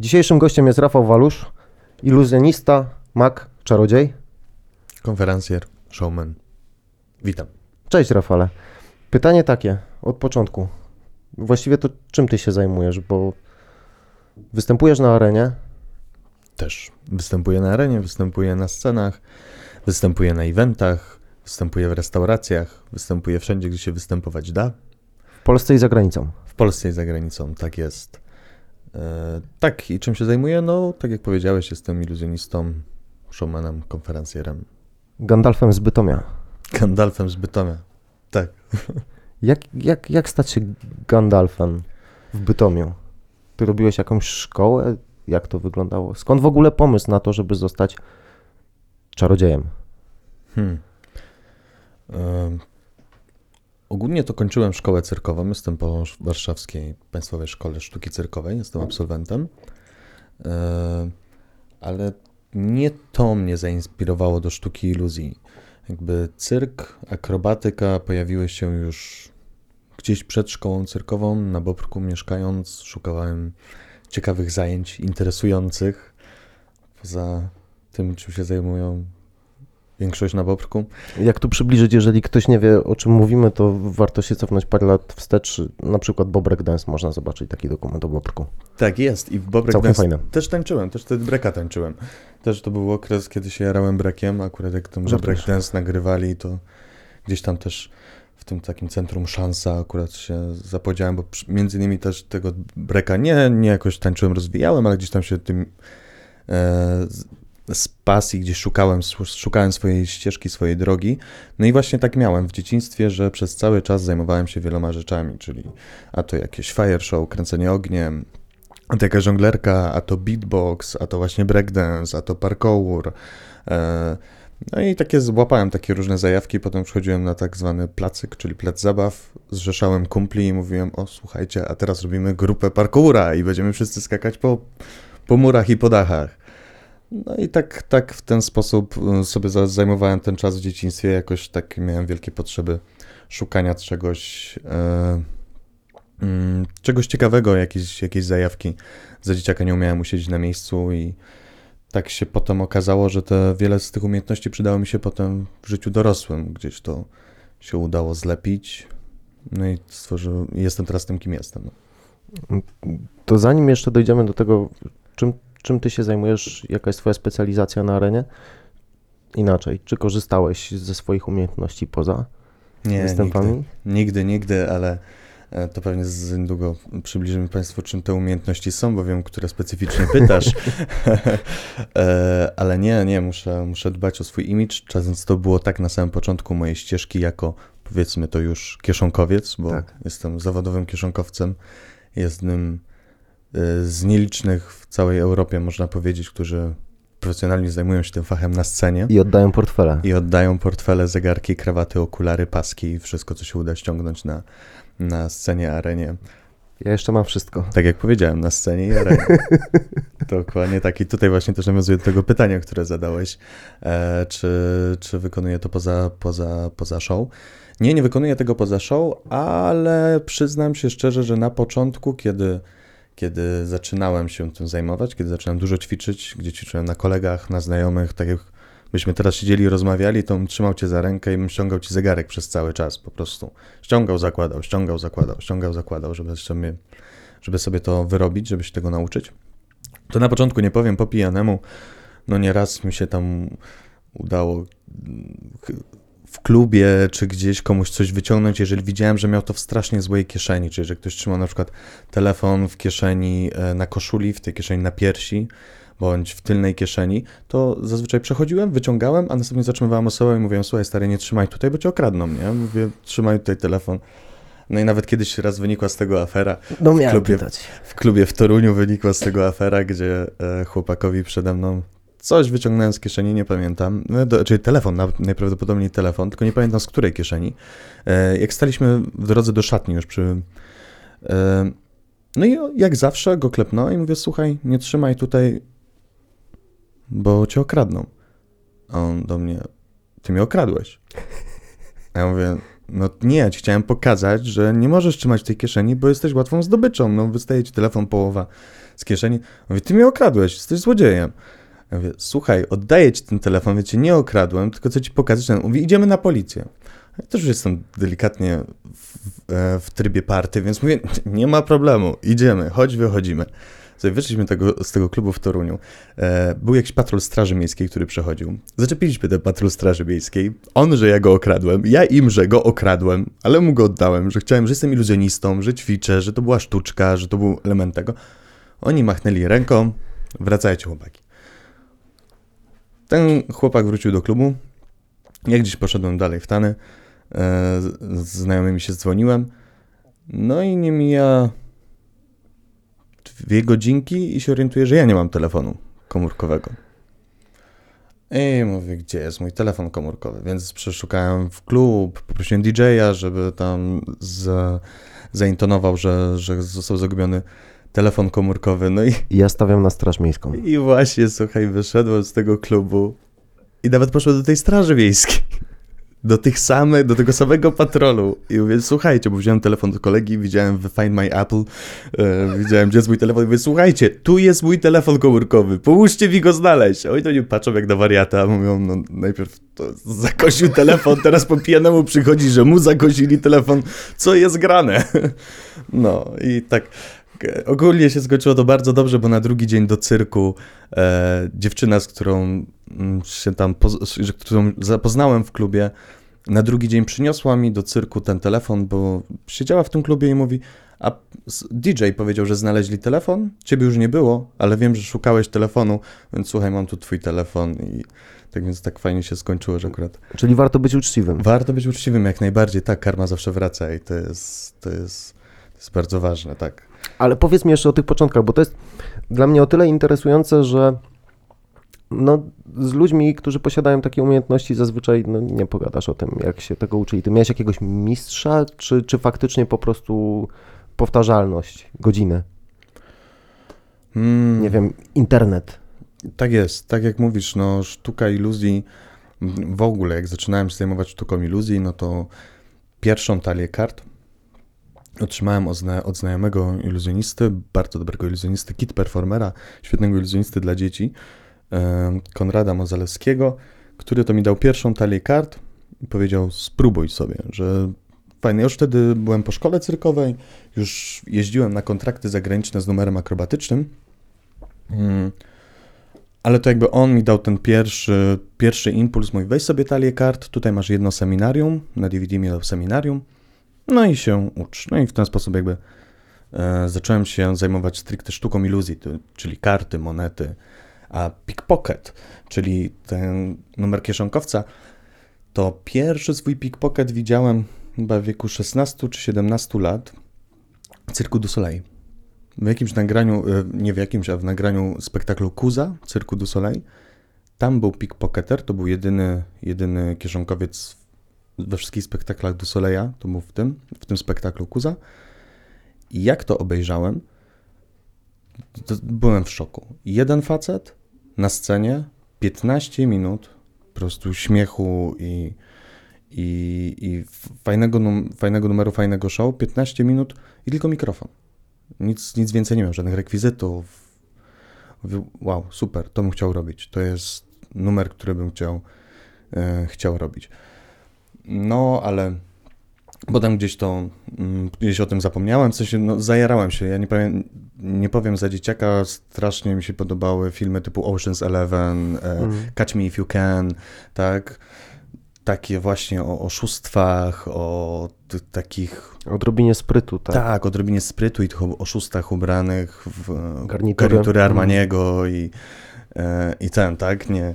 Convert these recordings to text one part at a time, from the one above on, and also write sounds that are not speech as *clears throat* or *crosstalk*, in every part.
Dzisiejszym gościem jest Rafał Walusz, iluzjonista, mag, czarodziej. Konferencjer, showman. Witam. Cześć Rafale. Pytanie takie, od początku. Właściwie to czym ty się zajmujesz, bo występujesz na arenie, Też występuję na arenie, występuję na scenach, występuję na eventach, występuję w restauracjach, występuję wszędzie, gdzie się występować da. w Polsce i za granicą. W Polsce i za granicą, tak jest. E, tak, i czym się zajmuję? No, tak jak powiedziałeś, jestem iluzjonistą, showmanem, konferencjerem, Gandalfem z Bytomia. Gandalfem z Bytomia. Tak. Jak, jak, jak stać się Gandalfem w Bytomiu? Ty robiłeś jakąś szkołę? Jak to wyglądało? Skąd w ogóle pomysł na to, żeby zostać czarodziejem? Hmm. E, ogólnie to kończyłem szkołę cyrkową. Jestem po Warszawskiej Państwowej Szkole Sztuki Cyrkowej. Jestem absolwentem. Ale nie to mnie zainspirowało do sztuki iluzji. Jakby cyrk, akrobatyka pojawiły się już gdzieś przed szkołą cyrkową. Na Bobrku mieszkając, szukałem ciekawych zajęć, interesujących. Poza tym, czym się zajmują większość na Bobrku. Jak tu przybliżyć, jeżeli ktoś nie wie, o czym mówimy, to warto się cofnąć parę lat wstecz. Na przykład Bobrek Dance można zobaczyć taki dokument o Bobrku. Tak, jest. I w Bobrek Całkiem Dance fajne. też tańczyłem, też wtedy breka tańczyłem. Też to był okres, kiedy się jarałem brekiem, akurat jak Żartujesz. break dance nagrywali, to gdzieś tam też w tym takim centrum szansa akurat się zapodziałem, bo między innymi też tego breka nie, nie jakoś tańczyłem, rozwijałem, ale gdzieś tam się tym e, z, pasji gdzieś szukałem, szukałem swojej ścieżki, swojej drogi. No i właśnie tak miałem w dzieciństwie, że przez cały czas zajmowałem się wieloma rzeczami, czyli a to jakieś fire show, kręcenie ogniem, a to jakaś żonglerka, a to beatbox, a to właśnie breakdance, a to parkour. E, no i takie złapałem takie różne zajawki, potem przychodziłem na tak zwany placyk, czyli plac zabaw, zrzeszałem kumpli i mówiłem, o słuchajcie, a teraz robimy grupę parkoura i będziemy wszyscy skakać po, po murach i po dachach. No i tak, tak w ten sposób y, sobie za- zajmowałem ten czas w dzieciństwie, jakoś tak miałem wielkie potrzeby szukania czegoś, e, mm, czegoś ciekawego, jakieś, jakieś zajawki. Za dzieciaka nie umiałem usiedzieć na miejscu i tak się potem okazało, że te wiele z tych umiejętności przydało mi się potem w życiu dorosłym. Gdzieś to się udało zlepić. No i stworzył, jestem teraz tym, kim jestem. No. To zanim jeszcze dojdziemy do tego, czym, czym ty się zajmujesz, jaka jest twoja specjalizacja na arenie, inaczej, czy korzystałeś ze swoich umiejętności poza Nie, występami? nigdy, nigdy, nigdy, ale to pewnie za niedługo przybliżymy Państwu, czym te umiejętności są, bo wiem, które specyficznie pytasz. *laughs* E, ale nie, nie, muszę, muszę dbać o swój image. Czasem to było tak na samym początku mojej ścieżki jako, powiedzmy to już, kieszonkowiec, bo Tak. jestem zawodowym kieszonkowcem. Jednym e, z nielicznych w całej Europie, można powiedzieć, którzy profesjonalnie zajmują się tym fachem na scenie. I oddają portfele. I oddają portfele, zegarki, krawaty, okulary, paski i wszystko, co się uda ściągnąć na, na scenie, arenie. Ja jeszcze mam wszystko. Tak jak powiedziałem, na scenie i arenie. *laughs* Dokładnie tak. I tutaj właśnie też nawiązuję do tego pytania, które zadałeś, e, czy, czy wykonuję to poza, poza, poza show. Nie, nie wykonuję tego poza show, ale przyznam się szczerze, że na początku, kiedy, kiedy zaczynałem się tym zajmować, kiedy zaczynałem dużo ćwiczyć, gdzie ćwiczyłem na kolegach, na znajomych, tak jak byśmy teraz siedzieli i rozmawiali, to bym trzymał cię za rękę i bym ściągał ci zegarek przez cały czas po prostu. Ściągał, zakładał, ściągał, zakładał, ściągał, zakładał, żeby sobie, żeby sobie to wyrobić, żeby się tego nauczyć. To na początku nie powiem po pijanemu, no nieraz mi się tam udało w klubie czy gdzieś komuś coś wyciągnąć, jeżeli widziałem, że miał to w strasznie złej kieszeni, czyli że ktoś trzymał na przykład telefon w kieszeni e, na koszuli, w tej kieszeni na piersi, bądź w tylnej kieszeni, to zazwyczaj przechodziłem, wyciągałem, a następnie zatrzymywałem osobę i mówiłem, słuchaj stary, nie trzymaj tutaj, bo cię okradną, nie? Mówię, trzymaj tutaj telefon. No i nawet kiedyś raz wynikła z tego afera. No miałem klubie. pytać. W klubie w Toruniu wynikła z tego afera, gdzie e, chłopakowi przede mną coś wyciągnąłem z kieszeni, nie pamiętam, no, do, czyli telefon, na, najprawdopodobniej telefon, tylko nie pamiętam z której kieszeni. E, jak staliśmy w drodze do szatni już przy... E, No i jak zawsze go klepnąłem i mówię, słuchaj, nie trzymaj tutaj, bo cię okradną. A on do mnie, ty mnie okradłeś. A ja mówię, no nie, ja ci chciałem pokazać, że nie możesz trzymać tej kieszeni, bo jesteś łatwą zdobyczą. No wystaje ci telefon połowa z kieszeni. Mówię, ty mnie okradłeś, jesteś złodziejem. Ja mówię, słuchaj, oddaję ci ten telefon, wiecie, nie okradłem, tylko chcę ci pokazać. Mówi, idziemy na policję. Ja też już jestem delikatnie w, w, w trybie party, więc mówię, nie ma problemu, idziemy, chodź, wychodzimy. Sobie wyszliśmy tego, z tego klubu w Toruniu. E, był jakiś patrol Straży Miejskiej, który przechodził. Zaczepiliśmy ten patrol Straży Miejskiej. On, że ja go okradłem, ja im, że go okradłem, ale mu go oddałem, że chciałem, że jestem iluzjonistą, że ćwiczę, że to była sztuczka, że to był element tego. Oni machnęli ręką, wracajcie chłopaki. Ten chłopak wrócił do klubu. Ja gdzieś poszedłem dalej w Tany. E, z znajomymi się dzwoniłem. No i nie mija dwie godzinki i się orientuję, że ja nie mam telefonu komórkowego. I mówię, gdzie jest mój telefon komórkowy? Więc przeszukałem w klub, poprosiłem DJ-a, żeby tam za, zaintonował, że, że został zagubiony telefon komórkowy. No i, Ja stawiam na Straż Miejską. i właśnie, słuchaj, wyszedłem z tego klubu i nawet poszedłem do tej straży wiejskiej. Do tych samych, do tego samego patrolu. I mówię, słuchajcie, bo wziąłem telefon do kolegi, widziałem w Find My Apple, e, widziałem, gdzie jest mój telefon. I mówię, słuchajcie, tu jest mój telefon komórkowy, pomóżcie mi go znaleźć. Oni to nie patrzą jak na wariata, mówią, no najpierw to zakosił telefon, teraz po pijanemu przychodzi, że mu zakosili telefon, co jest grane. No i tak ogólnie się skończyło to bardzo dobrze, bo na drugi dzień do cyrku e, dziewczyna, z którą mm, się tam, poz- którą zapoznałem w klubie, na drugi dzień przyniosła mi do cyrku ten telefon, bo siedziała w tym klubie i mówi, a DJ powiedział, że znaleźli telefon, ciebie już nie było, ale wiem, że szukałeś telefonu, więc słuchaj, mam tu twój telefon i tak więc tak fajnie się skończyło, że akurat Czyli warto być uczciwym. warto być uczciwym jak najbardziej, tak, karma zawsze wraca i to jest, to jest, to jest bardzo ważne, tak. Ale powiedz mi jeszcze o tych początkach, bo to jest dla mnie o tyle interesujące, że no, z ludźmi, którzy posiadają takie umiejętności, zazwyczaj no, nie pogadasz o tym, jak się tego uczyli. Ty miałeś jakiegoś mistrza, czy, czy faktycznie po prostu powtarzalność, godziny? Mm, Nie wiem, internet. Tak jest, tak jak mówisz, no sztuka iluzji, w ogóle jak zaczynałem się zajmować sztuką iluzji, no to pierwszą talię kart otrzymałem od, zna- od znajomego iluzjonisty, bardzo dobrego iluzjonisty, kit performera, świetnego iluzjonisty dla dzieci, Konrada Mozalewskiego, który to mi dał pierwszą talię kart i powiedział spróbuj sobie, że fajnie. Już wtedy byłem po szkole cyrkowej, już jeździłem na kontrakty zagraniczne z numerem akrobatycznym, Mm. Ale to jakby on mi dał ten pierwszy, pierwszy impuls, mój weź sobie talię kart, tutaj masz jedno seminarium, na DVD mi seminarium, no i się ucz. No i w ten sposób jakby e, zacząłem się zajmować stricte sztuką iluzji, czyli karty, monety, a pickpocket, czyli ten numer kieszonkowca, to pierwszy swój pickpocket widziałem chyba w wieku 16 czy 17 lat w Cyrku du Soleil. W jakimś nagraniu, e, nie w jakimś, a w nagraniu spektaklu Kuza, Cyrku du Soleil, tam był pickpocketer, to był jedyny, jedyny kieszonkowiec we wszystkich spektaklach du Soleila, to był w tym, w tym spektaklu Kuza. I jak to obejrzałem, to byłem w szoku. Jeden facet na scenie, 15 minut po prostu śmiechu i, i, i fajnego, num, fajnego numeru, fajnego show, 15 minut i tylko mikrofon. Nic, nic więcej nie miał, żadnych rekwizytów. Wow, super, to bym chciał robić. To jest numer, który bym chciał, e, chciał robić. No, ale potem gdzieś to, mm, gdzieś o tym zapomniałem, w sensie, no, zajarałem się. Ja nie powiem, nie powiem za dzieciaka, strasznie mi się podobały filmy typu Ocean's Eleven, Mm. Catch Me If You Can, tak? Takie właśnie o oszustwach, o takich Odrobinie sprytu, tak? tak, odrobinie sprytu i tych oszustach ubranych w Garnitury. garnitury Mhm. Armaniego i, e, i ten, tak? Nie,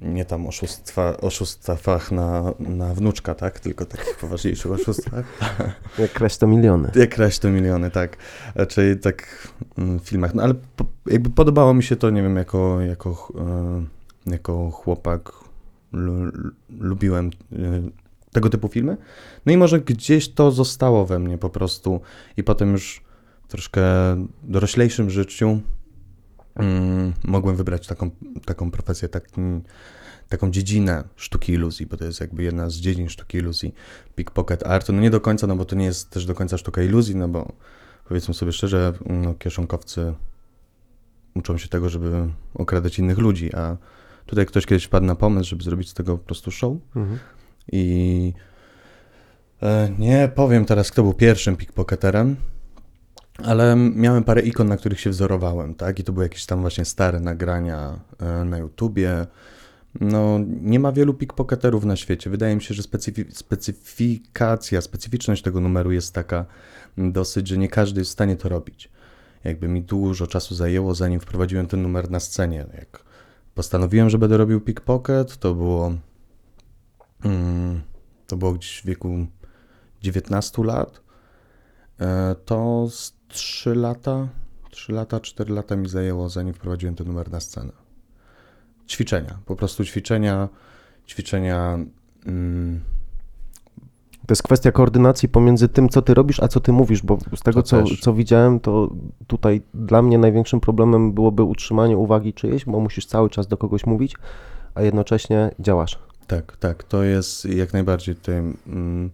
nie tam oszustwa, oszustwach na, na wnuczka, tak? Tylko takich poważniejszych oszustwach. *laughs* Jak kraść to miliony. Jak kraść to miliony, tak. Raczej tak mm, w filmach. No ale po, jakby podobało mi się to, nie wiem, jako, jako, e, jako chłopak lu, lu- lubiłem e, tego typu filmy. No i może gdzieś to zostało we mnie po prostu i potem już troszkę doroślejszym życiu mm, mogłem wybrać taką, taką profesję, taki, taką dziedzinę sztuki iluzji, bo to jest jakby jedna z dziedzin sztuki iluzji, pickpocket art. No nie do końca, no bo to nie jest też do końca sztuka iluzji, no bo powiedzmy sobie szczerze, no, kieszonkowcy uczą się tego, żeby okradać innych ludzi, a tutaj ktoś kiedyś wpadł na pomysł, żeby zrobić z tego po prostu show Mhm. i e, nie powiem teraz, kto był pierwszym pickpocketerem, ale miałem parę ikon, na których się wzorowałem, tak? I to były jakieś tam właśnie stare nagrania e, na YouTubie. No, nie ma wielu pickpocketerów na świecie. Wydaje mi się, że specyfi- specyfikacja, specyficzność tego numeru jest taka dosyć, że nie każdy jest w stanie to robić. Jakby mi dużo czasu zajęło, zanim wprowadziłem ten numer na scenie. Jak postanowiłem, że będę robił pickpocket, to było mm, to było gdzieś w wieku 19 lat, e, to z 3 lata, 3 lata, 4 lata mi zajęło, zanim wprowadziłem ten numer na scenę. Ćwiczenia, po prostu ćwiczenia, ćwiczenia. Mm, To jest kwestia koordynacji pomiędzy tym, co ty robisz, a co ty mówisz, bo z tego, co, co widziałem, to tutaj dla mnie największym problemem byłoby utrzymanie uwagi czyjejś, bo musisz cały czas do kogoś mówić, a jednocześnie działasz. tak, tak, to jest jak najbardziej tutaj. Mm,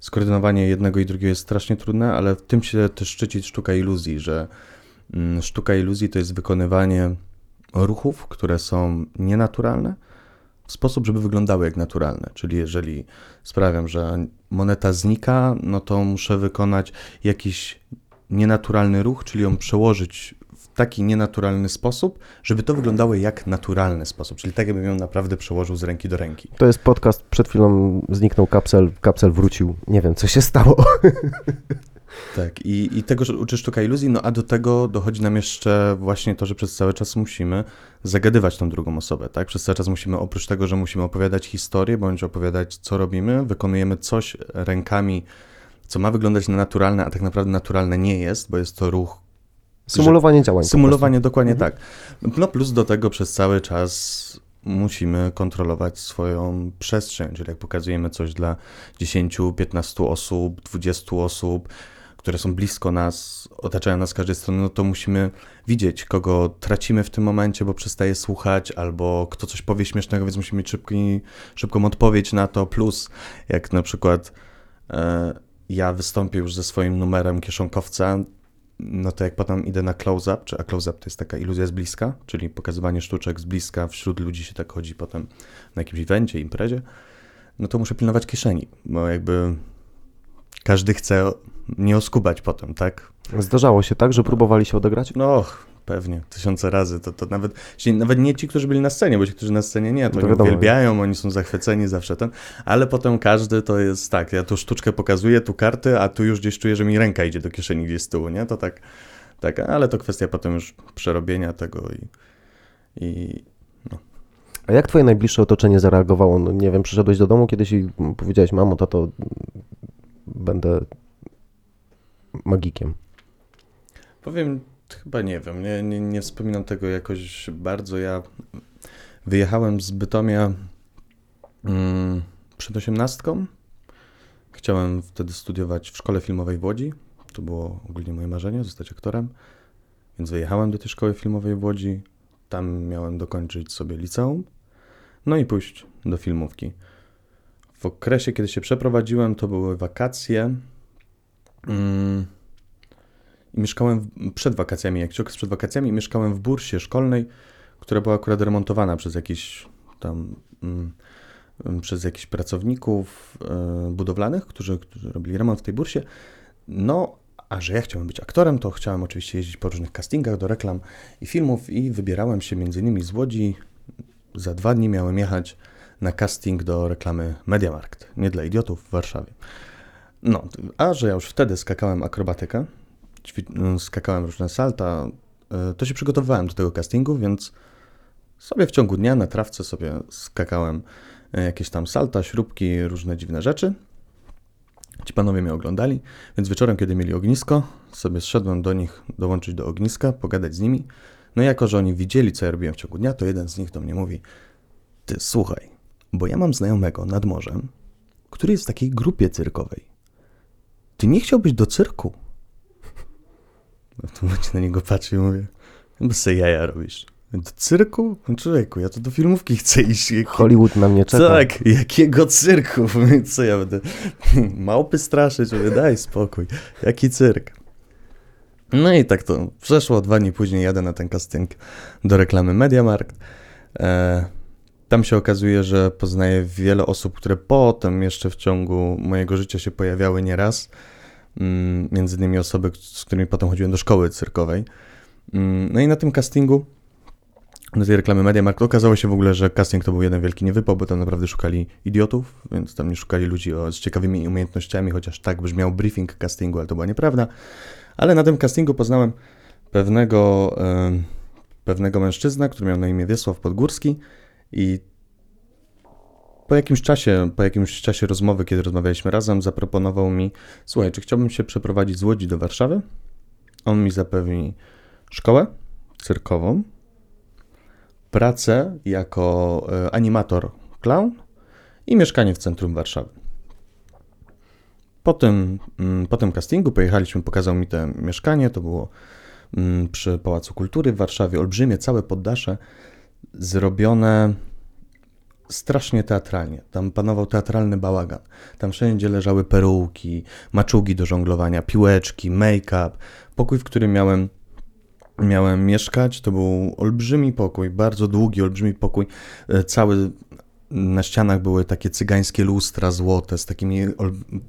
skoordynowanie jednego i drugiego jest strasznie trudne, ale w tym się też szczyci sztuka iluzji, że mm, sztuka iluzji to jest wykonywanie ruchów, które są nienaturalne, w sposób, żeby wyglądały jak naturalne. Czyli jeżeli sprawiam, że moneta znika, no to muszę wykonać jakiś nienaturalny ruch, czyli ją przełożyć taki nienaturalny sposób, żeby to wyglądało jak naturalny sposób. Czyli tak, jakbym ją naprawdę przełożył z ręki do ręki. To jest podcast, przed chwilą zniknął kapsel, kapsel wrócił, nie wiem, co się stało. *laughs* Tak, i, i tego że uczy sztuka iluzji, no a do tego dochodzi nam jeszcze właśnie to, że przez cały czas musimy zagadywać tą drugą osobę, tak? Przez cały czas musimy, oprócz tego, że musimy opowiadać historię, bądź opowiadać, co robimy, wykonujemy coś rękami, co ma wyglądać na naturalne, a tak naprawdę naturalne nie jest, bo jest to ruch Symulowanie działań. Symulowanie dokładnie Mhm. tak. No plus do tego przez cały czas musimy kontrolować swoją przestrzeń, czyli jak pokazujemy coś dla 10, 15 osób, 20 osób, które są blisko nas, otaczają nas z każdej strony, no to musimy widzieć, kogo tracimy w tym momencie, bo przestaje słuchać, albo kto coś powie śmiesznego, więc musimy mieć szybki, szybką odpowiedź na to. Plus, jak na przykład e, ja wystąpię już ze swoim numerem kieszonkowca, no to jak potem idę na close-up, czy a close-up to jest taka iluzja z bliska, czyli pokazywanie sztuczek z bliska, wśród ludzi się tak chodzi potem na jakimś evencie, imprezie, no to muszę pilnować kieszeni, bo jakby każdy chce nie oskubać potem, tak? Zdarzało się tak, że próbowali się odegrać? No, pewnie, tysiące razy, to, to nawet, nawet nie ci, którzy byli na scenie, bo ci, którzy na scenie nie, to, To oni wiadomo. uwielbiają, oni są zachwyceni zawsze ten, ale potem każdy to jest tak, ja tu sztuczkę pokazuję, tu karty, a tu już gdzieś czuję, że mi ręka idzie do kieszeni gdzieś z tyłu, nie? To tak, tak, ale to kwestia potem już przerobienia tego i, i A jak twoje najbliższe otoczenie zareagowało? No nie wiem, przyszedłeś do domu kiedyś i powiedziałeś, mamo, tato, będę magikiem. Powiem, chyba nie wiem, nie, nie, nie wspominam tego jakoś bardzo. Ja wyjechałem z Bytomia mm, przed osiemnastką. Chciałem wtedy studiować w szkole filmowej w Łodzi. To było ogólnie moje marzenie, zostać aktorem. Więc wyjechałem do tej szkoły filmowej w Łodzi. Tam miałem dokończyć sobie liceum. No i pójść do filmówki. W okresie, kiedy się przeprowadziłem, to były wakacje. Mm, mieszkałem w, przed wakacjami, jak okres przed wakacjami, mieszkałem w bursie szkolnej, która była akurat remontowana przez jakiś tam mm, mm, przez jakichś pracowników e, budowlanych, którzy, którzy robili remont w tej bursie. No, a że ja chciałem być aktorem, to chciałem oczywiście jeździć po różnych castingach do reklam i filmów i wybierałem się między innymi z Łodzi. Za dwa dni miałem jechać na casting do reklamy Mediamarkt, nie dla idiotów w Warszawie. No, a że ja już wtedy skakałem akrobatykę, skakałem różne salta, y, to się przygotowywałem do tego castingu, więc sobie w ciągu dnia na trawce sobie skakałem y, jakieś tam salta, śrubki, różne dziwne rzeczy. Ci panowie mnie oglądali, więc wieczorem, kiedy mieli ognisko, sobie zszedłem do nich dołączyć do ogniska, pogadać z nimi. No i jako, że oni widzieli, co ja robiłem w ciągu dnia, to jeden z nich do mnie mówi Ty, słuchaj, bo ja mam znajomego nad morzem, który jest w takiej grupie cyrkowej. Ty nie chciałbyś do cyrku? W tym momencie na niego patrzę i mówię, bez se jaja robisz. Do cyrku? No Człowieku, ja to do filmówki chcę iść. Jak- Hollywood na mnie czeka. tak, jakiego cyrku? *laughs* Co ja będę *laughs* małpy straszyć? Mówię, daj spokój. Jaki cyrk? No i tak to przeszło, dwa dni później jadę na ten casting do reklamy Mediamarkt. E, tam się okazuje, że poznaję wiele osób, które potem jeszcze w ciągu mojego życia się pojawiały nieraz. Mm, między innymi osoby, z którymi potem chodziłem do szkoły cyrkowej. Mm, no i na tym castingu do tej reklamy Mediamarkt okazało się w ogóle, że casting to był jeden wielki niewypał, bo tam naprawdę szukali idiotów, więc tam nie szukali ludzi z ciekawymi umiejętnościami, chociaż tak brzmiał briefing castingu, ale to była nieprawda. Ale na tym castingu poznałem pewnego, pewnego mężczyznę, który miał na imię Wiesław Podgórski i po jakimś czasie, po jakimś czasie rozmowy, kiedy rozmawialiśmy razem, zaproponował mi, słuchaj, czy chciałbym się przeprowadzić z Łodzi do Warszawy? On mi zapewni szkołę cyrkową, pracę jako e, animator clown i mieszkanie w centrum Warszawy. Po tym, mm, po tym castingu pojechaliśmy, pokazał mi to mieszkanie, to było mm, przy Pałacu Kultury w Warszawie, olbrzymie, całe poddasze, zrobione strasznie teatralnie. Tam panował teatralny bałagan. Tam wszędzie leżały peruki, maczugi do żonglowania, piłeczki, make-up. Pokój, w którym miałem miałem mieszkać. To był olbrzymi pokój, bardzo długi, olbrzymi pokój. E, Cały na ścianach były takie cygańskie lustra złote z takimi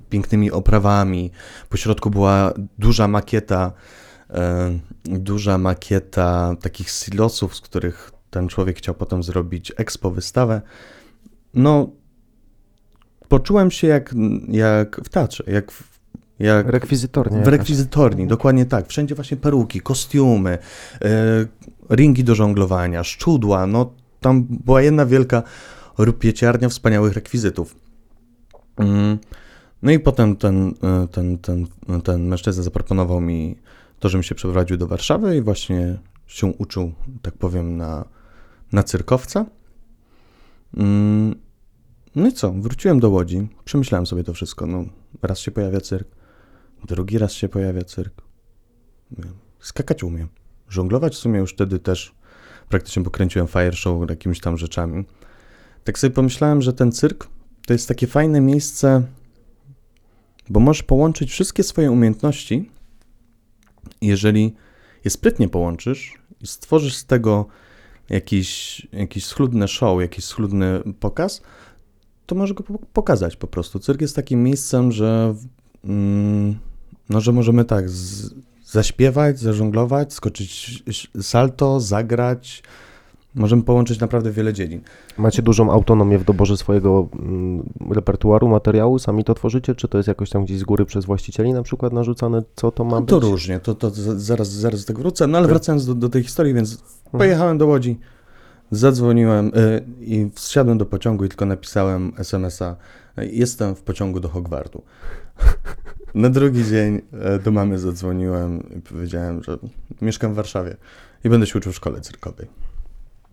pięknymi oprawami. Po środku była duża makieta, e, duża makieta takich silosów, z których ten człowiek chciał potem zrobić expo, wystawę. No, poczułem się jak, jak w teatrze, jak, w- jak Rekwizytornie. w rekwizytorni, dokładnie tak. Wszędzie właśnie peruki, kostiumy, e, ringi do żonglowania, szczudła. No, tam była jedna wielka rupieciarnia wspaniałych rekwizytów. Mm. No i potem ten, e, ten, ten, ten mężczyzna zaproponował mi to, żebym się przeprowadził do Warszawy i właśnie się uczył, tak powiem, na, na cyrkowca. Mm. No i co? Wróciłem do Łodzi, przemyślałem sobie to wszystko. No, raz się pojawia cyrk, Drugi raz się pojawia cyrk. Skakać umiem. Żonglować w sumie już wtedy też praktycznie pokręciłem fire show jakimiś tam rzeczami. Tak sobie pomyślałem, że ten cyrk to jest takie fajne miejsce, bo możesz połączyć wszystkie swoje umiejętności. Jeżeli je sprytnie połączysz i stworzysz z tego jakiś, jakiś schludny show, jakiś schludny pokaz, to możesz go po- pokazać po prostu. Cyrk jest takim miejscem, że Mm, no, że możemy tak z, zaśpiewać, zażonglować, skoczyć salto, zagrać. Możemy połączyć naprawdę wiele dziedzin. Macie dużą autonomię w doborze swojego mm, repertuaru, materiału? Sami to tworzycie? Czy to jest jakoś tam gdzieś z góry przez właścicieli na przykład narzucane, co to ma No być? to różnie, to, to za- zaraz, zaraz do tego wrócę. No ale Tak. wracając do, do tej historii, więc Mhm. pojechałem do Łodzi, zadzwoniłem y, i wsiadłem do pociągu i tylko napisałem SMS-a y, jestem w pociągu do Hogwartu. Na drugi dzień e, do mamy zadzwoniłem i powiedziałem, że mieszkam w Warszawie i będę się uczył w szkole cyrkowej.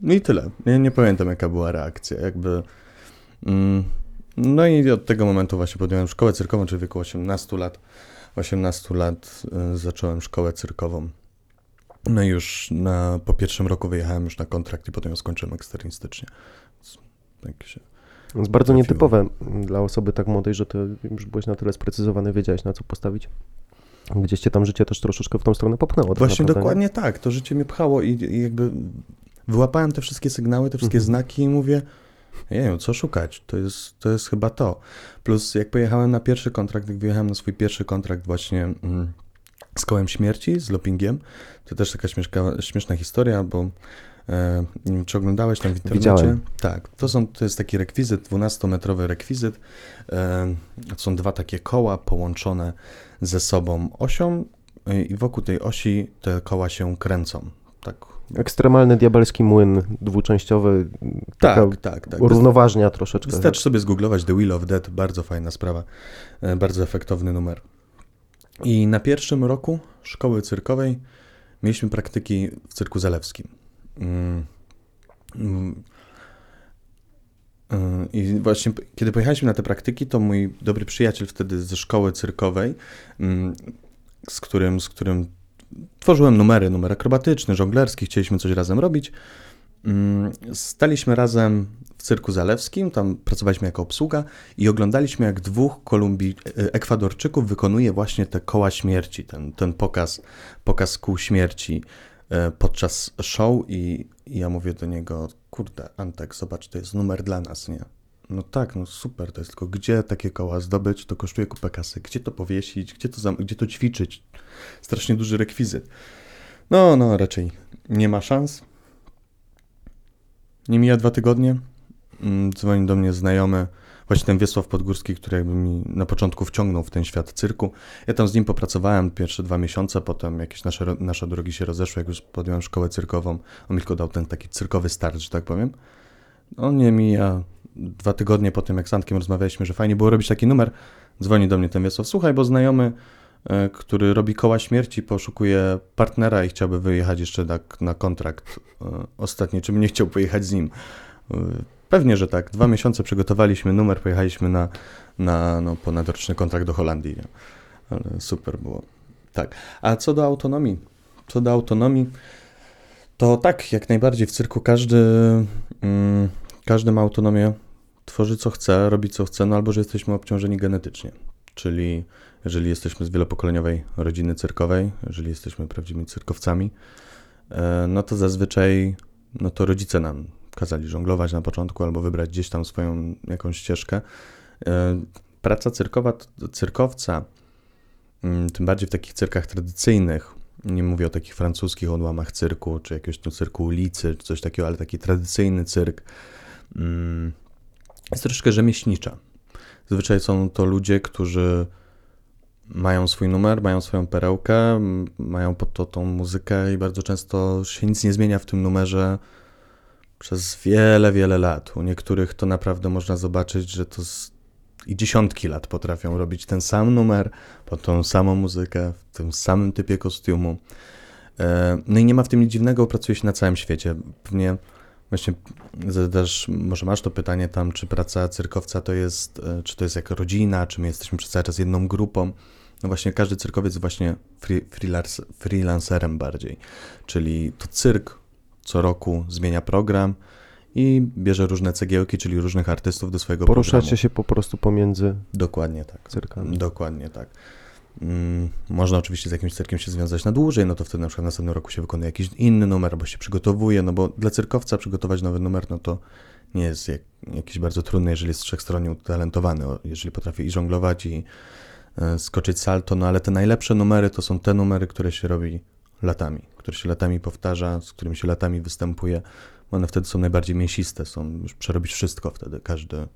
No i tyle. Ja nie pamiętam, jaka była reakcja. Jakby. Mm, no i od tego momentu właśnie podjąłem szkołę cyrkową, czyli w wieku 18 lat. 18 lat y, zacząłem szkołę cyrkową. No i już na, po pierwszym roku wyjechałem już na kontrakt i potem ją skończyłem eksternistycznie. Tak się To jest bardzo Trafiło. nietypowe dla osoby tak młodej, że ty już byłeś na tyle sprecyzowany, wiedziałeś na co postawić. Gdzieś cię tam życie też troszeczkę w tą stronę popchnęło. tak Właśnie naprawdę, nie? dokładnie tak. To życie mnie pchało i, i jakby wyłapałem te wszystkie sygnały, te wszystkie Mhm. znaki i mówię, jeju, co szukać? To jest, to jest chyba to. Plus jak pojechałem na pierwszy kontrakt, jak wyjechałem na swój pierwszy kontrakt właśnie mm, z Kołem Śmierci, z Lopingiem, to też taka śmieszka, śmieszna historia, bo e, nie wiem, czy oglądałeś tam w internecie? Widziałem. Tak, to, są, to jest taki rekwizyt, 12-metrowy rekwizyt. E, są dwa takie koła połączone ze sobą osią e, i wokół tej osi te koła się kręcą. Tak, Ekstremalny diabelski młyn dwuczęściowy, tak, tak. tak. równoważnia troszeczkę. Wystarczy sobie zgooglować The Wheel of Death, bardzo fajna sprawa, e, bardzo efektowny numer. I na pierwszym roku szkoły cyrkowej mieliśmy praktyki w cyrku zalewskim. Mm. Mm. Y, I właśnie kiedy pojechaliśmy na te praktyki, to mój dobry przyjaciel wtedy ze szkoły cyrkowej, mm, z którym, z którym tworzyłem numery, numer akrobatyczny, żonglerski, chcieliśmy coś razem robić. Mm, Staliśmy razem w Cyrku Zalewskim, tam pracowaliśmy jako obsługa i oglądaliśmy jak dwóch Kolumbii, e, Ekwadorczyków wykonuje właśnie te koła śmierci, ten, ten pokaz, pokaz kół śmierci e, podczas show i, i ja mówię do niego, kurde Antek, zobacz, to jest numer dla nas, nie? No tak, no super, to jest tylko gdzie takie koła zdobyć, to kosztuje kupę kasy, gdzie to powiesić, gdzie to, gdzie to ćwiczyć, strasznie duży rekwizyt. No, no, raczej nie ma szans. Nie mija dwa tygodnie. Mm, Dzwoni do mnie znajomy, właśnie ten Wiesław Podgórski, który jakby mi na początku wciągnął w ten świat cyrku. Ja tam z nim popracowałem pierwsze dwa miesiące, potem jakieś nasze, nasze drogi się rozeszły, jak już podjąłem szkołę cyrkową. On mi tylko dał ten taki cyrkowy start, że tak powiem. No nie mija dwa tygodnie po tym, jak z Antkiem rozmawialiśmy, że fajnie było robić taki numer. Dzwoni do mnie ten Wiesław, słuchaj, bo znajomy, który robi koła śmierci, poszukuje partnera i chciałby wyjechać jeszcze tak na kontrakt e, ostatni, czy nie chciał pojechać z nim. E, Pewnie, że tak. Dwa miesiące przygotowaliśmy numer, pojechaliśmy na, na no, ponadroczny kontrakt do Holandii. Nie? Ale super było. Tak. A co do autonomii? Co do autonomii, to tak, jak najbardziej w cyrku każdy, mm, każdy ma autonomię, tworzy co chce, robi co chce, no albo że jesteśmy obciążeni genetycznie. Czyli jeżeli jesteśmy z wielopokoleniowej rodziny cyrkowej, jeżeli jesteśmy prawdziwymi cyrkowcami, e, no to zazwyczaj no to rodzice nam kazali żonglować na początku albo wybrać gdzieś tam swoją jakąś ścieżkę. E, Praca cyrkowa, cyrkowca, mm, tym bardziej w takich cyrkach tradycyjnych, nie mówię o takich francuskich odłamach cyrku, czy jakiegoś tu cyrku ulicy, czy coś takiego, ale taki tradycyjny cyrk, mm, jest troszkę rzemieślnicza. Zazwyczaj są to ludzie, którzy mają swój numer, mają swoją perełkę, mają pod to tą muzykę i bardzo często się nic nie zmienia w tym numerze przez wiele, wiele lat. U niektórych to naprawdę można zobaczyć, że to i dziesiątki lat potrafią robić ten sam numer, pod tą samą muzykę, w tym samym typie kostiumu. E, No i nie ma w tym nic dziwnego, pracuje się na całym świecie. Pewnie właśnie zadasz, może masz to pytanie tam, czy praca cyrkowca to jest, e, czy to jest jak rodzina, czy my jesteśmy przez cały czas jedną grupą. No właśnie każdy cyrkowiec jest właśnie free, freelance, freelancerem bardziej. Czyli to cyrk co roku zmienia program i bierze różne cegiełki, czyli różnych artystów do swojego Poruszacie programu. się po prostu pomiędzy Dokładnie tak. cyrkami. Dokładnie tak. Mm, Można oczywiście z jakimś cyrkiem się związać na dłużej, no to wtedy na przykład w następnym roku się wykonuje jakiś inny numer, bo się przygotowuje, no bo dla cyrkowca przygotować nowy numer, no to nie jest jak, jakiś bardzo trudne, jeżeli jest wszechstronnie utalentowany, jeżeli potrafi i żonglować i skoczyć salto, no ale te najlepsze numery to są te numery, które się robi latami, które się latami powtarza, z którymi się latami występuje. One wtedy są najbardziej mięsiste, są już przerobić wszystko wtedy, każdy,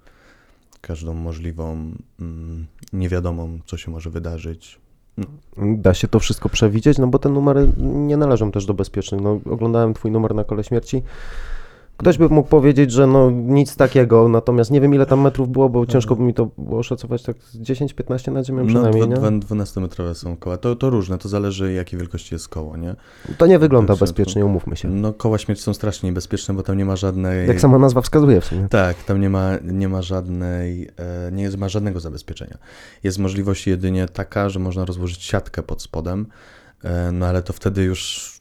każdą możliwą, mm, niewiadomą, co się może wydarzyć. Da się to wszystko przewidzieć, no bo te numery nie należą też do bezpiecznych. No, oglądałem twój numer na kole śmierci. Ktoś by mógł powiedzieć, że no nic takiego, natomiast nie wiem ile tam metrów było, bo ciężko by mi to było oszacować tak z 10-15 nad ziemią No, przynajmniej, dwa- 12-metrowe są koła. To, to różne, to zależy jakiej wielkości jest koło, nie? To nie wygląda bezpiecznie, umówmy się. No koła śmierci są strasznie niebezpieczne, bo tam nie ma żadnej... Jak sama nazwa wskazuje w sumie. Tak, tam nie ma, nie ma żadnej, e, nie jest, ma żadnego zabezpieczenia. Jest możliwość jedynie taka, że można rozłożyć siatkę pod spodem, e, no ale to wtedy już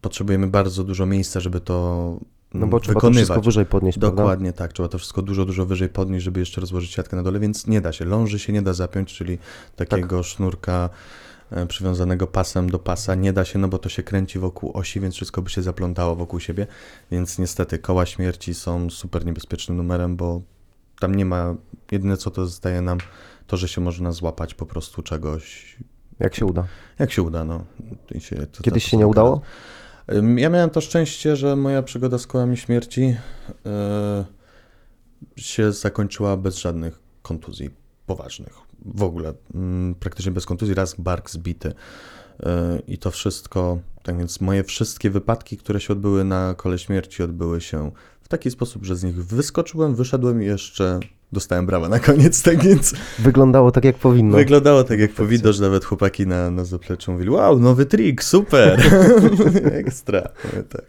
potrzebujemy bardzo dużo miejsca, żeby to No bo trzeba to wykonywać. wszystko wyżej podnieść, prawda? Dokładnie tak, trzeba to wszystko dużo, dużo wyżej podnieść, żeby jeszcze rozłożyć siatkę na dole, więc nie da się. Ląży się nie da zapiąć, czyli takiego Tak. sznurka e, przywiązanego pasem do pasa nie da się, no bo to się kręci wokół osi, więc wszystko by się zaplątało wokół siebie, więc niestety koła śmierci są super niebezpiecznym numerem, bo tam nie ma, jedyne co to zostaje nam, to, że się można złapać po prostu czegoś, Jak się uda. jak się uda, no. Się, to, Kiedyś to się nie udało? Ja miałem to szczęście, że moja przygoda z kołami śmierci e, się zakończyła bez żadnych kontuzji poważnych. W ogóle, mm, praktycznie bez kontuzji, raz bark zbity. E, I to wszystko, tak więc moje wszystkie wypadki, które się odbyły na kole śmierci, odbyły się w taki sposób, że z nich wyskoczyłem, wyszedłem i jeszcze dostałem brawa na koniec, *laughs* tak więc Wyglądało tak jak powinno. Wyglądało tak jak powinno, że nawet chłopaki na, na zapleczu mówili, wow, nowy trik, super, *laughs* ekstra. Tak.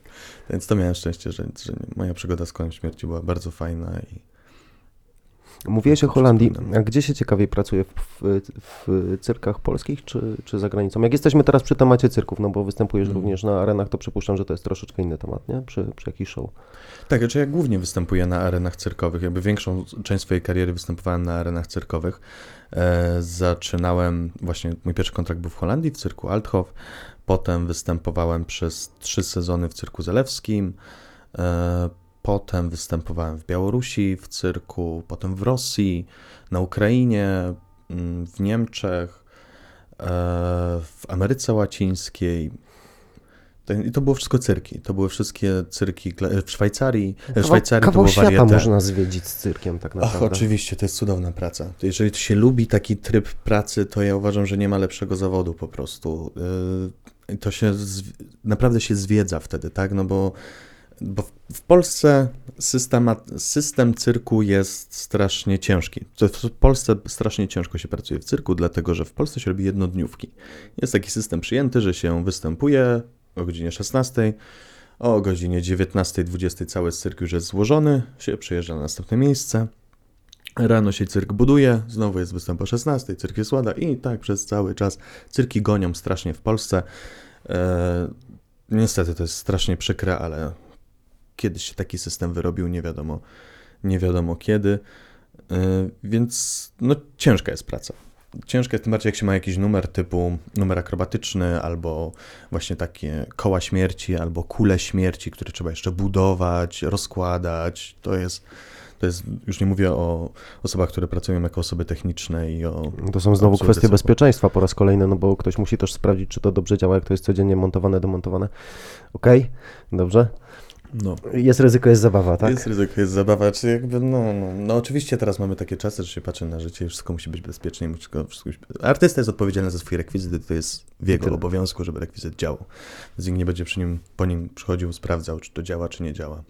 Więc to miałem szczęście, że, że moja przygoda z kołem śmierci była bardzo fajna i Mówiłeś o Holandii, a gdzie się ciekawiej pracuje? W, w, cyrkach polskich czy, czy za granicą? Jak jesteśmy teraz przy temacie cyrków, no bo występujesz Mhm. również na arenach, to przypuszczam, że to jest troszeczkę inny temat, nie? Przy, przy jakiś show. Tak, znaczy ja głównie występuję na arenach cyrkowych. Jakby większą część swojej kariery występowałem na arenach cyrkowych. E, zaczynałem, właśnie mój pierwszy kontrakt był w Holandii, w cyrku Althoff. Potem występowałem przez trzy sezony w cyrku zelewskim. E, potem występowałem w Białorusi w cyrku, potem w Rosji, na Ukrainie, mm, w Niemczech, e, w Ameryce Łacińskiej. To- I to było wszystko cyrki. To były wszystkie cyrki kla- w Szwajcarii. W Kawał, Szwajcarii to kawał było świata można zwiedzić z cyrkiem tak Och, naprawdę. oczywiście, to jest cudowna praca. To Jeżeli się lubi taki tryb pracy, to ja uważam, że nie ma lepszego zawodu po prostu. To się naprawdę się zwiedza wtedy, tak? No bo, bo w- Polsce system, system cyrku jest strasznie ciężki. W Polsce strasznie ciężko się pracuje w cyrku, dlatego że w Polsce się robi jednodniówki. Jest taki system przyjęty, że się występuje o godzinie 16. O godzinie 19-20 cały cyrk już jest złożony, się przyjeżdża na następne miejsce. Rano się cyrk buduje, znowu jest występ o 16, cyrk jest łada i tak przez cały czas. Cyrki gonią strasznie w Polsce. E, niestety to jest strasznie przykre, ale kiedyś się taki system wyrobił, nie wiadomo, nie wiadomo kiedy. E, więc no ciężka jest praca. Ciężka jest tym bardziej, jak się ma jakiś numer typu numer akrobatyczny, albo właśnie takie koła śmierci, albo kule śmierci, które trzeba jeszcze budować, rozkładać. To jest, to jest już nie mówię o osobach, które pracują jako osoby techniczne i o... To są znowu kwestie bezpieczeństwa po raz kolejny, no bo ktoś musi też sprawdzić, czy to dobrze działa, jak to jest codziennie montowane, demontowane. Okej, dobrze. No, Jest ryzyko, jest zabawa, tak? Jest ryzyko, jest zabawa, czy jakby, no, no, no oczywiście teraz mamy takie czasy, że się patrzy na życie i wszystko musi być bezpiecznie, wszystko, wszystko musi... Artysta jest odpowiedzialny za swój rekwizyt, to jest w jego Tyle. obowiązku, żeby rekwizyt działał. Więc nikt nie będzie przy nim, po nim przychodził, sprawdzał, czy to działa, czy nie działa.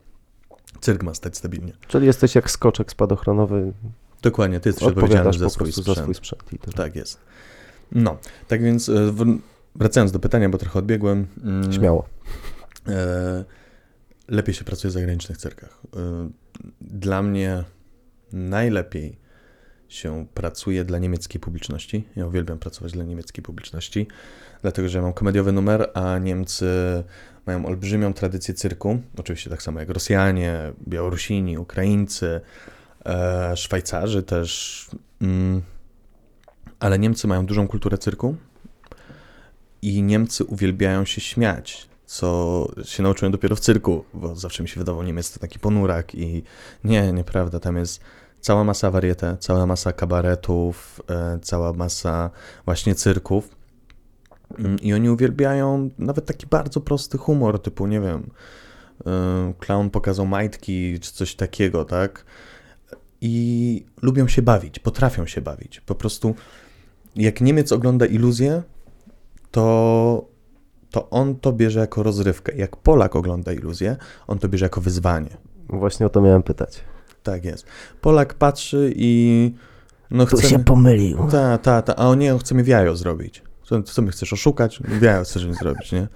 Cyrk ma stać stabilnie. Czyli jesteś jak skoczek spadochronowy, Dokładnie, ty jesteś odpowiedzialny za swój sprzęt. za swój sprzęt. Tak jest. No, tak więc e, wracając do pytania, bo trochę odbiegłem. mm, Śmiało. E, lepiej się pracuje w zagranicznych cyrkach. E, dla mnie najlepiej się pracuje dla niemieckiej publiczności. Ja uwielbiam pracować dla niemieckiej publiczności, dlatego że mam komediowy numer, a Niemcy mają olbrzymią tradycję cyrku. Oczywiście tak samo jak Rosjanie, Białorusini, Ukraińcy, e, Szwajcarzy też. Mm, ale Niemcy mają dużą kulturę cyrku i Niemcy uwielbiają się śmiać, co się nauczyłem dopiero w cyrku, bo zawsze mi się wydawało Niemiec to taki ponurak i nie, nieprawda, tam jest cała masa warietę, cała masa kabaretów, e, cała masa właśnie cyrków Mm, i oni uwielbiają nawet taki bardzo prosty humor, typu, nie wiem, e, clown pokazał majtki czy coś takiego, tak? I lubią się bawić, potrafią się bawić. Po prostu jak Niemiec ogląda iluzję, to, to on to bierze jako rozrywkę. Jak Polak ogląda iluzję, on to bierze jako wyzwanie. Właśnie o to miałem pytać. Tak jest. Polak patrzy i no chce... pomylił. Ta, ta, ta, a on nie, on chce mi jajo zrobić. Co, co mi chcesz oszukać? Jajo chcesz mi zrobić, nie?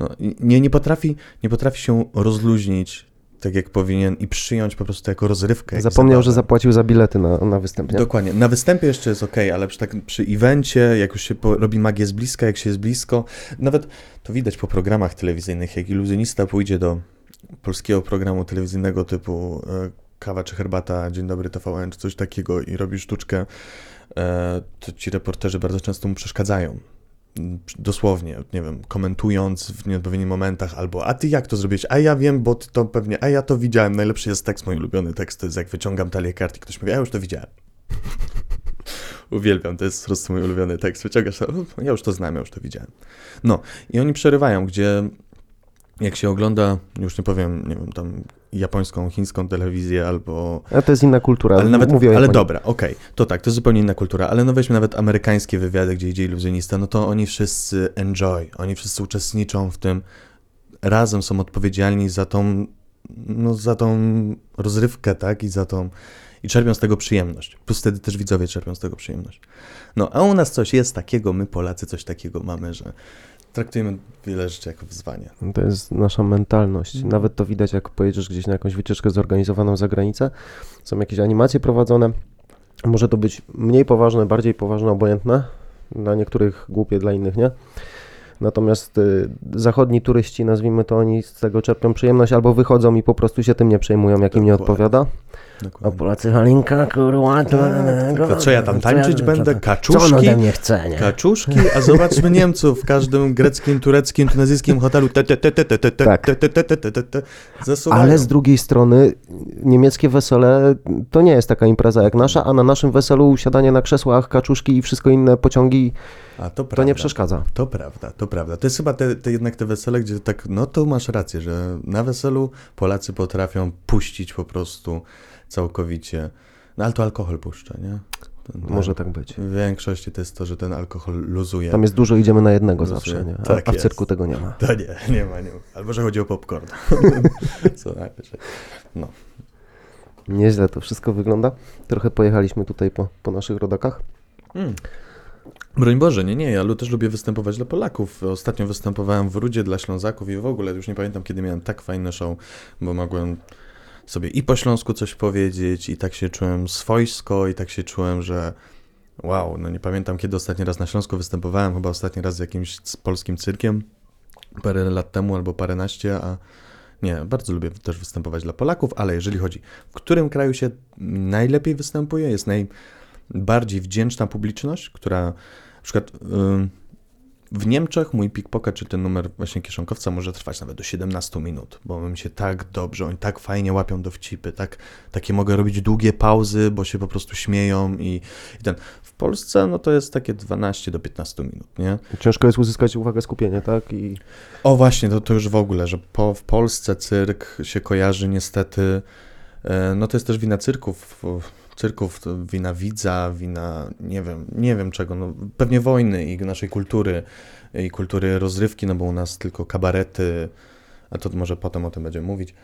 No, i nie, nie, potrafi, nie potrafi się rozluźnić tak jak powinien i przyjąć po prostu to jako rozrywkę. Zapomniał, że zapłacił za bilety na, na występ. nie? Dokładnie. Na występie jeszcze jest ok, ale przy, tak, przy evencie, jak już się po, robi magię z bliska, jak się jest blisko, nawet to widać po programach telewizyjnych, jak iluzjonista pójdzie do polskiego programu telewizyjnego typu e, kawa czy herbata, dzień dobry TVN, czy coś takiego i robi sztuczkę, e, to ci reporterzy bardzo często mu przeszkadzają. Dosłownie, nie wiem, komentując w nieodpowiednich momentach, albo a ty jak to zrobiłeś? A ja wiem, bo ty to pewnie, a ja to widziałem. Najlepszy jest tekst, mój ulubiony tekst, to jest jak wyciągam talię kart i ktoś mówi, a ja już to widziałem. *laughs* Uwielbiam, to jest po prostu mój ulubiony tekst. Wyciągasz, to, "O, ja już to znam, ja już to widziałem. No, i oni przerywają, gdzie jak się ogląda, już nie powiem, nie wiem, tam japońską, chińską telewizję albo Ale to jest inna kultura. ale nawet, Mówię ale dobra, okej, to tak, to jest zupełnie inna kultura, ale no weźmy nawet amerykańskie wywiady, gdzie idzie iluzjonista, no to oni wszyscy enjoy, oni wszyscy uczestniczą w tym, razem są odpowiedzialni za tą, no za tą rozrywkę, tak, i za tą, i czerpią z tego przyjemność, plus wtedy też widzowie czerpią z tego przyjemność. No, a u nas coś jest takiego, my Polacy coś takiego mamy, że traktujemy wiele rzeczy jako wyzwanie. To jest nasza mentalność. Mhm. Nawet to widać, jak pojedziesz gdzieś na jakąś wycieczkę zorganizowaną za granicę. Są jakieś animacje prowadzone. Może to być mniej poważne, bardziej poważne, obojętne. Dla niektórych głupie, dla innych nie. Natomiast y, zachodni turyści, nazwijmy to, oni z tego czerpią przyjemność albo wychodzą i po prostu się tym nie przejmują, jak im nie Dokładnie. A. Polacy, Halinka, kurwa, to, tak, to co ja tam tańczyć będę? Co on Kaczuszki? ode mnie chce, nie? Kaczuszki, a zobaczmy *laughs* Niemców w każdym greckim, tureckim, tunezyjskim hotelu. Te, te, te, te, te, te, te, Tak. te, te, te, te, te, te, te. Zasuwają. Ale z drugiej strony niemieckie wesele to nie jest taka impreza jak nasza, a na naszym weselu usiadanie na krzesłach, kaczuszki i wszystko inne pociągi A to, to prawda. nie przeszkadza. To prawda, to prawda. To jest chyba te, te jednak te wesele, gdzie tak, no to masz rację, że na weselu Polacy potrafią puścić po prostu całkowicie. No ale to alkohol puszcza, nie? To- Może tak być. W większości to jest to, że ten alkohol luzuje. Tam jest dużo, idziemy na jednego Rozumiem. zawsze, nie? A, Tak a w jest. cyrku tego nie ma. To nie, nie ma, nie ma. Albo, że chodzi o popcorn. *laughs* Co najwyżej. No. Nieźle to wszystko wygląda. Trochę pojechaliśmy tutaj po, po naszych rodakach. Mm. Broń Boże, nie, nie, ja też lubię występować dla Polaków. Ostatnio występowałem w Rudzie dla Ślązaków i w ogóle już nie pamiętam, kiedy miałem tak fajne show, bo mogłem sobie i po śląsku coś powiedzieć i tak się czułem swojsko i tak się czułem, że wow, no nie pamiętam, kiedy ostatni raz na Śląsku występowałem, chyba ostatni raz z jakimś polskim cyrkiem parę lat temu albo paręnaście, a nie, bardzo lubię też występować dla Polaków, ale jeżeli chodzi, w którym kraju się najlepiej występuje, jest najbardziej wdzięczna publiczność, która na przykład ym, w Niemczech mój pickpocket, czy ten numer właśnie kieszonkowca może trwać nawet do 17 minut, bo mi się tak dobrze, oni tak fajnie łapią dowcipy, tak, takie mogę robić długie pauzy, bo się po prostu śmieją i, i ten. W Polsce no to jest takie 12 do 15 minut, nie? Ciężko jest uzyskać uwagę, skupienie, tak? I O właśnie, to, to już w ogóle, że po, w Polsce cyrk się kojarzy niestety, e, no to jest też wina cyrków, cyrków, wina widza, wina nie wiem, nie wiem czego, no pewnie wojny i naszej kultury i kultury rozrywki, no bo u nas tylko kabarety, a to może potem o tym będziemy mówić,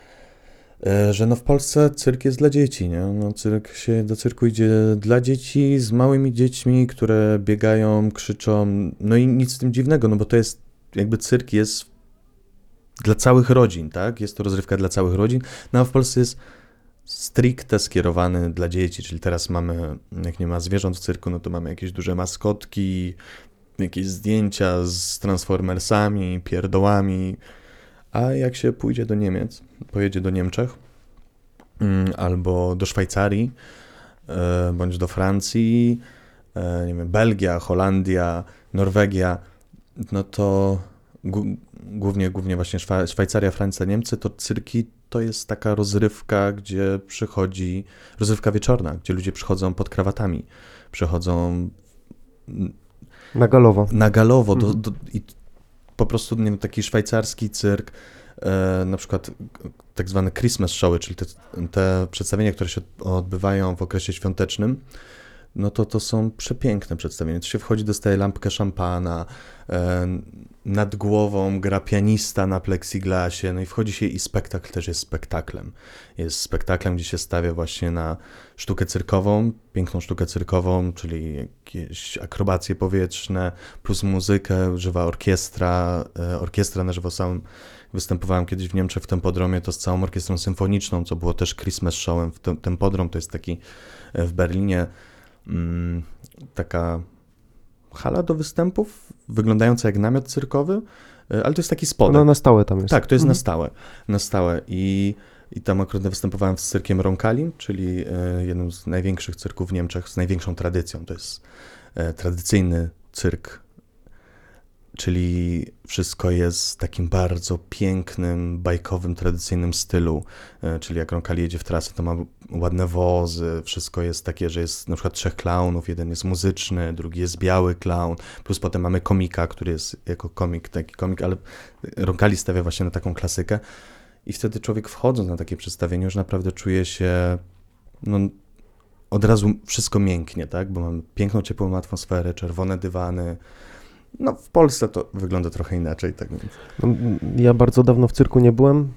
e, że no w Polsce cyrk jest dla dzieci, nie? No cyrk się, do cyrku idzie dla dzieci, z małymi dziećmi, które biegają, krzyczą, no i nic z tym dziwnego, no bo to jest, jakby cyrk jest dla całych rodzin, tak? Jest to rozrywka dla całych rodzin, no a w Polsce jest stricte skierowany dla dzieci, czyli teraz mamy, jak nie ma zwierząt w cyrku, no to mamy jakieś duże maskotki, jakieś zdjęcia z Transformersami, pierdołami, a jak się pójdzie do Niemiec, pojedzie do Niemczech mm, albo do Szwajcarii, e, bądź do Francji, e, nie wiem, Belgia, Holandia, Norwegia, no to głównie, głównie właśnie Szwa- Szwajcaria, Francja, Niemcy, to cyrki to jest taka rozrywka, gdzie przychodzi, rozrywka wieczorna, gdzie ludzie przychodzą pod krawatami, przychodzą na galowo. na galowo do, Mhm. do, i po prostu nie wiem, taki szwajcarski cyrk, e, na przykład tak zwane Christmas showy, czyli te, te przedstawienia, które się odbywają w okresie świątecznym, no to to są przepiękne przedstawienia. To się wchodzi, dostaje lampkę szampana, e, nad głową gra pianista na plexiglasie, no i wchodzi się i spektakl też jest spektaklem. Jest spektaklem, gdzie się stawia właśnie na sztukę cyrkową, piękną sztukę cyrkową, czyli jakieś akrobacje powietrzne, plus muzykę, żywa orkiestra, e, orkiestra na żywo sam występowałem kiedyś w Niemczech w Tempodromie, to z całą orkiestrą symfoniczną, co było też Christmas Showem. W Tem- Tempodrom to jest taki e, w Berlinie taka hala do występów, wyglądająca jak namiot cyrkowy, e, ale to jest taki spodek. Ona na stałe tam jest. Tak, to jest na Mhm. stałe. Na stałe. I, I tam akurat występowałem z cyrkiem Ronkalim, czyli e, jednym z największych cyrków w Niemczech, z największą tradycją. To jest e, tradycyjny cyrk, czyli wszystko jest w takim bardzo pięknym, bajkowym, tradycyjnym stylu. E, czyli jak Ronkali jedzie w trasę, to ma ładne wozy, wszystko jest takie, że jest na przykład trzech klaunów, jeden jest muzyczny, drugi jest biały klaun, plus potem mamy komika, który jest jako komik, taki komik, ale Ronkali stawia właśnie na taką klasykę. I wtedy człowiek wchodząc na takie przedstawienie już naprawdę czuje się, no od razu wszystko mięknie, tak, bo mamy piękną, ciepłą atmosferę, czerwone dywany, no w Polsce to wygląda trochę inaczej, tak więc. No, Ja bardzo dawno w cyrku nie byłem.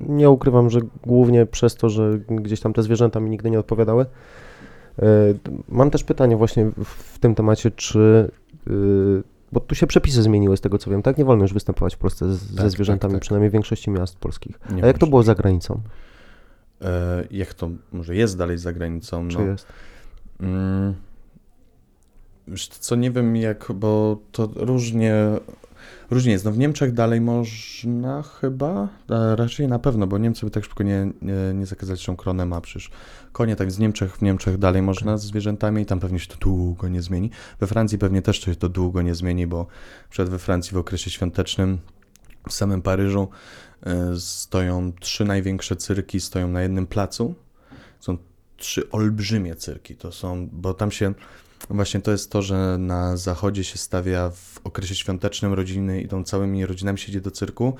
Nie ukrywam, że głównie przez to, że gdzieś tam te zwierzęta mi nigdy nie odpowiadały. E, Mam też pytanie właśnie w- tym temacie, czy y, Bo tu się przepisy zmieniły z tego co wiem, tak? Nie wolno już występować w Polsce z, Tak, ze zwierzętami, tak, tak. przynajmniej w większości miast polskich. Nie A jak to było za granicą? E, jak to może jest dalej za granicą? Czy No, jest? Mm, co, nie wiem jak, bo to różnie, różnie jest. No w Niemczech dalej można chyba, a raczej na pewno, bo Niemcy by tak szybko nie, nie, nie zakazali, zresztą Kronę ma przecież konie, tak w Niemczech, w Niemczech dalej można z zwierzętami i tam pewnie się to długo nie zmieni. We Francji pewnie też się to długo nie zmieni, bo przed we Francji w okresie świątecznym w samym Paryżu y, stoją trzy największe cyrki, stoją na jednym placu. Są trzy olbrzymie cyrki. To są, bo tam się właśnie to jest to, że na zachodzie się stawia w okresie świątecznym rodziny idą całymi rodzinami się idzie do cyrku.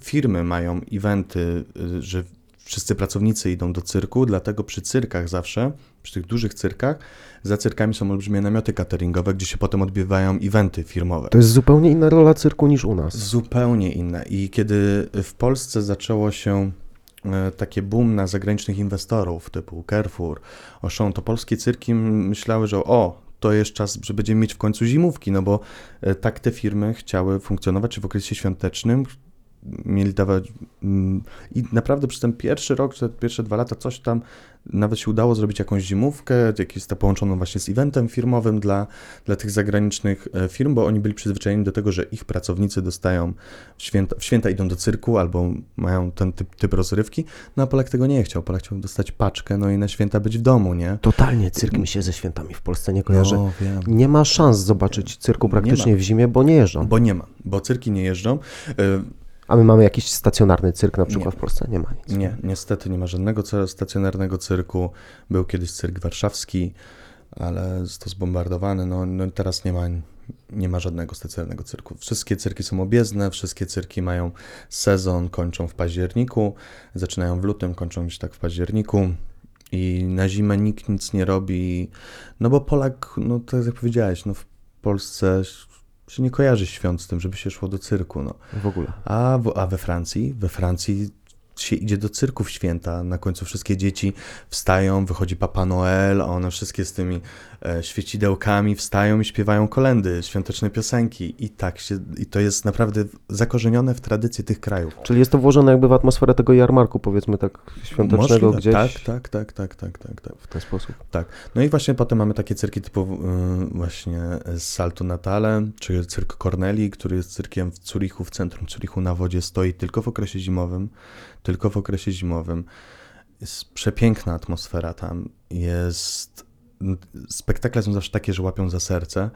Firmy mają eventy, y, że wszyscy pracownicy idą do cyrku, dlatego przy cyrkach zawsze, przy tych dużych cyrkach, za cyrkami są olbrzymie namioty cateringowe, gdzie się potem odbywają eventy firmowe. To jest zupełnie inna rola cyrku niż u nas. Zupełnie inne. I kiedy w Polsce zaczęło się takie boom na zagranicznych inwestorów typu Carrefour, Auchan, to polskie cyrki myślały, że o, to jest czas, że będziemy mieć w końcu zimówki, no bo e, tak te firmy chciały funkcjonować, czy w okresie świątecznym mieli dawać mm, i naprawdę przez ten pierwszy rok, te pierwsze dwa lata coś tam nawet się udało zrobić jakąś zimówkę, jakieś to połączoną właśnie z eventem firmowym dla, dla tych zagranicznych e, firm, bo oni byli przyzwyczajeni do tego, że ich pracownicy dostają w święta, w święta idą do cyrku albo mają ten typ, typ rozrywki, no a Polak tego nie chciał, Polak chciał dostać paczkę, no i na święta być w domu, nie? Totalnie cyrk mi się ze świętami w Polsce nie kojarzy. No, wiem. Nie ma szans zobaczyć cyrku praktycznie w zimie, bo nie jeżdżą. Bo nie ma, bo cyrki nie jeżdżą. A my mamy jakiś stacjonarny cyrk na przykład Nie. w Polsce? Nie ma nic. Nie, niestety nie ma żadnego stacjonarnego cyrku. Był kiedyś cyrk warszawski, ale został zbombardowany. No, no teraz nie ma, nie ma żadnego stacjonarnego cyrku. Wszystkie cyrki są objezdne, wszystkie cyrki mają sezon, kończą w październiku, zaczynają w lutym, kończą gdzieś tak w październiku. I na zimę nikt nic nie robi, no bo Polak, no tak jak powiedziałeś, no w Polsce się nie kojarzy świąt z tym, żeby się szło do cyrku, no. W ogóle. A, w, a we Francji? We Francji się idzie do cyrku w święta. Na końcu wszystkie dzieci wstają, wychodzi Papa Noel, a one wszystkie z tymi e, świecidełkami wstają i śpiewają kolendy, świąteczne piosenki. I tak się, i to jest naprawdę zakorzenione w tradycji tych krajów. Czyli jest to włożone jakby w atmosferę tego jarmarku, powiedzmy tak świątecznego Możliwe. gdzieś Tak, tak, tak, tak, tak, tak, tak. w ten sposób. Tak. No i właśnie potem mamy takie cyrki typu y, właśnie z Saltu Natale, czy cyrk Corneli, który jest cyrkiem w Zurichu, w centrum Zurichu na wodzie, stoi tylko w okresie zimowym, tylko w okresie zimowym. Jest przepiękna atmosfera tam, jest... Spektakle są zawsze takie, że łapią za serce.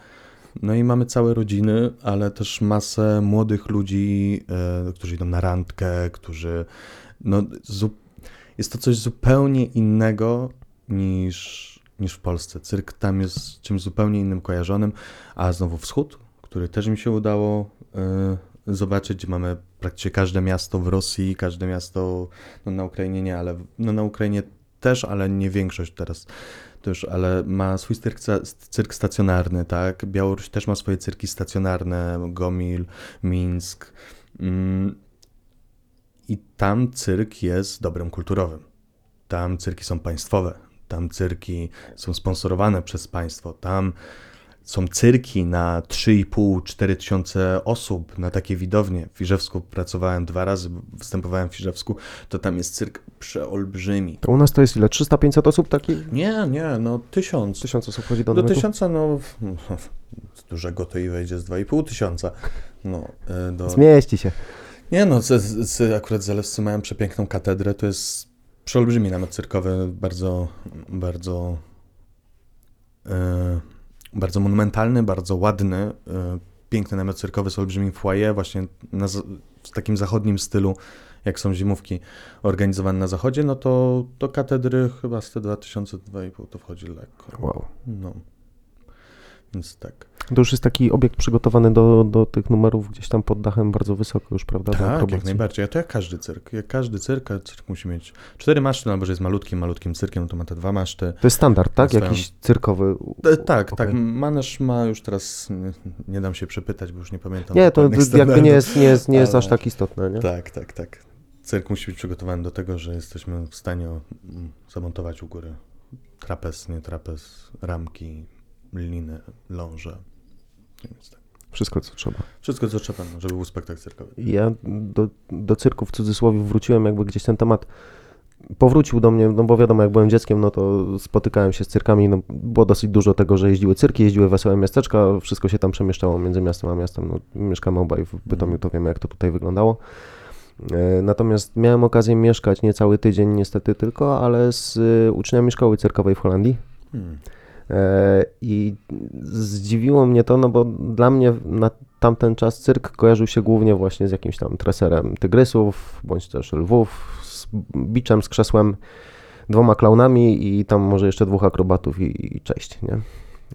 No i mamy całe rodziny, ale też masę młodych ludzi, e, którzy idą na randkę, którzy... No. Jest to coś zupełnie innego niż, niż w Polsce. Cyrk tam jest czymś zupełnie innym kojarzonym, a znowu wschód, który też mi się udało y, zobaczyć, mamy praktycznie każde miasto w Rosji, każde miasto no, na Ukrainie nie, ale no, na Ukrainie też, ale nie większość teraz też, ale ma swój cyrk, cyrk stacjonarny, tak? Białoruś też ma swoje cyrki stacjonarne, Gomil, Mińsk. Mm, I tam cyrk jest dobrem kulturowym. Tam cyrki są państwowe, tam cyrki są sponsorowane przez państwo, tam są cyrki na 3,5-4 tysiące osób, na takie widownie. W Iżewsku pracowałem dwa razy, występowałem w Iżewsku, to tam jest cyrk przeolbrzymi. To u nas to jest ile? 300-500 osób takich? Nie, nie, no tysiąc. Tysiąc osób chodzi do Do tysiąca, no *laughs* z dużego to i wejdzie z 2,5 tysiąca. No, y, do... Zmieści się. Nie no, z, z, akurat Zalewscy mają przepiękną katedrę, to jest przeolbrzymi namiot cyrkowy, bardzo, bardzo, e, bardzo monumentalny, bardzo ładny, e, piękny namiot cyrkowy z olbrzymim foyer, właśnie na, w takim zachodnim stylu, jak są zimówki organizowane na zachodzie, no to do katedry chyba z te 2000, 2,5 to wchodzi lekko. Wow. No, więc tak. To już jest taki obiekt przygotowany do, do tych numerów gdzieś tam pod dachem bardzo wysoko już, prawda? Tak, jak najbardziej. A to jak każdy cyrk. Jak każdy cyrk, a cyrk musi mieć cztery maszty, no albo że jest malutkim, malutkim cyrkiem, no to ma te dwa maszty. To jest standard, tak? Jakiś cyrkowy. E, tak, tak. Manerz ma już teraz, nie, dam się przepytać, bo już nie pamiętam. Nie, to jakby nie jest, nie jest, nie jest Ale- aż tak istotne, nie? Tak, tak, tak. Cyrk musi być przygotowany do tego, że jesteśmy w stanie zamontować u góry trapez, nie trapez, ramki, liny, ląże. Więc tak. Wszystko, co trzeba. Wszystko, co trzeba, no, żeby był spektakl cyrkowy. Ja do, do cyrku w cudzysłowie wróciłem, jakby gdzieś ten temat powrócił do mnie, no bo wiadomo, jak byłem dzieckiem, no to spotykałem się z cyrkami, no było dosyć dużo tego, że jeździły cyrki, jeździły wesołe miasteczka, wszystko się tam przemieszczało między miastem a miastem, no mieszkamy obaj w Bytomiu, to wiemy, jak to tutaj wyglądało. E, Natomiast miałem okazję mieszkać nie cały tydzień niestety tylko, ale z y, uczniami szkoły cyrkowej w Holandii. Hmm. E, I zdziwiło mnie to, no bo dla mnie na tamten czas cyrk kojarzył się głównie właśnie z jakimś tam treserem tygrysów, bądź też lwów, z biczem, z krzesłem, dwoma klaunami i tam może jeszcze dwóch akrobatów i, i cześć, nie?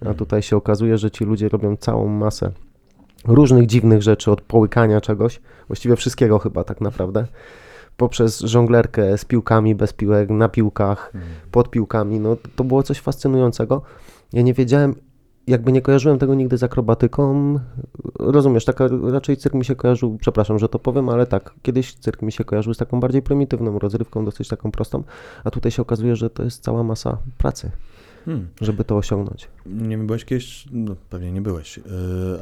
A tutaj się okazuje, że ci ludzie robią całą masę różnych dziwnych rzeczy, od połykania czegoś, właściwie wszystkiego chyba tak naprawdę, poprzez żonglerkę z piłkami, bez piłek, na piłkach, Hmm. pod piłkami, no to było coś fascynującego. Ja nie wiedziałem, jakby nie kojarzyłem tego nigdy z akrobatyką. Rozumiesz, taka raczej cyrk mi się kojarzył, przepraszam, że to powiem, ale tak, kiedyś cyrk mi się kojarzył z taką bardziej prymitywną rozrywką, dosyć taką prostą, a tutaj się okazuje, że to jest cała masa pracy, Hmm. żeby to osiągnąć. Nie byłeś kiedyś, no pewnie nie byłeś, yy,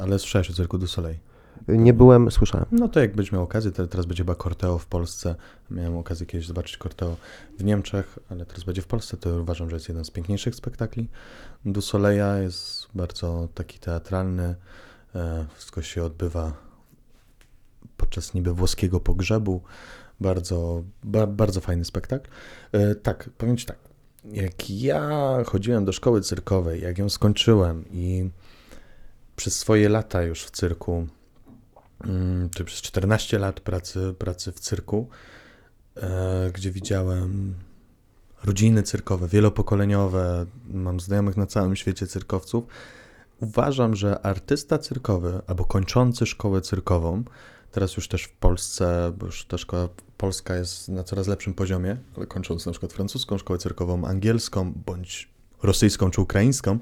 ale słyszałeś o cyrku du Soleil. Nie byłem, słyszałem. No to jak będziesz miał okazję, te- teraz będzie chyba Corteo w Polsce. Miałem okazję kiedyś zobaczyć Corteo w Niemczech, ale teraz będzie w Polsce. To uważam, że jest jeden z piękniejszych spektakli. Du Soleila jest bardzo taki teatralny. E, Wszystko się odbywa podczas niby włoskiego pogrzebu. Bardzo, ba, bardzo fajny spektakl. E, Tak, powiem Ci tak. Jak ja chodziłem do szkoły cyrkowej, jak ją skończyłem i przez swoje lata już w cyrku czy przez 14 lat pracy, pracy w cyrku, e, gdzie widziałem rodziny cyrkowe, wielopokoleniowe, mam znajomych na całym świecie cyrkowców. Uważam, że artysta cyrkowy albo kończący szkołę cyrkową, teraz już też w Polsce, bo już ta szkoła polska jest na coraz lepszym poziomie, ale kończąc na przykład francuską szkołę cyrkową, angielską bądź rosyjską czy ukraińską,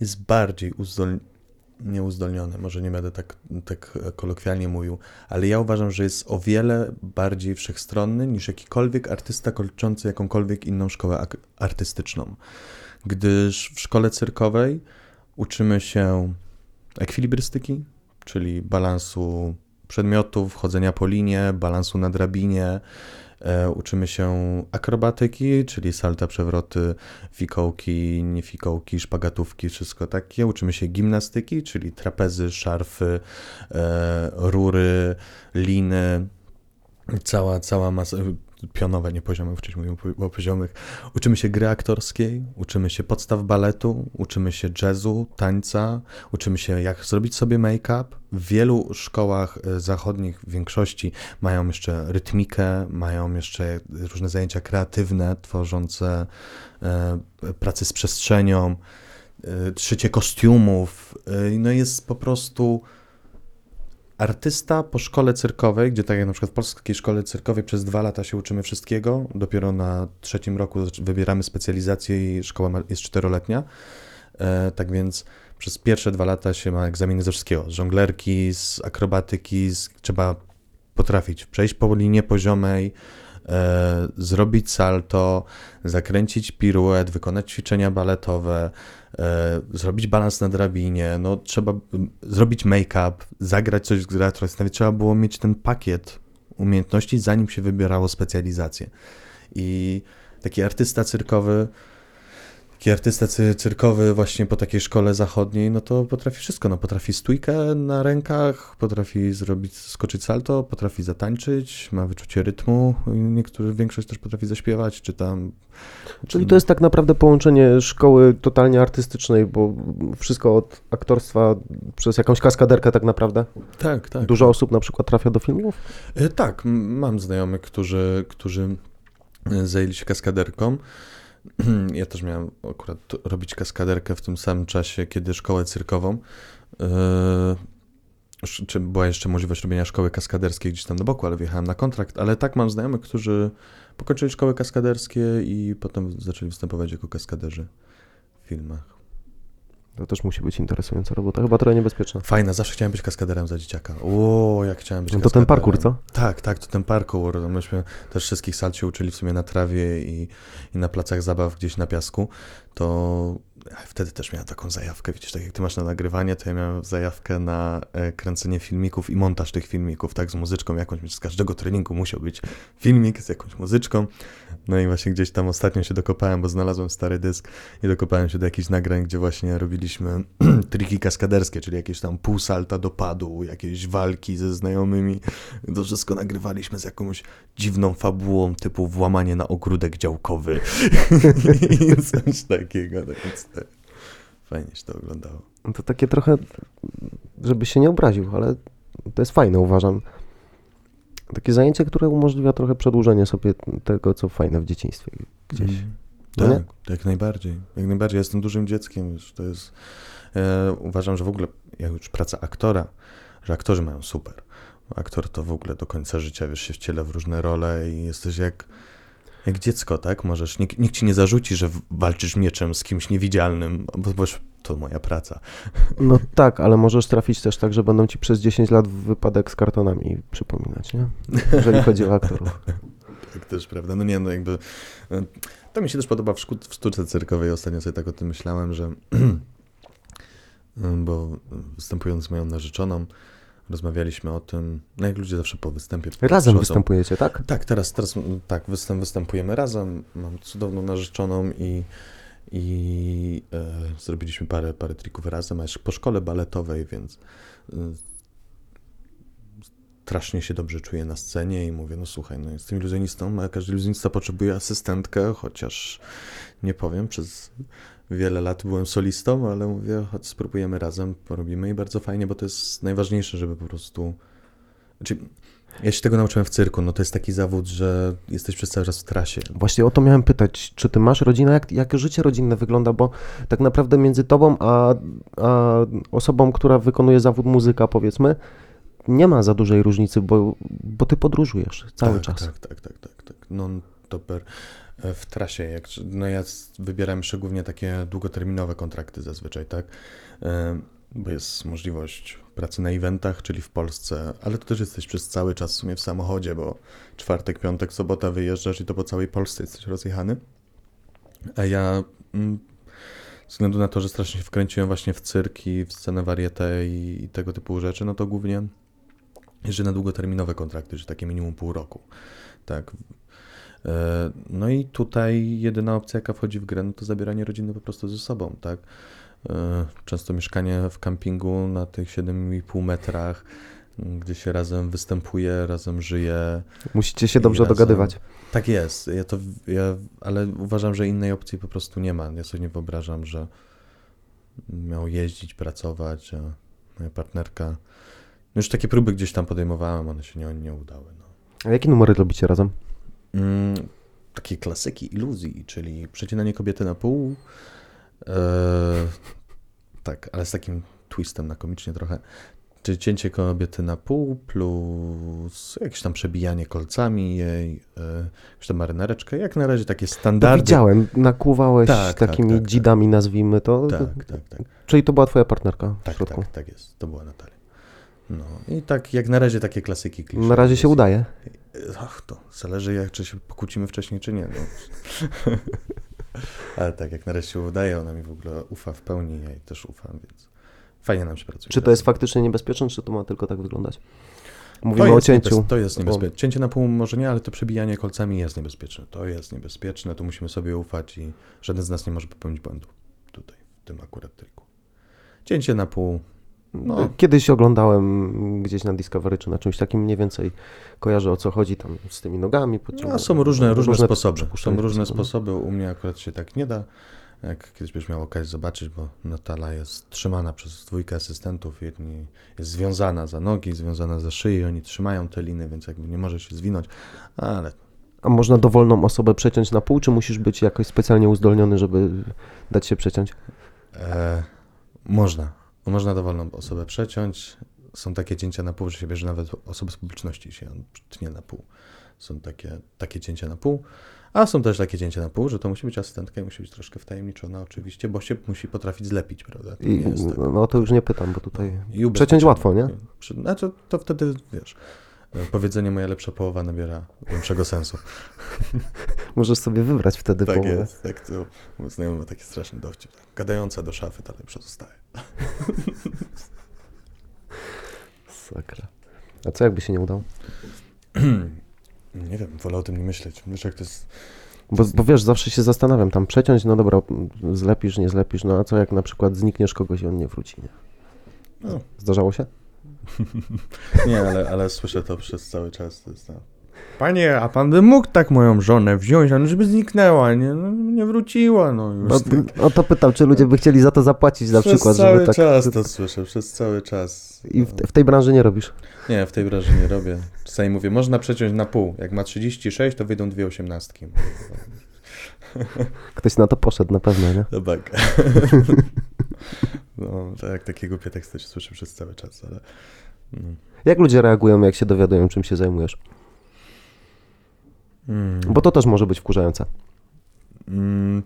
jest bardziej uzdolniony nieuzdolniony, może nie będę tak, tak kolokwialnie mówił, ale ja uważam, że jest o wiele bardziej wszechstronny niż jakikolwiek artysta kończący jakąkolwiek inną szkołę artystyczną. Gdyż w szkole cyrkowej uczymy się ekwilibrystyki, czyli balansu przedmiotów, chodzenia po linie, balansu na drabinie, uczymy się akrobatyki, czyli salta, przewroty, fikołki, nie fikołki, szpagatówki, wszystko takie. Uczymy się gimnastyki, czyli trapezy, szarfy, e, rury, liny, cała, cała masa, pionowe, nie poziome, wcześniej mówiłem po- o poziomych. Uczymy się gry aktorskiej, uczymy się podstaw baletu, uczymy się jazzu, tańca, uczymy się jak zrobić sobie make-up. W wielu szkołach e, zachodnich, w większości, mają jeszcze rytmikę, mają jeszcze różne zajęcia kreatywne, tworzące e, pracę z przestrzenią, e, szycie kostiumów. E, no jest po prostu artysta po szkole cyrkowej, gdzie tak jak na przykład w polskiej szkole cyrkowej przez dwa lata się uczymy wszystkiego, dopiero na trzecim roku wybieramy specjalizację i szkoła jest czteroletnia. E, tak więc przez pierwsze dwa lata się ma egzaminy ze wszystkiego, z żonglerki, z akrobatyki, z, trzeba potrafić przejść po linie poziomej, e, zrobić salto, zakręcić piruet, wykonać ćwiczenia baletowe, zrobić balans na drabinie, no trzeba zrobić make-up, zagrać coś z nawet trzeba było mieć ten pakiet umiejętności, zanim się wybierało specjalizację. I taki artysta cyrkowy, taki artysta cy- cyrkowy właśnie po takiej szkole zachodniej, no to potrafi wszystko, no potrafi stójkę na rękach, potrafi zrobić, skoczyć salto, potrafi zatańczyć, ma wyczucie rytmu, i niektórzy, większość też potrafi zaśpiewać, czy tam... Czyli to jest tak naprawdę połączenie szkoły totalnie artystycznej, bo wszystko od aktorstwa przez jakąś kaskaderkę tak naprawdę. Tak, tak. Dużo osób na przykład trafia do filmów. E, Tak, mam znajomych, którzy, którzy e, zajęli się kaskaderką. *clears throat* Ja też miałem akurat robić kaskaderkę w tym samym czasie, kiedy szkołę cyrkową. Sz- Czy była jeszcze możliwość robienia szkoły kaskaderskiej gdzieś tam na boku, ale wjechałem na kontrakt. Ale tak, mam znajomych, którzy pokończyli szkoły kaskaderskie i potem zaczęli występować jako kaskaderzy w filmach. To też musi być interesująca robota, chyba trochę niebezpieczna. Fajna, zawsze chciałem być kaskaderem za dzieciaka. O, jak chciałem być No to ten kaskaderem. parkour, co? Tak, tak, to ten parkour. Myśmy też wszystkich sal się uczyli w sumie na trawie i, i na placach zabaw gdzieś na piasku. To wtedy też miałem taką zajawkę, widzisz, tak jak ty masz na nagrywanie, to ja miałem zajawkę na e, kręcenie filmików i montaż tych filmików, tak, z muzyczką jakąś, z każdego treningu musiał być filmik z jakąś muzyczką, no i właśnie gdzieś tam ostatnio się dokopałem, bo znalazłem stary dysk i dokopałem się do jakichś nagrań, gdzie właśnie robiliśmy *clears throat* triki kaskaderskie, czyli jakieś tam pół salta do padu, jakieś walki ze znajomymi, to wszystko nagrywaliśmy z jakąś dziwną fabułą, typu włamanie na ogródek działkowy. *laughs* I coś takiego, tak więc te- fajnie się to oglądało. No To takie trochę, żeby się nie obraził, ale to jest fajne, uważam. Takie zajęcie, które umożliwia trochę przedłużenie sobie tego, co fajne w dzieciństwie gdzieś. No Tak, nie? jak najbardziej. Jak najbardziej. Ja jestem dużym dzieckiem, już to jest. E, uważam, że w ogóle jak już praca aktora, że aktorzy mają super. Aktor to w ogóle do końca życia wiesz, się wciela w różne role i jesteś jak, jak dziecko, tak? Możesz, nikt, nikt ci nie zarzuci, że walczysz mieczem z kimś niewidzialnym, bo, bo to moja praca. No tak, ale możesz trafić też tak, że będą ci przez 10 lat wypadek z kartonami przypominać, nie? Jeżeli chodzi o aktorów. *laughs* Tak też, prawda? No nie, no jakby. e, To mi się też podoba w, szku- w sztuce cyrkowej. Ostatnio sobie tak o tym myślałem, że. *clears throat* Bo występując z moją narzeczoną, rozmawialiśmy o tym, no jak ludzie zawsze po występie. Razem przychodzą. występujecie, tak? Tak, teraz, teraz tak, występ, występujemy razem. Mam cudowną narzeczoną i, i e, zrobiliśmy parę, parę trików razem, a jeszcze po szkole baletowej, więc e, strasznie się dobrze czuję na scenie i mówię, no słuchaj, no jestem iluzjonistą, a każdy iluzjonista potrzebuje asystentkę, chociaż nie powiem, przez wiele lat byłem solistą, ale mówię, chodź spróbujemy razem, porobimy i bardzo fajnie, bo to jest najważniejsze, żeby po prostu... Znaczy, ja się tego nauczyłem w cyrku, no to jest taki zawód, że jesteś przez cały czas w trasie. Właśnie o to miałem pytać, czy ty masz rodzinę, jak, jak życie rodzinne wygląda, bo tak naprawdę między tobą a, a osobą, która wykonuje zawód muzyka, powiedzmy, nie ma za dużej różnicy, bo, bo ty podróżujesz cały tak, czas. Tak, tak, tak, tak, tak. Non topper e, w trasie. Jak, no ja wybieram jeszcze głównie takie długoterminowe kontrakty zazwyczaj, tak? Bo jest możliwość pracy na eventach, czyli w Polsce, ale to też jesteś przez cały czas w sumie w samochodzie, bo czwartek, piątek, sobota wyjeżdżasz i to po całej Polsce jesteś rozjechany. A ja mm, ze względu na to, że strasznie się wkręciłem właśnie w cyrki, w scenę warietę i, i tego typu rzeczy, no to głównie jeżdżę na długoterminowe kontrakty, że takie minimum pół roku. Tak. E, No i tutaj jedyna opcja, jaka wchodzi w grę, no to zabieranie rodziny po prostu ze sobą, tak. E, Często mieszkanie w kampingu na tych 7,5 metrach, gdzie się razem występuje, razem żyje. Musicie się dobrze razem- dogadywać. Tak jest, ja to, ja, ale uważam, że innej opcji po prostu nie ma. Ja sobie nie wyobrażam, że miał jeździć, pracować, a moja partnerka. No już takie próby gdzieś tam podejmowałem, one się nie, nie udały. No. A jakie numery robicie razem? Mm, takie klasyki iluzji, czyli przecinanie kobiety na pół. E, tak, ale z takim twistem na komicznie trochę. Czyli cięcie kobiety na pół plus jakieś tam przebijanie kolcami jej, e, jakąś tam marynareczkę. Jak na razie takie To standardy. widziałem, nakłuwałeś Tak, tak, takimi tak, tak. dzidami, nazwijmy to. Tak, tak, tak. Czyli to była twoja partnerka w Tak, środku. tak, tak jest. To była Natalia. No i tak, jak na razie takie klasyki. klisze. Na razie się udaje. Ach, to zależy jak, czy się pokłócimy wcześniej, czy nie. No. *laughs* Ale tak, jak na razie się udaje, ona mi w ogóle ufa w pełni, ja jej też ufam, więc fajnie nam się pracuje. Czy to jest faktycznie niebezpieczne, czy to ma tylko tak wyglądać? to Mówimy jest o cięciu. To jest niebezpieczne. Cięcie na pół może nie, ale to przebijanie kolcami jest niebezpieczne. To jest niebezpieczne, to musimy sobie ufać i żaden z nas nie może popełnić błędu tutaj, w tym akurat triku. Cięcie na pół, no. Kiedyś oglądałem gdzieś na Discovery, czy na czymś takim mniej więcej kojarzę o co chodzi tam z tymi nogami. No, są różne, różne sposoby. Są różne sposoby. sposoby. U mnie akurat się tak nie da. Jak kiedyś byś miał okazję zobaczyć, bo Natala jest trzymana przez dwójkę asystentów. Jedni jest związana za nogi, związana za szyję. Oni trzymają te liny, więc jakby nie może się zwinąć. Ale A można dowolną osobę przeciąć na pół, czy musisz być jakoś specjalnie uzdolniony, żeby dać się przeciąć? e, można. Można dowolną osobę przeciąć. Są takie cięcia na pół, że się bierze nawet osoby z publiczności się tnie na pół. Są takie, takie cięcia na pół. A są też takie cięcia na pół, że to musi być asystentka i musi być troszkę wtajemniczona oczywiście, bo się musi potrafić zlepić, prawda? To I, tak. no to już nie pytam, bo tutaj I przeciąć łatwo, nie? Znaczy to wtedy, wiesz, powiedzenie moja lepsza połowa nabiera większego sensu. *laughs* Możesz sobie wybrać wtedy Tak połowę. jest, tak to mój znajomy ma taki straszny dowcip. Gadająca do szafy dalej pozostaje. *laughs* Sakra. A co jakby się nie udał? *clears throat* Nie wiem, wolę o tym nie myśleć. Wiesz, jak to jest... Bo, bo wiesz, zawsze się zastanawiam, tam przeciąć, no dobra, zlepisz, nie zlepisz, no a co jak na przykład znikniesz kogoś i on nie wróci, nie? No, Zdarzało się? *laughs* nie, ale, ale słyszę to przez cały czas. To jest, no. Panie, a pan by mógł tak moją żonę wziąć, a no żeby zniknęła, nie, no, nie wróciła, no już. No, o to pytam, czy ludzie by chcieli za to zapłacić na przez przykład, cały żeby tak... czas to słyszę, przez cały czas. I w, w tej branży nie robisz. Nie, w tej branży nie robię. Czasami mówię, można przeciąć na pół. Jak ma 36, to wyjdą dwie osiemnastki. Ktoś na to poszedł na pewno, nie? To bak. *laughs* No, tak, takie głupie teksty się słyszę przez cały czas, ale... No. Jak ludzie reagują, jak się dowiadują, czym się zajmujesz? Mm. Bo to też może być wkurzające. Mm.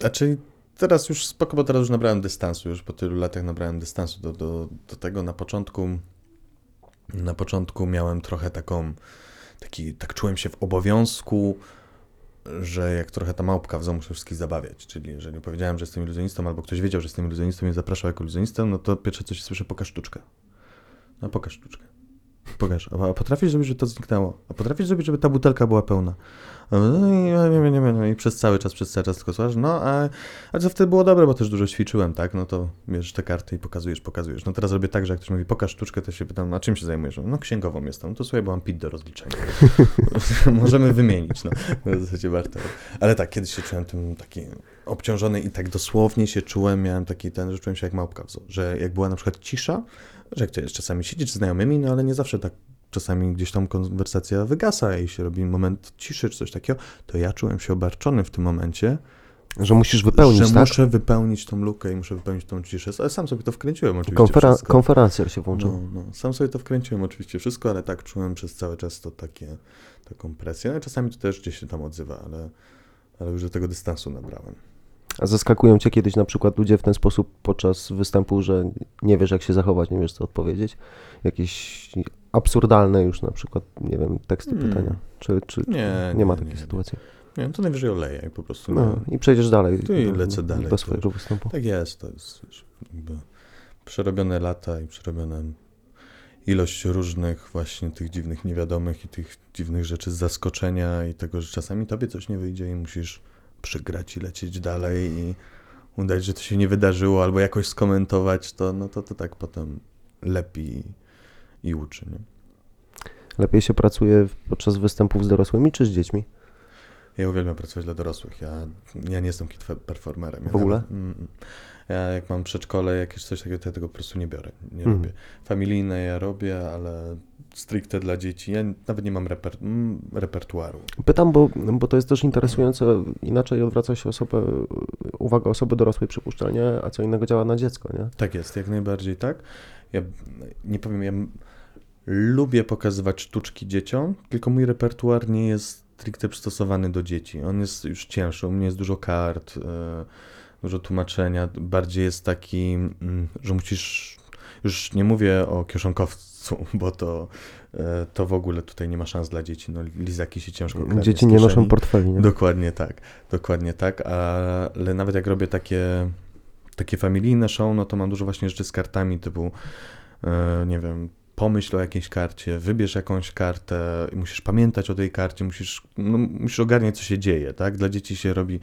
Znaczy, teraz już spoko, bo teraz już nabrałem dystansu, już po tylu latach nabrałem dystansu do, do, do tego. Na początku, na początku miałem trochę taką, taki, tak czułem się w obowiązku, że jak trochę ta małpka w domu muszę wszystkich zabawiać, czyli jeżeli powiedziałem, że jestem iluzjonistą, albo ktoś wiedział, że jestem iluzjonistą i zapraszał jako iluzjonistę, no to pierwsze co się słyszę, pokaż sztuczkę. No pokaż sztuczkę. Pokaż. A potrafisz zrobić, żeby to zniknęło? A potrafisz zrobić, żeby ta butelka była pełna? My, No i, nie, nie, nie, nie, i przez cały czas, przez cały czas tylko słuchasz, no a, a co wtedy było dobre, bo też dużo ćwiczyłem, tak? No to bierzesz te karty i pokazujesz, pokazujesz. No teraz robię tak, że jak ktoś mówi, pokaż sztuczkę, to się pytam, a czym się zajmujesz? No księgową jestem, no to słuchaj, bo mam PIT do rozliczenia. *laughs* Możemy wymienić, no. W zasadzie warto. Ale tak, kiedyś się czułem tym taki obciążony i tak dosłownie się czułem, miałem taki ten, że czułem się jak małpka że jak była na przykład cisza, że jak to czasami siedzieć z znajomymi, no ale nie zawsze tak czasami gdzieś tam konwersacja wygasa i się robi moment ciszy czy coś takiego, to ja czułem się obarczony w tym momencie, Że musisz wypełnić, że tak? muszę wypełnić tą lukę i muszę wypełnić tą ciszę. Ale sam sobie to wkręciłem oczywiście Konfera- wszystko. konferencjer się włączył. No, no, sam sobie to wkręciłem oczywiście wszystko, ale tak czułem przez cały czas to takie, taką presję. No, i czasami to też gdzieś się tam odzywa, ale, ale już do tego dystansu nabrałem. A zaskakują cię kiedyś na przykład ludzie w ten sposób podczas występu, że nie wiesz jak się zachować, nie wiesz co odpowiedzieć? Jakieś absurdalne już na przykład, nie wiem, teksty Hmm. pytania. Czy, czy Nie, nie, ma nie, takiej nie. sytuacji? Nie wiem, to najwyżej oleję i po prostu No nie, i przejdziesz dalej. To i lecę do- dalej, Do to- swojego występu. Tak jest, to jest przerobione lata i przerobione ilość różnych właśnie tych dziwnych niewiadomych i tych dziwnych rzeczy z zaskoczenia i tego, że czasami tobie coś nie wyjdzie i musisz przygrać i lecieć dalej i udać, że to się nie wydarzyło albo jakoś skomentować, to no to, to tak potem lepi i uczy, nie? Lepiej się pracuje podczas występów z dorosłymi czy z dziećmi? Ja uwielbiam pracować dla dorosłych. Ja, ja nie jestem kid performerem. W ogóle? Mm, mm. Ja jak mam przedszkole, jakieś coś takiego, to ja tego po prostu nie biorę. Nie Mhm. robię. Familijne ja robię, ale stricte dla dzieci. Ja nawet nie mam reper, mm, repertuaru. Pytam, bo, bo to jest też interesujące, inaczej odwraca się osobę, uwaga osoby dorosłej przypuszczalnie, a co innego działa na dziecko, nie? Tak jest, jak najbardziej tak. Ja nie powiem, ja lubię pokazywać sztuczki dzieciom, tylko mój repertuar nie jest stricte przystosowany do dzieci. On jest już cięższy, u mnie jest dużo kart, e, dużo tłumaczenia, bardziej jest taki, mm, że musisz, już nie mówię o kieszonkowcu, *laughs* bo to, e, to w ogóle tutaj nie ma szans dla dzieci, no lizaki się ciężko Dzieci nie noszą portfeli, nie? Dokładnie tak, dokładnie tak, ale nawet jak robię takie, takie familijne show, no to mam dużo właśnie rzeczy z kartami typu, e, nie wiem, pomyśl o jakiejś karcie, wybierz jakąś kartę, musisz pamiętać o tej karcie, musisz, no, musisz ogarniać, co się dzieje, tak? Dla dzieci się robi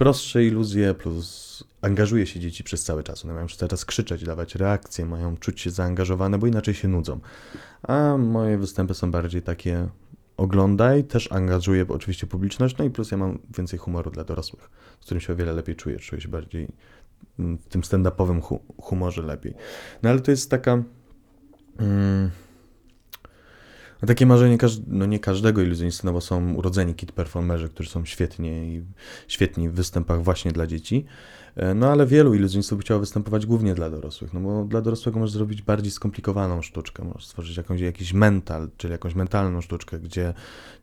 prostsze iluzje, plus angażuje się dzieci przez cały czas. One mają przez cały czas krzyczeć, dawać reakcje, mają czuć się zaangażowane, bo inaczej się nudzą. A moje występy są bardziej takie oglądaj, też angażuję oczywiście publiczność, no i plus ja mam więcej humoru dla dorosłych, z którym się o wiele lepiej czuję, czuję się bardziej mm, w tym stand-upowym hu- humorze lepiej. No ale to jest taka... Mm, no takie marzenie, każ- no nie każdego iluzjonisty, no bo są urodzeni kid performerzy, którzy są świetnie i świetni w występach właśnie dla dzieci. E, No ale wielu iluzjonistów chciało występować głównie dla dorosłych, no bo dla dorosłego możesz zrobić bardziej skomplikowaną sztuczkę, możesz stworzyć jakąś, jakiś mental, czyli jakąś mentalną sztuczkę, gdzie,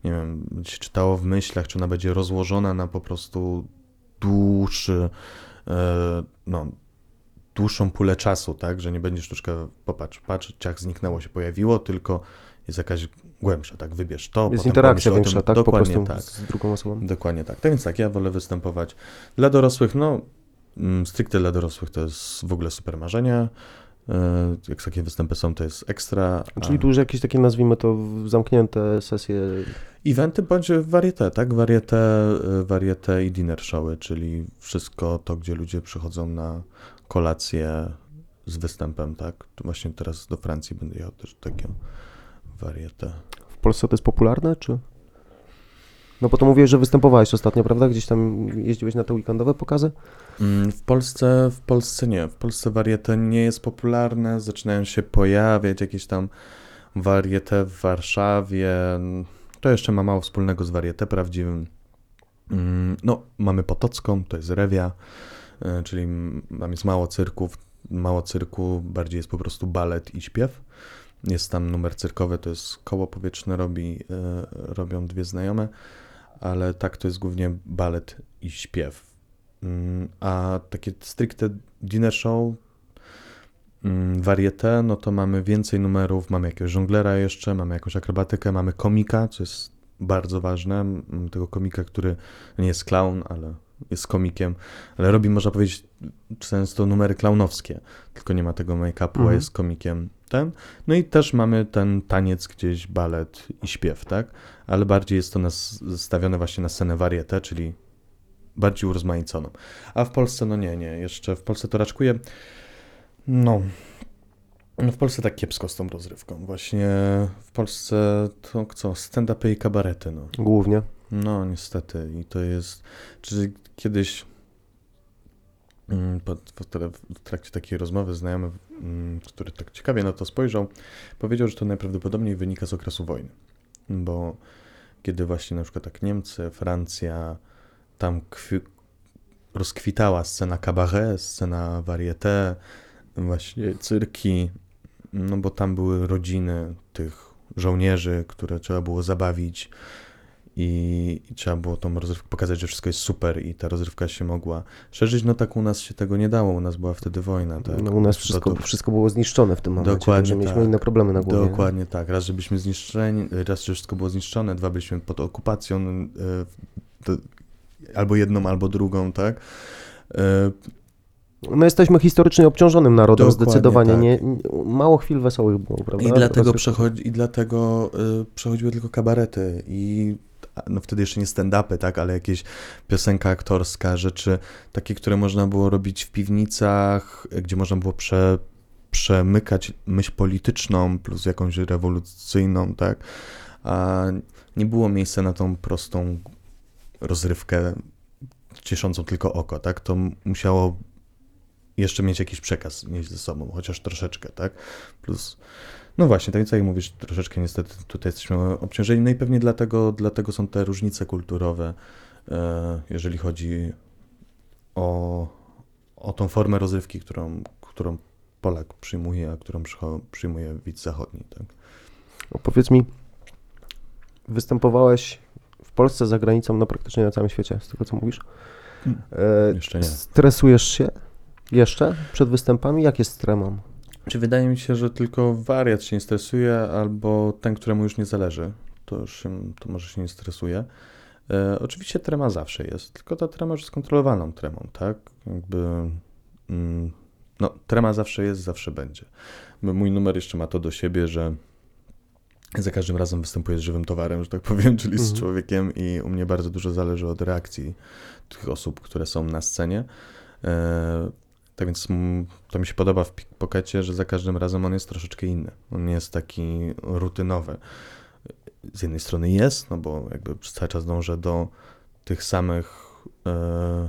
nie wiem, będzie się czytało w myślach, czy ona będzie rozłożona na po prostu dłuższy, e, no, dłuższą pulę czasu, tak, że nie będziesz troszkę, popatrz, patrz, ciach zniknęło się, pojawiło, tylko jest jakaś głębsza, tak, wybierz to. Jest interakcja większa, tak? Po Dokładnie prostu tak. z drugą osobą. Dokładnie tak. Tak więc tak, ja wolę występować. Dla dorosłych, no, mm, stricte dla dorosłych to jest w ogóle super marzenie. E, Jak takie występy są, to jest ekstra. Czyli tu już jakieś takie, nazwijmy to, zamknięte sesje. Eventy bądź varieté, tak? Varieté, e, varieté i dinner showy, czyli wszystko to, gdzie ludzie przychodzą na kolację z występem, tak? Tu Właśnie teraz do Francji będę jechał też takie W Polsce to jest popularne, czy? No bo to mówiłeś, że występowałeś ostatnio, prawda? Gdzieś tam jeździłeś na te weekendowe pokazy? Mm, W Polsce, w Polsce nie. W Polsce warietę nie jest popularne. Zaczynają się pojawiać jakieś tam warietę w Warszawie. To jeszcze ma mało wspólnego z warietę prawdziwym. Mm, No, mamy Potocką, to jest rewia, e, czyli tam jest mało cyrków. Mało cyrku, bardziej jest po prostu balet i śpiew. Jest tam numer cyrkowy, to jest koło powietrzne, robi, e, robią dwie znajome, ale tak to jest głównie balet i śpiew. Mm, A takie stricte dinner show, mm, varieté, no to mamy więcej numerów, mamy jakiegoś żonglera jeszcze, mamy jakąś akrobatykę, mamy komika, co jest bardzo ważne, mm, tego komika, który nie jest clown, ale jest komikiem, ale robi, można powiedzieć, często numery klaunowskie, tylko nie ma tego make-upu, a Mhm. jest komikiem ten. No i też mamy ten taniec gdzieś, balet i śpiew, tak? Ale bardziej jest to nas stawione właśnie na scenę varieté, czyli bardziej urozmaiconą. A w Polsce, no nie, nie, jeszcze w Polsce to raczkuje. No, no w Polsce tak kiepsko z tą rozrywką. Właśnie w Polsce to co, stand-upy i kabarety, no. Głównie. No, niestety. I to jest. Czy kiedyś w tra- w trakcie takiej rozmowy znajomy, mm, który tak ciekawie na to spojrzał, powiedział, że to najprawdopodobniej wynika z okresu wojny. Bo kiedy właśnie na przykład tak Niemcy, Francja, tam kwi- rozkwitała scena cabaret, scena varieté, właśnie cyrki, no bo tam były rodziny tych żołnierzy, które trzeba było zabawić i, i trzeba było tą rozrywkę pokazać, że wszystko jest super i ta rozrywka się mogła szerzyć. No tak u nas się tego nie dało, u nas była wtedy wojna. Tak? No, u nas wszystko, to- wszystko było zniszczone w tym momencie. Dokładnie Także mieliśmy tak. inne problemy na głowie. Dokładnie tak. Raz, żebyśmy zniszczeni, raz, że wszystko było zniszczone, dwa, byliśmy pod okupacją, e, to, albo jedną, albo drugą, tak? E, My jesteśmy historycznie obciążonym narodem Dokładnie zdecydowanie. tak. Nie, mało chwil wesołych było, prawda? I dlatego, przechodzi, i dlatego y, przechodziły tylko kabarety i no wtedy jeszcze nie stand-upy, tak, ale jakieś piosenka aktorska, rzeczy takie, które można było robić w piwnicach, gdzie można było prze, przemykać myśl polityczną plus jakąś rewolucyjną, tak, a nie było miejsca na tą prostą rozrywkę cieszącą tylko oko, tak, to musiało jeszcze mieć jakiś przekaz mieć ze sobą, chociaż troszeczkę, tak, plus no właśnie, tak jak mówisz, troszeczkę niestety tutaj jesteśmy obciążeni, no i pewnie dlatego, dlatego są te różnice kulturowe, e, jeżeli chodzi o, o tą formę rozrywki, którą, którą Polak przyjmuje, a którą przyjmuje widz zachodni, tak. O, Powiedz mi, występowałeś w Polsce, za granicą, no praktycznie na całym świecie, z tego co mówisz. Hmm. E, Jeszcze nie. Stresujesz się jeszcze przed występami? Jak jest z tremą? Czy wydaje mi się, że tylko wariat się nie stresuje, albo ten, któremu już nie zależy, to, już się, to może się nie stresuje. E, oczywiście trema zawsze jest, tylko ta trema już jest kontrolowaną tremą, tak? Jakby, mm, no, trema zawsze jest, zawsze będzie. Mój numer jeszcze ma to do siebie, że za każdym razem występuję z żywym towarem, że tak powiem, czyli z Mhm. człowiekiem i u mnie bardzo dużo zależy od reakcji tych osób, które są na scenie. E, tak więc to mi się podoba w Pickpockecie, że za każdym razem on jest troszeczkę inny. On nie jest taki rutynowy. Z jednej strony jest, no bo jakby przez cały czas dążę do tych samych e,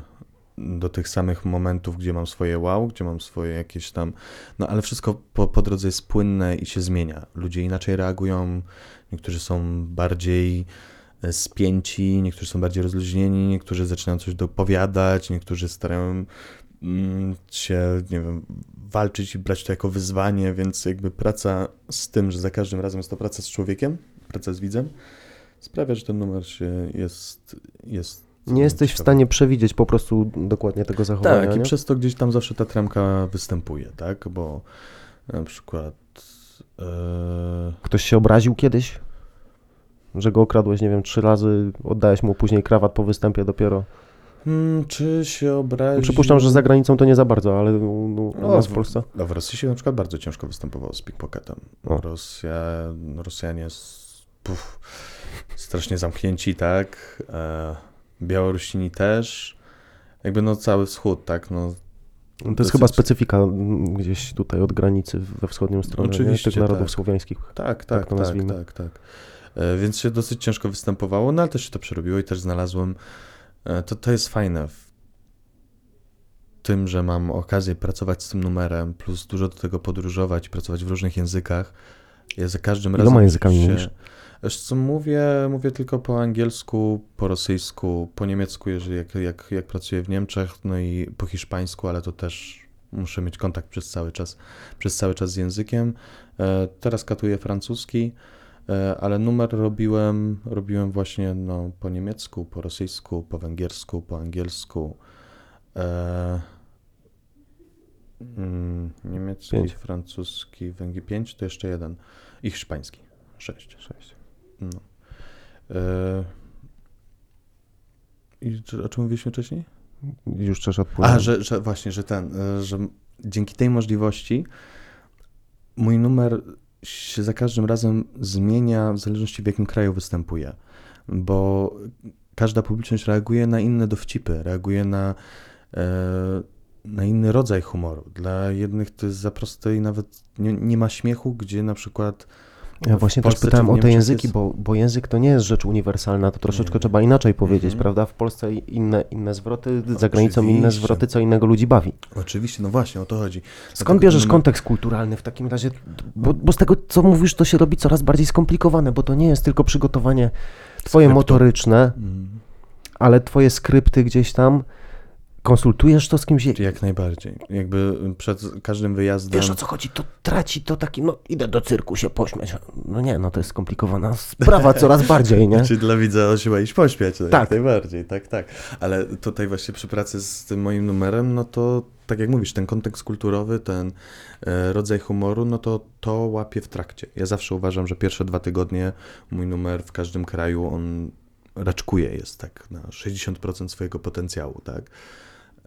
do tych samych momentów, gdzie mam swoje wow, gdzie mam swoje jakieś tam, no ale wszystko po, po drodze jest płynne i się zmienia. Ludzie inaczej reagują, niektórzy są bardziej e, spięci, niektórzy są bardziej rozluźnieni, niektórzy zaczynają coś dopowiadać, niektórzy starają się, nie wiem, walczyć i brać to jako wyzwanie, więc jakby praca z tym, że za każdym razem jest to praca z człowiekiem, praca z widzem, sprawia, że ten numer się jest, jest Nie jesteś w ciekawe. stanie przewidzieć po prostu dokładnie tego zachowania, Tak, i nie? przez to gdzieś tam zawsze ta tremka występuje, tak? Bo na przykład. e, Ktoś się obraził kiedyś? Że go okradłeś, nie wiem, trzy razy, oddałeś mu później krawat po występie dopiero. Hmm, czy się obraził? Przypuszczam, że za granicą to nie za bardzo, ale u, u, u O, nas w Polsce. No, w Rosji się na przykład bardzo ciężko występowało z pickpocketem. O. Rosja, Rosjanie puf, strasznie zamknięci, tak? E, Białorusini też. Jakby no cały wschód, tak? No, To jest chyba specyfika gdzieś tutaj od granicy we wschodnią stronę, Oczywiście, tych narodów tak. słowiańskich. Tak, Tak tak, tak, tak, tak. E, Więc się dosyć ciężko występowało, no ale też się to przerobiło i też znalazłem. E, To, to jest fajne w tym, że mam okazję pracować z tym numerem, plus dużo do tego podróżować i pracować w różnych językach. Ja za każdym Iloma razem. językami się... mówisz? Co, mówię, mówię tylko po angielsku, po rosyjsku, po niemiecku, jeżeli jak, jak, jak pracuję w Niemczech, no i po hiszpańsku, ale to też muszę mieć kontakt przez cały czas, przez cały czas z językiem. E, teraz katuję francuski, ale numer robiłem, robiłem właśnie no, po niemiecku, po rosyjsku, po węgiersku, po angielsku. E, mm, niemiecki, Pięć. francuski, węgier, pięć, to jeszcze jeden. I hiszpański, sześć. Sześć. No. E... I o czym mówiliśmy wcześniej? Już też odpłynął. A, że, że właśnie, że ten, e, że dzięki tej możliwości mój numer się za każdym razem zmienia w zależności w jakim kraju występuje, bo każda publiczność reaguje na inne dowcipy, reaguje na, e, na inny rodzaj humoru. Dla jednych to jest za proste i nawet nie, nie ma śmiechu, gdzie na przykład Ja właśnie też pytałem o te języki, jest- bo, bo język to nie jest rzecz uniwersalna, to troszeczkę Nie. trzeba inaczej powiedzieć, Mhm. prawda? W Polsce inne, inne zwroty, za granicą inne Oczywiście. zwroty, co innego ludzi bawi. Oczywiście, no właśnie, o to chodzi. Skąd bierzesz numer- kontekst kulturalny w takim razie? Bo, bo z tego, co mówisz, to się robi coraz bardziej skomplikowane, bo to nie jest tylko przygotowanie twoje Skryptu. motoryczne, Mm. ale twoje skrypty gdzieś tam, konsultujesz to z kimś. Jak najbardziej. Jakby przed każdym wyjazdem. Wiesz o co chodzi? To traci to taki, no idę do cyrku się pośmiać. No nie, no to jest skomplikowana sprawa coraz bardziej, nie? *laughs* Czy dla widza osiła iść pośmiać, Tak. jak najbardziej, tak, tak. Ale tutaj właśnie przy pracy z tym moim numerem, no to tak jak mówisz, ten kontekst kulturowy, ten e, rodzaj humoru, no to to łapię w trakcie. Ja zawsze uważam, że pierwsze dwa tygodnie mój numer w każdym kraju, on raczkuje, jest tak na 60% swojego potencjału, tak.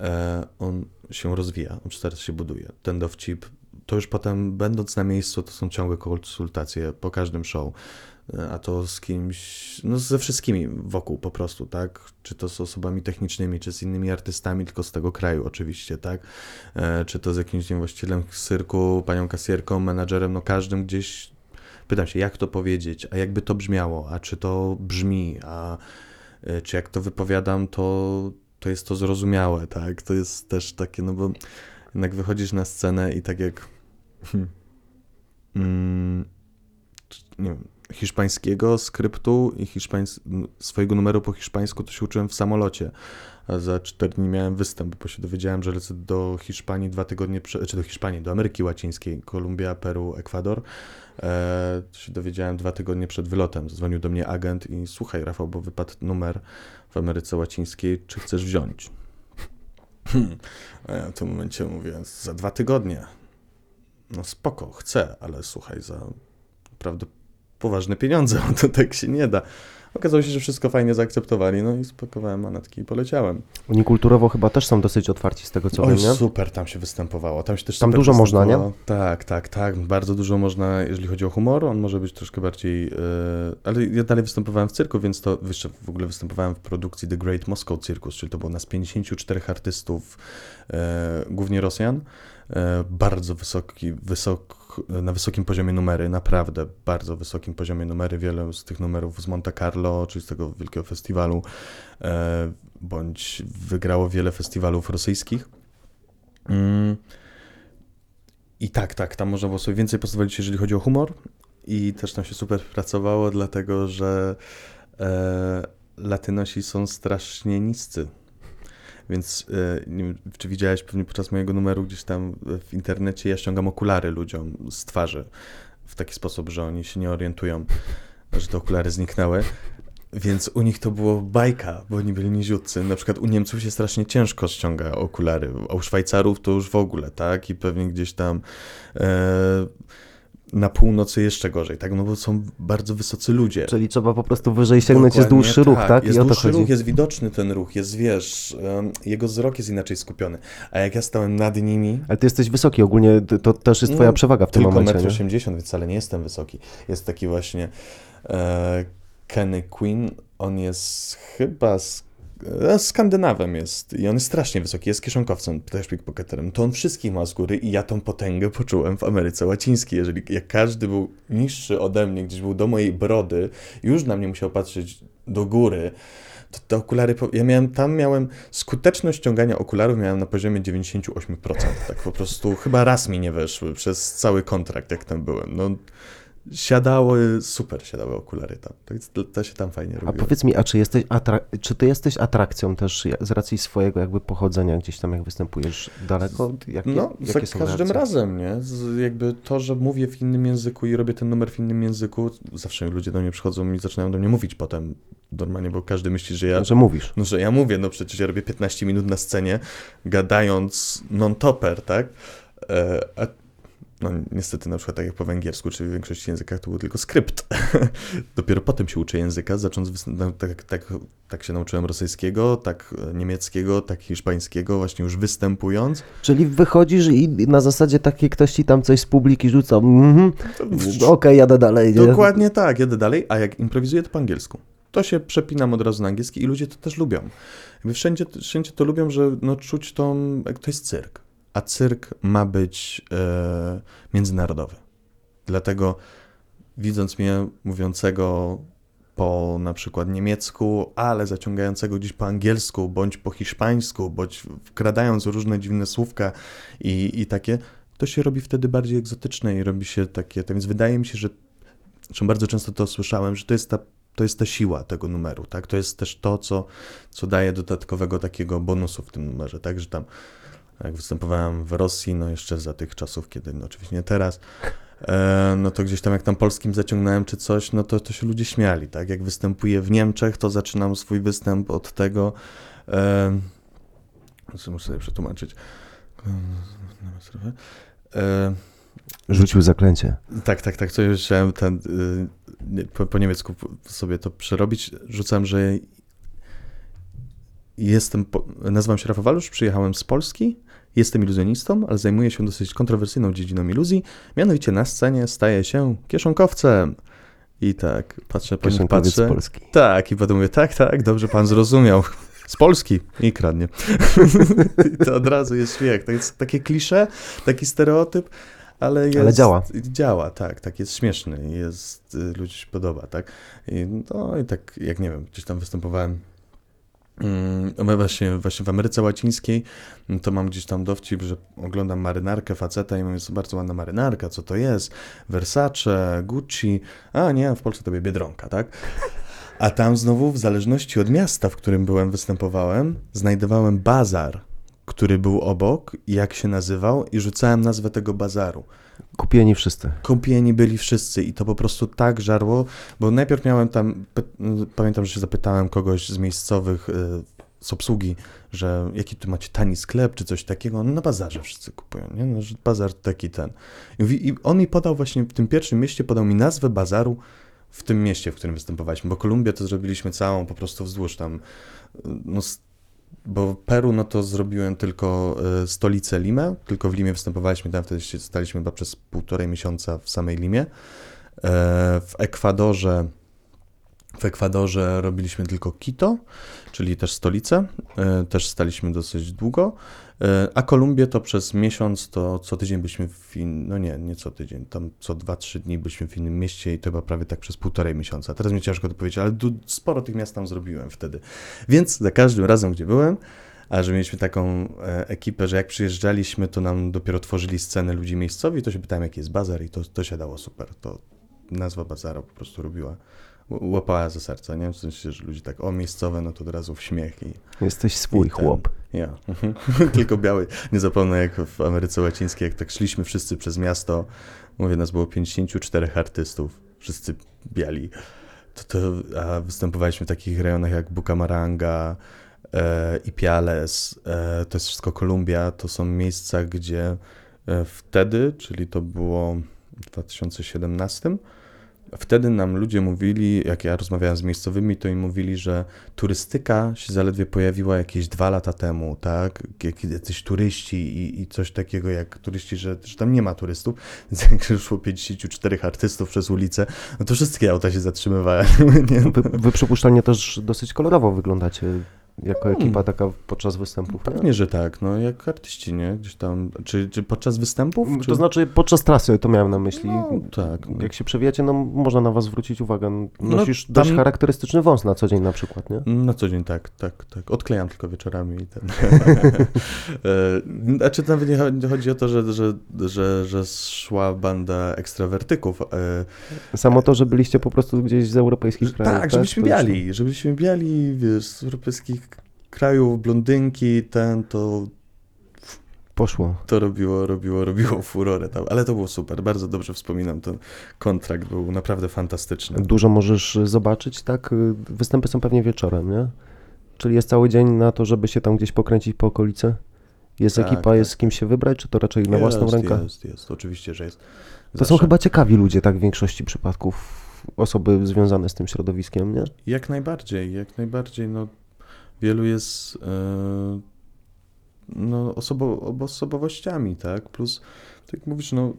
E, on się rozwija, on teraz się buduje. Ten dowcip, to już potem będąc na miejscu, to są ciągłe konsultacje po każdym show a to z kimś, no ze wszystkimi wokół po prostu, tak? Czy to z osobami technicznymi, czy z innymi artystami, tylko z tego kraju oczywiście, tak? E, czy to z jakimś nie właścicielem cyrku, panią kasjerką, menadżerem, no każdym gdzieś pytam się, jak to powiedzieć, a jakby to brzmiało, a czy to brzmi, a e, czy jak to wypowiadam, to, to jest to zrozumiałe, tak? To jest też takie, no bo jednak wychodzisz na scenę i tak jak hmm, mm, nie wiem, hiszpańskiego skryptu i hiszpańs... swojego numeru po hiszpańsku to się uczyłem w samolocie. A za cztery dni miałem występ, bo się dowiedziałem, że lecę do Hiszpanii dwa tygodnie, czy do Hiszpanii, do Ameryki Łacińskiej, Kolumbia, Peru, Ekwador. E, się dowiedziałem dwa tygodnie przed wylotem. Zadzwonił do mnie agent i słuchaj Rafał, bo wypadł numer w Ameryce Łacińskiej, czy chcesz wziąć? A ja w tym momencie mówię, za dwa tygodnie. No spoko, chcę, ale słuchaj, za naprawdę poważne pieniądze, *laughs* to tak się nie da. Okazało się, że wszystko fajnie zaakceptowali, no i spakowałem manatki i poleciałem. Oni kulturowo chyba też są dosyć otwarci z tego, co Oj, wiem, nie? super tam się występowało. Tam się też Tam dużo można, nie? Tak, tak, tak. Bardzo dużo można, jeżeli chodzi o humor, on może być troszkę bardziej... Yy, ale ja dalej występowałem w cyrku, więc to jeszcze w ogóle występowałem w produkcji The Great Moscow Circus, czyli to było nas 54 artystów, yy, głównie Rosjan. Yy, bardzo wysoki, wysok, na wysokim poziomie numery, naprawdę bardzo wysokim poziomie numery. Wiele z tych numerów z Monte Carlo, czyli z tego wielkiego festiwalu, yy, bądź wygrało wiele festiwalów rosyjskich. Mm. I tak, tak, tam można było sobie więcej pozwolić, jeżeli chodzi o humor. I też tam się super pracowało, dlatego że e, Latynosi są strasznie niscy. Więc e, nie wiem, czy widziałeś pewnie podczas mojego numeru gdzieś tam w internecie, ja ściągam okulary ludziom z twarzy w taki sposób, że oni się nie orientują, że te okulary zniknęły. Więc u nich to było bajka, bo oni byli niziutcy. Na przykład u Niemców się strasznie ciężko ściąga okulary, a u Szwajcarów to już w ogóle, tak? I pewnie gdzieś tam e, na północy jeszcze gorzej, tak? No bo są bardzo wysocy ludzie. Czyli trzeba po prostu wyżej sięgnąć, jest Dokładnie dłuższy ruch, tak? Jest I dłuższy ruch, jest widoczny ten ruch, jest, wiesz, jego wzrok jest inaczej skupiony. A jak ja stałem nad nimi, Ale ty jesteś wysoki, ogólnie to- też jest twoja No, przewaga w tym tylko momencie, 1,80 nie? m, więc wcale nie jestem wysoki. Jest taki właśnie e, Kenny Quinn, on jest chyba z, Skandynawem jest i on jest strasznie wysoki, jest kieszonkowcem, też pickpocketerem. To on wszystkich ma z góry i ja tą potęgę poczułem w Ameryce Łacińskiej. Jeżeli jak każdy był niższy ode mnie, gdzieś był do mojej brody, już na mnie musiał patrzeć do góry, to te okulary, ja miałem, tam miałem, skuteczność ściągania okularów miałem na poziomie 98%, tak po prostu, chyba raz mi nie weszły przez cały kontrakt, jak tam byłem, no, siadały, super siadały okulary tam, to, to, się tam fajnie A robiło. powiedz mi, a czy, jesteś czy ty jesteś atrakcją też z racji swojego jakby pochodzenia gdzieś tam, jak występujesz daleko? Jakie, No, jakie za każdym reakcje? razem, nie? Z, jakby to, że mówię w innym języku i robię ten numer w innym języku, zawsze ludzie do mnie przychodzą i zaczynają do mnie mówić potem, normalnie, bo każdy myśli, że ja... Że mówisz. No, że ja mówię, no przecież ja robię 15 minut na scenie, gadając non-topper, tak? E, a no niestety na przykład tak jak po węgiersku, czy w większości językach to był tylko skrypt. *laughs* Dopiero potem się uczę języka, zacząc, no, tak, tak, tak się nauczyłem rosyjskiego, tak e, niemieckiego, tak hiszpańskiego, właśnie już występując. Czyli wychodzisz i na zasadzie takiej ktoś ci tam coś z publiki rzuca, mhm, okej, jadę dalej. nie? Dokładnie tak, jedę dalej, a jak improwizuję, to po angielsku. To się przepinam od razu na angielski i ludzie to też lubią. Jakby wszędzie, wszędzie to lubią, że no, czuć tą, jak to jest cyrk. A cyrk ma być e, międzynarodowy. Dlatego widząc mnie mówiącego po na przykład niemiecku, ale zaciągającego gdzieś po angielsku, bądź po hiszpańsku, bądź wkradając różne dziwne słówka i, i takie, to się robi wtedy bardziej egzotyczne i robi się takie, to więc wydaje mi się, że zresztą bardzo często to słyszałem, że to jest ta, to jest ta siła tego numeru, tak? To jest też to, co, co daje dodatkowego takiego bonusu w tym numerze, tak? Że tam jak występowałem w Rosji, no jeszcze za tych czasów, kiedy, no oczywiście nie teraz, e, no to gdzieś tam jak tam polskim zaciągnąłem czy coś, no to, to się ludzie śmiali, tak? Jak występuję w Niemczech, to zaczynam swój występ od tego, e, muszę sobie przetłumaczyć, e, Rzucił zaklęcie. tak, tak, tak. Chciałem ten, nie- po, po niemiecku sobie to przerobić. Rzucam, że jestem, nazywam się Rafał Walusz, przyjechałem z Polski, jestem iluzjonistą, ale zajmuję się dosyć kontrowersyjną dziedziną iluzji. Mianowicie na scenie staję się kieszonkowcem. I tak, patrzę po nich, Kieszonkowiec z patrzę. Polski. Tak, i potem mówię, tak, tak, dobrze pan zrozumiał. Z Polski i kradnie. *laughs* I to od razu jest śmiech. To jest takie klisze, taki stereotyp, ale jest... Ale działa. Działa, tak, tak, jest śmieszny, jest, y, ludziom się podoba, tak. I, no i tak, jak nie wiem, gdzieś tam występowałem mm, no właśnie, właśnie w Ameryce Łacińskiej, mm, to mam gdzieś tam dowcip, że oglądam marynarkę faceta i mówię, jest bardzo ładna marynarka, co to jest? Versace, Gucci, a nie, w Polsce to będzie Biedronka, tak? A tam znowu, w zależności od miasta, w którym byłem, występowałem, znajdowałem bazar, który był obok, jak się nazywał, i rzucałem nazwę tego bazaru. Kupieni wszyscy. Kupieni byli wszyscy i to po prostu tak żarło, bo najpierw miałem tam, pamiętam, że się zapytałem kogoś z miejscowych, y, z obsługi, że jaki tu macie tani sklep, czy coś takiego, no na bazarze wszyscy kupują, nie? No, że bazar taki ten. I, on mi podał właśnie w tym pierwszym mieście, podał mi nazwę bazaru w tym mieście, w którym występowaliśmy, bo Kolumbię to zrobiliśmy całą po prostu wzdłuż tam, y, no bo Peru, no to zrobiłem tylko y, stolicę Limę, tylko w Limie występowaliśmy, tam wtedy się staliśmy chyba przez półtorej miesiąca w samej Limie. E, w Ekwadorze w Ekwadorze robiliśmy tylko Quito, czyli też stolicę, e, też staliśmy dosyć długo, e, a Kolumbię to przez miesiąc, to co tydzień byliśmy w in... no nie, nie co tydzień, tam co dwa, trzy dni byliśmy w innym mieście i to chyba prawie tak przez półtorej miesiąca. Teraz mi ciężko to powiedzieć, ale sporo tych miast tam zrobiłem wtedy. Więc za każdym razem, gdzie byłem, a że mieliśmy taką e, ekipę, że jak przyjeżdżaliśmy, to nam dopiero tworzyli scenę ludzi miejscowi, to się pytałem, jaki jest bazar i to, to się dało super. To nazwa bazara po prostu robiła, łapała za serce, nie? W sensie, że ludzie tak, o miejscowe, no to od razu w śmiech i... Jesteś swój i ten- chłop. Ja, mhm. *laughs* tylko biały. Nie zapomnę, jak w Ameryce Łacińskiej, jak tak szliśmy wszyscy przez miasto, mówię, nas było 54 artystów, wszyscy biali. to, to, a występowaliśmy w takich rejonach jak Bucamaranga, e, Ipiales, e, to jest wszystko Kolumbia, to są miejsca, gdzie e, wtedy, czyli to było w 2017, wtedy nam ludzie mówili, jak ja rozmawiałem z miejscowymi, to im mówili, że turystyka się zaledwie pojawiła jakieś dwa lata temu, tak? Jacyś turyści i, i coś takiego jak turyści, że, że tam nie ma turystów, *laughs* więc jak szło 54 artystów przez ulicę, no to wszystkie auta się zatrzymywały. *laughs* Wy, wy przypuszczalnie też dosyć kolorowo wyglądacie jako Hmm. ekipa taka podczas występów. nie? Pewnie, że tak, no jak artyści, nie? Gdzieś tam, czy, czy podczas występów? Czy... To znaczy podczas trasy to miałem na myśli. no, tak. no. Jak się przewijacie, no można na was zwrócić uwagę. Nosisz tam- dość charakterystyczny wąs na co dzień na przykład, nie? Na co dzień tak, tak, tak. Odklejam tylko wieczorami i ten. *laughs* E, Znaczy nawet nie chodzi- nie o to, że, że, że, że szła banda ekstrawertyków. e, Samo to, że byliście po prostu gdzieś z europejskich krajów. Tak, żebyśmy To już- biali, żebyśmy biali, wiesz, z europejskich krajów, blondynki, ten, to, Poszło. to robiło, robiło, robiło furorę tam, ale to było super, bardzo dobrze wspominam, ten kontrakt był naprawdę fantastyczny. Dużo możesz zobaczyć, tak? Występy są pewnie wieczorem, nie? Czyli jest cały dzień na to, żeby się tam gdzieś pokręcić po okolicy? Jest Tak, ekipa, tak. jest z kim się wybrać, czy to raczej na własną jest, rękę? Jest, jest, oczywiście, że jest. To są Zawsze. chyba ciekawi ludzie, tak? W większości przypadków osoby związane z tym środowiskiem, nie? Jak najbardziej, jak najbardziej, no wielu jest e, no, osobo, osobowościami, tak, plus, tak jak mówisz, no,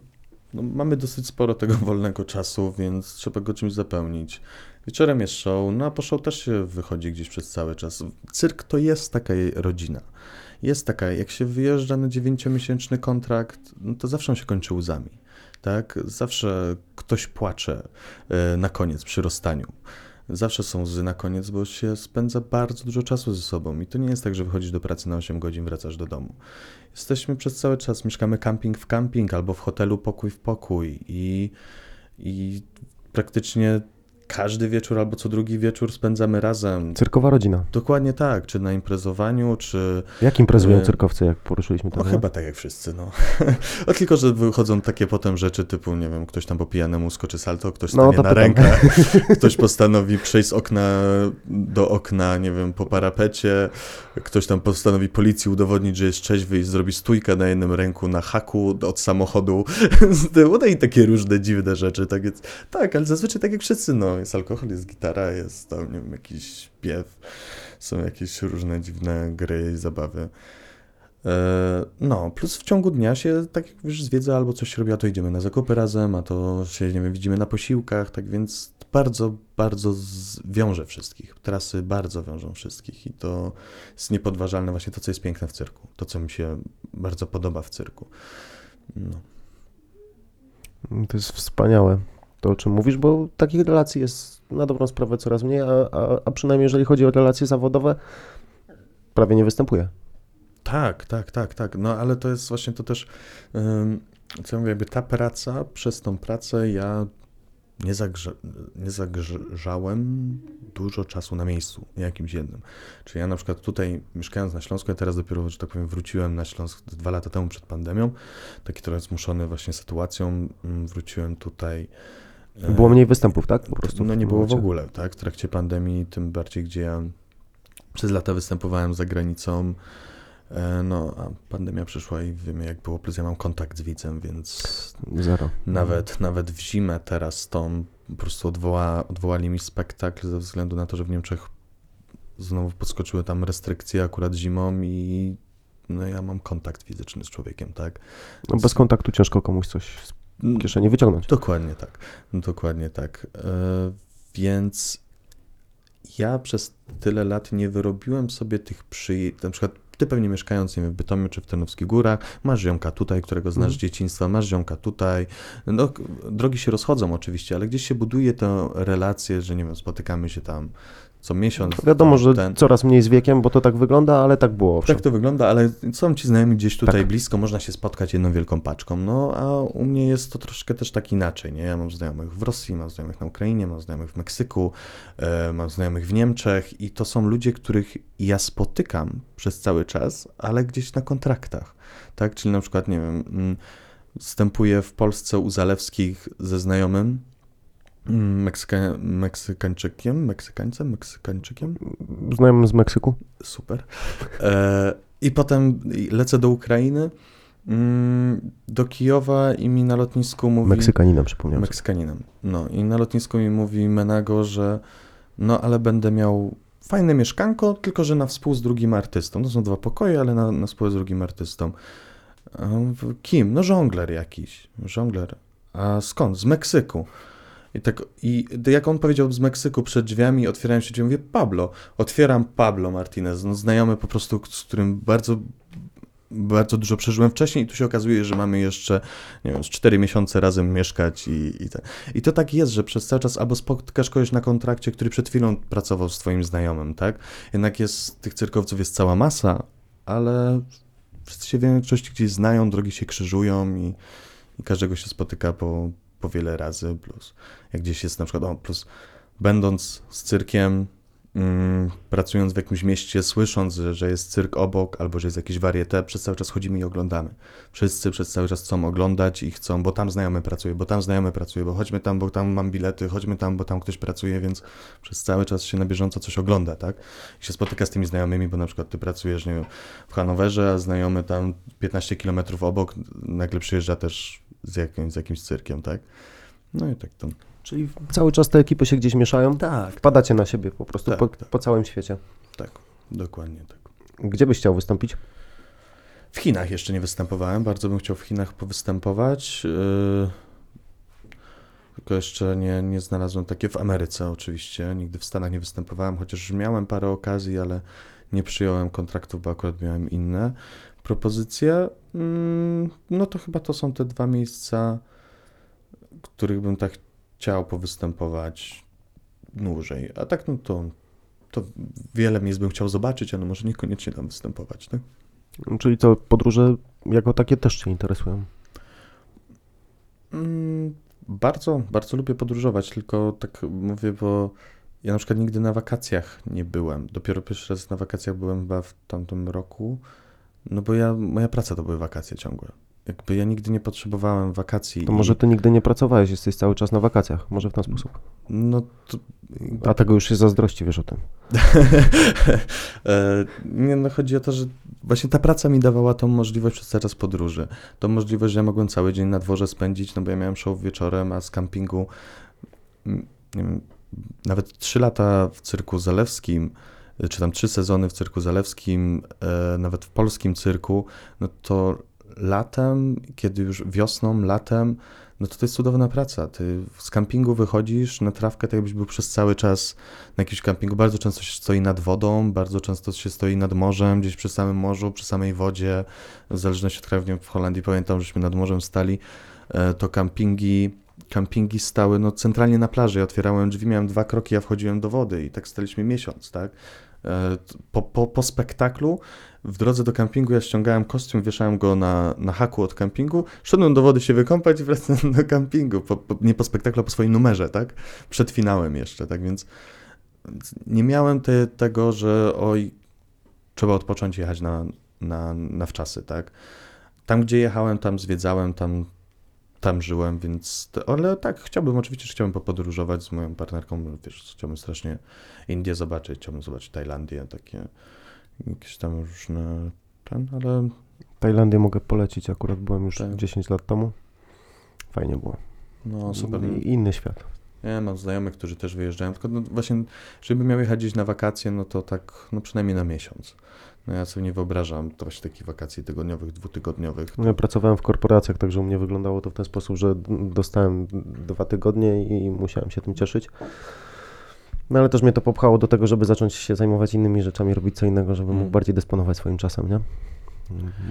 no mamy dosyć sporo tego *laughs* wolnego czasu, więc trzeba go czymś zapełnić. Wieczorem jest show, no a po show też się wychodzi gdzieś przez cały czas. Cyrk to jest taka rodzina. Jest taka, jak się wyjeżdża na dziewięciomiesięczny kontrakt, no to zawsze on się kończy łzami. Tak? Zawsze ktoś płacze e, na koniec przy rozstaniu. Zawsze są łzy na koniec, bo się spędza bardzo dużo czasu ze sobą. I to nie jest tak, że wychodzisz do pracy na 8 godzin, wracasz do domu. Jesteśmy przez cały czas, mieszkamy camping w camping albo w hotelu pokój w pokój. I, i praktycznie każdy wieczór albo co drugi wieczór spędzamy razem. Cyrkowa rodzina. Dokładnie tak, czy na imprezowaniu, czy Jak imprezują E, cyrkowcy, jak poruszyliśmy to? no chyba tak jak wszyscy, no. *laughs* o tylko, że wychodzą takie potem rzeczy typu, nie wiem, ktoś tam po pijanemu skoczy salto, ktoś No, stanie to na pytam. rękach, *laughs* ktoś postanowi przejść z okna do okna, nie wiem, po parapecie, ktoś tam postanowi policji udowodnić, że jest trzeźwy i zrobi stójkę na jednym ręku na haku od samochodu. *laughs* no i takie różne dziwne rzeczy, tak więc, tak, ale zazwyczaj tak jak wszyscy, no, jest alkohol, jest gitara, jest tam, nie wiem, jakiś śpiew, są jakieś różne dziwne gry i zabawy. E, No, plus w ciągu dnia się, tak jak już zwiedza albo coś robi, a to idziemy na zakupy razem, a to się, nie wiem, widzimy na posiłkach, tak więc bardzo, bardzo wiąże wszystkich. Trasy bardzo wiążą wszystkich i to jest niepodważalne właśnie to, co jest piękne w cyrku. To, co mi się bardzo podoba w cyrku. No. To jest wspaniałe, to o czym mówisz, bo takich relacji jest na dobrą sprawę coraz mniej, a, a, a przynajmniej jeżeli chodzi o relacje zawodowe, prawie nie występuje. Tak, tak, tak, tak. No ale to jest właśnie to też, ym, co ja mówię, jakby ta praca, przez tą pracę ja nie, zagrze, nie zagrzałem dużo czasu na miejscu jakimś jednym. Czyli ja na przykład tutaj mieszkając na Śląsku, ja teraz dopiero, że tak powiem, wróciłem na Śląsk dwa lata temu przed pandemią, taki trochę zmuszony właśnie sytuacją, ym, wróciłem tutaj. E, Było mniej występów, tak? Po prostu no nie było w ogóle, tak? W trakcie pandemii, tym bardziej, gdzie ja przez lata występowałem za granicą. E, No, a pandemia przyszła i wiemy jak było, plus ja mam kontakt z widzem, więc Zero. nawet, nawet w zimę teraz to po prostu odwoła, odwołali mi spektakl ze względu na to, że w Niemczech znowu podskoczyły tam restrykcje akurat zimą i no ja mam kontakt fizyczny z człowiekiem, tak? No bez kontaktu ciężko komuś coś kieszeni wyciągnąć. Dokładnie tak. Dokładnie tak. E, więc ja przez tyle lat nie wyrobiłem sobie tych przyjęć. Na przykład ty pewnie mieszkając nie wiem, w Bytomiu czy w Tarnowskich Górach, masz ziomka tutaj, którego znasz z Mhm. dzieciństwa, masz ziomka tutaj. No, drogi się rozchodzą oczywiście, ale gdzieś się buduje tę relację, że nie wiem, spotykamy się tam co miesiąc. Wiadomo, tam że ten- coraz mniej z wiekiem, bo to tak wygląda, ale tak było. owszem. tak to wygląda, ale są ci znajomi gdzieś tutaj Tak. blisko, można się spotkać jedną wielką paczką. No a u mnie jest to troszkę też tak inaczej, nie? Ja mam znajomych w Rosji, mam znajomych na Ukrainie, mam znajomych w Meksyku, e, mam znajomych w Niemczech i to są ludzie, których ja spotykam przez cały czas, ale gdzieś na kontraktach, tak? Czyli na przykład, nie wiem, mm, występuję w Polsce u Zalewskich ze znajomym, Meksyka, Meksykańczykiem, Meksykańcem, Meksykańczykiem. Znajomym z Meksyku? Super. E, I potem lecę do Ukrainy, mm, do Kijowa i mi na lotnisku mówi... Meksykaninem, przypomniałem. Meksykaninem. No i na lotnisku mi mówi Menago, że no ale będę miał fajne mieszkanko, tylko że na współ z drugim artystą. To są dwa pokoje, ale na, na współ z drugim artystą. Kim? No żongler jakiś. Żongler. A skąd? Z Meksyku. I tak, i jak on powiedział z Meksyku przed drzwiami, otwierałem się drzwi, mówię, Pablo. Otwieram Pablo Martinez, no znajomy po prostu, z którym bardzo bardzo dużo przeżyłem wcześniej i tu się okazuje, że mamy jeszcze, nie wiem, z 4 miesiące razem mieszkać i, i, te. I to tak jest, że przez cały czas albo spotkasz kogoś na kontrakcie, który przed chwilą pracował z twoim znajomym, tak? Jednak jest, tych cyrkowców jest cała masa, ale wszyscy się w większości gdzieś znają, drogi się krzyżują i, i każdego się spotyka po, po wiele razy, plus jak gdzieś jest na przykład, o, plus będąc z cyrkiem, mm, pracując w jakimś mieście, słysząc, że, że jest cyrk obok albo że jest jakieś warietę, przez cały czas chodzimy i oglądamy. Wszyscy przez cały czas chcą oglądać i chcą, bo tam znajomy pracuje, bo tam znajomy pracuje, bo chodźmy tam, bo tam mam bilety, chodźmy tam, bo tam ktoś pracuje, więc przez cały czas się na bieżąco coś ogląda, tak? I się spotyka z tymi znajomymi, bo na przykład ty pracujesz, nie wiem, w Hanowerze, a znajomy tam 15 kilometrów obok nagle przyjeżdża też z jakimś, z jakimś cyrkiem, tak? No i tak to. Czyli cały czas te ekipy się gdzieś mieszają? Tak, Wpadacie na siebie po prostu Tak, po, tak. po całym świecie. tak, dokładnie tak. Gdzie byś chciał wystąpić? W Chinach jeszcze nie występowałem, bardzo bym chciał w Chinach powystępować. Yy, tylko jeszcze nie, nie znalazłem takie w Ameryce oczywiście. Nigdy w Stanach nie występowałem, chociaż miałem parę okazji, ale nie przyjąłem kontraktów, bo akurat miałem inne propozycje. Mm, No to chyba to są te dwa miejsca, których bym tak chciał powystępować dłużej. A tak no to, to wiele miejsc bym chciał zobaczyć, ale może niekoniecznie tam występować, tak? Czyli to podróże jako takie też Cię interesują? Mm, Bardzo, bardzo lubię podróżować, tylko tak mówię, bo ja na przykład nigdy na wakacjach nie byłem. Dopiero pierwszy raz na wakacjach byłem chyba w tamtym roku, no bo ja, moja praca to były wakacje ciągłe. Jakby ja nigdy nie potrzebowałem wakacji. To może Ty nigdy nie pracowałeś, jesteś cały czas na wakacjach. Może w ten sposób. No to... A tego już się zazdrości, wiesz o tym. *laughs* E, nie, no chodzi o to, że właśnie ta praca mi dawała tą możliwość przez cały czas podróży. Tą możliwość, że ja mogłem cały dzień na dworze spędzić, no bo ja miałem show wieczorem, a z campingu mm, nie wiem, nawet trzy lata w cyrku zalewskim, czy tam trzy sezony w cyrku zalewskim, e, nawet w polskim cyrku, no to latem, kiedy już wiosną, latem, no to to jest cudowna praca. Ty z campingu wychodzisz na trawkę, tak jakbyś był przez cały czas na jakimś campingu. Bardzo często się stoi nad wodą, bardzo często się stoi nad morzem, gdzieś przy samym morzu, przy samej wodzie. W zależności od kraju, w Holandii pamiętam, żeśmy nad morzem stali, e, to campingi, campingi stały no, centralnie na plaży. Ja otwierałem drzwi, miałem dwa kroki, ja wchodziłem do wody i tak staliśmy miesiąc, tak? E, Po, po, po spektaklu w drodze do kampingu ja ściągałem kostium, wieszałem go na, na haku od kampingu, szedłem do wody się wykąpać i wracałem *laughs* do kampingu. Po, po, nie po spektaklu, a po swoim numerze, tak? Przed finałem jeszcze, tak więc nie miałem te, tego, że oj, trzeba odpocząć jechać na, na, na wczasy, tak? Tam, gdzie jechałem, tam zwiedzałem, tam, tam żyłem, więc, to, ale tak, chciałbym, oczywiście, że chciałbym popodróżować z moją partnerką, wiesz, chciałbym strasznie Indię zobaczyć, chciałbym zobaczyć Tajlandię, takie jakieś tam różne, ten, ale Tajlandię mogę polecić, akurat byłem już Tak. 10 lat temu. Fajnie było. no super. I- Inny świat. Ja mam znajomych, którzy też wyjeżdżają, tylko no właśnie, żeby miał jechać gdzieś na wakacje, no to tak, no przynajmniej na miesiąc. No ja sobie nie wyobrażam to właśnie takich wakacji tygodniowych, dwutygodniowych. No Ja pracowałem w korporacjach, także u mnie wyglądało to w ten sposób, że dostałem dwa tygodnie i musiałem się tym cieszyć. No ale też mnie to popchało do tego, żeby zacząć się zajmować innymi rzeczami, robić co innego, żebym mógł Mm. bardziej dysponować swoim czasem, nie?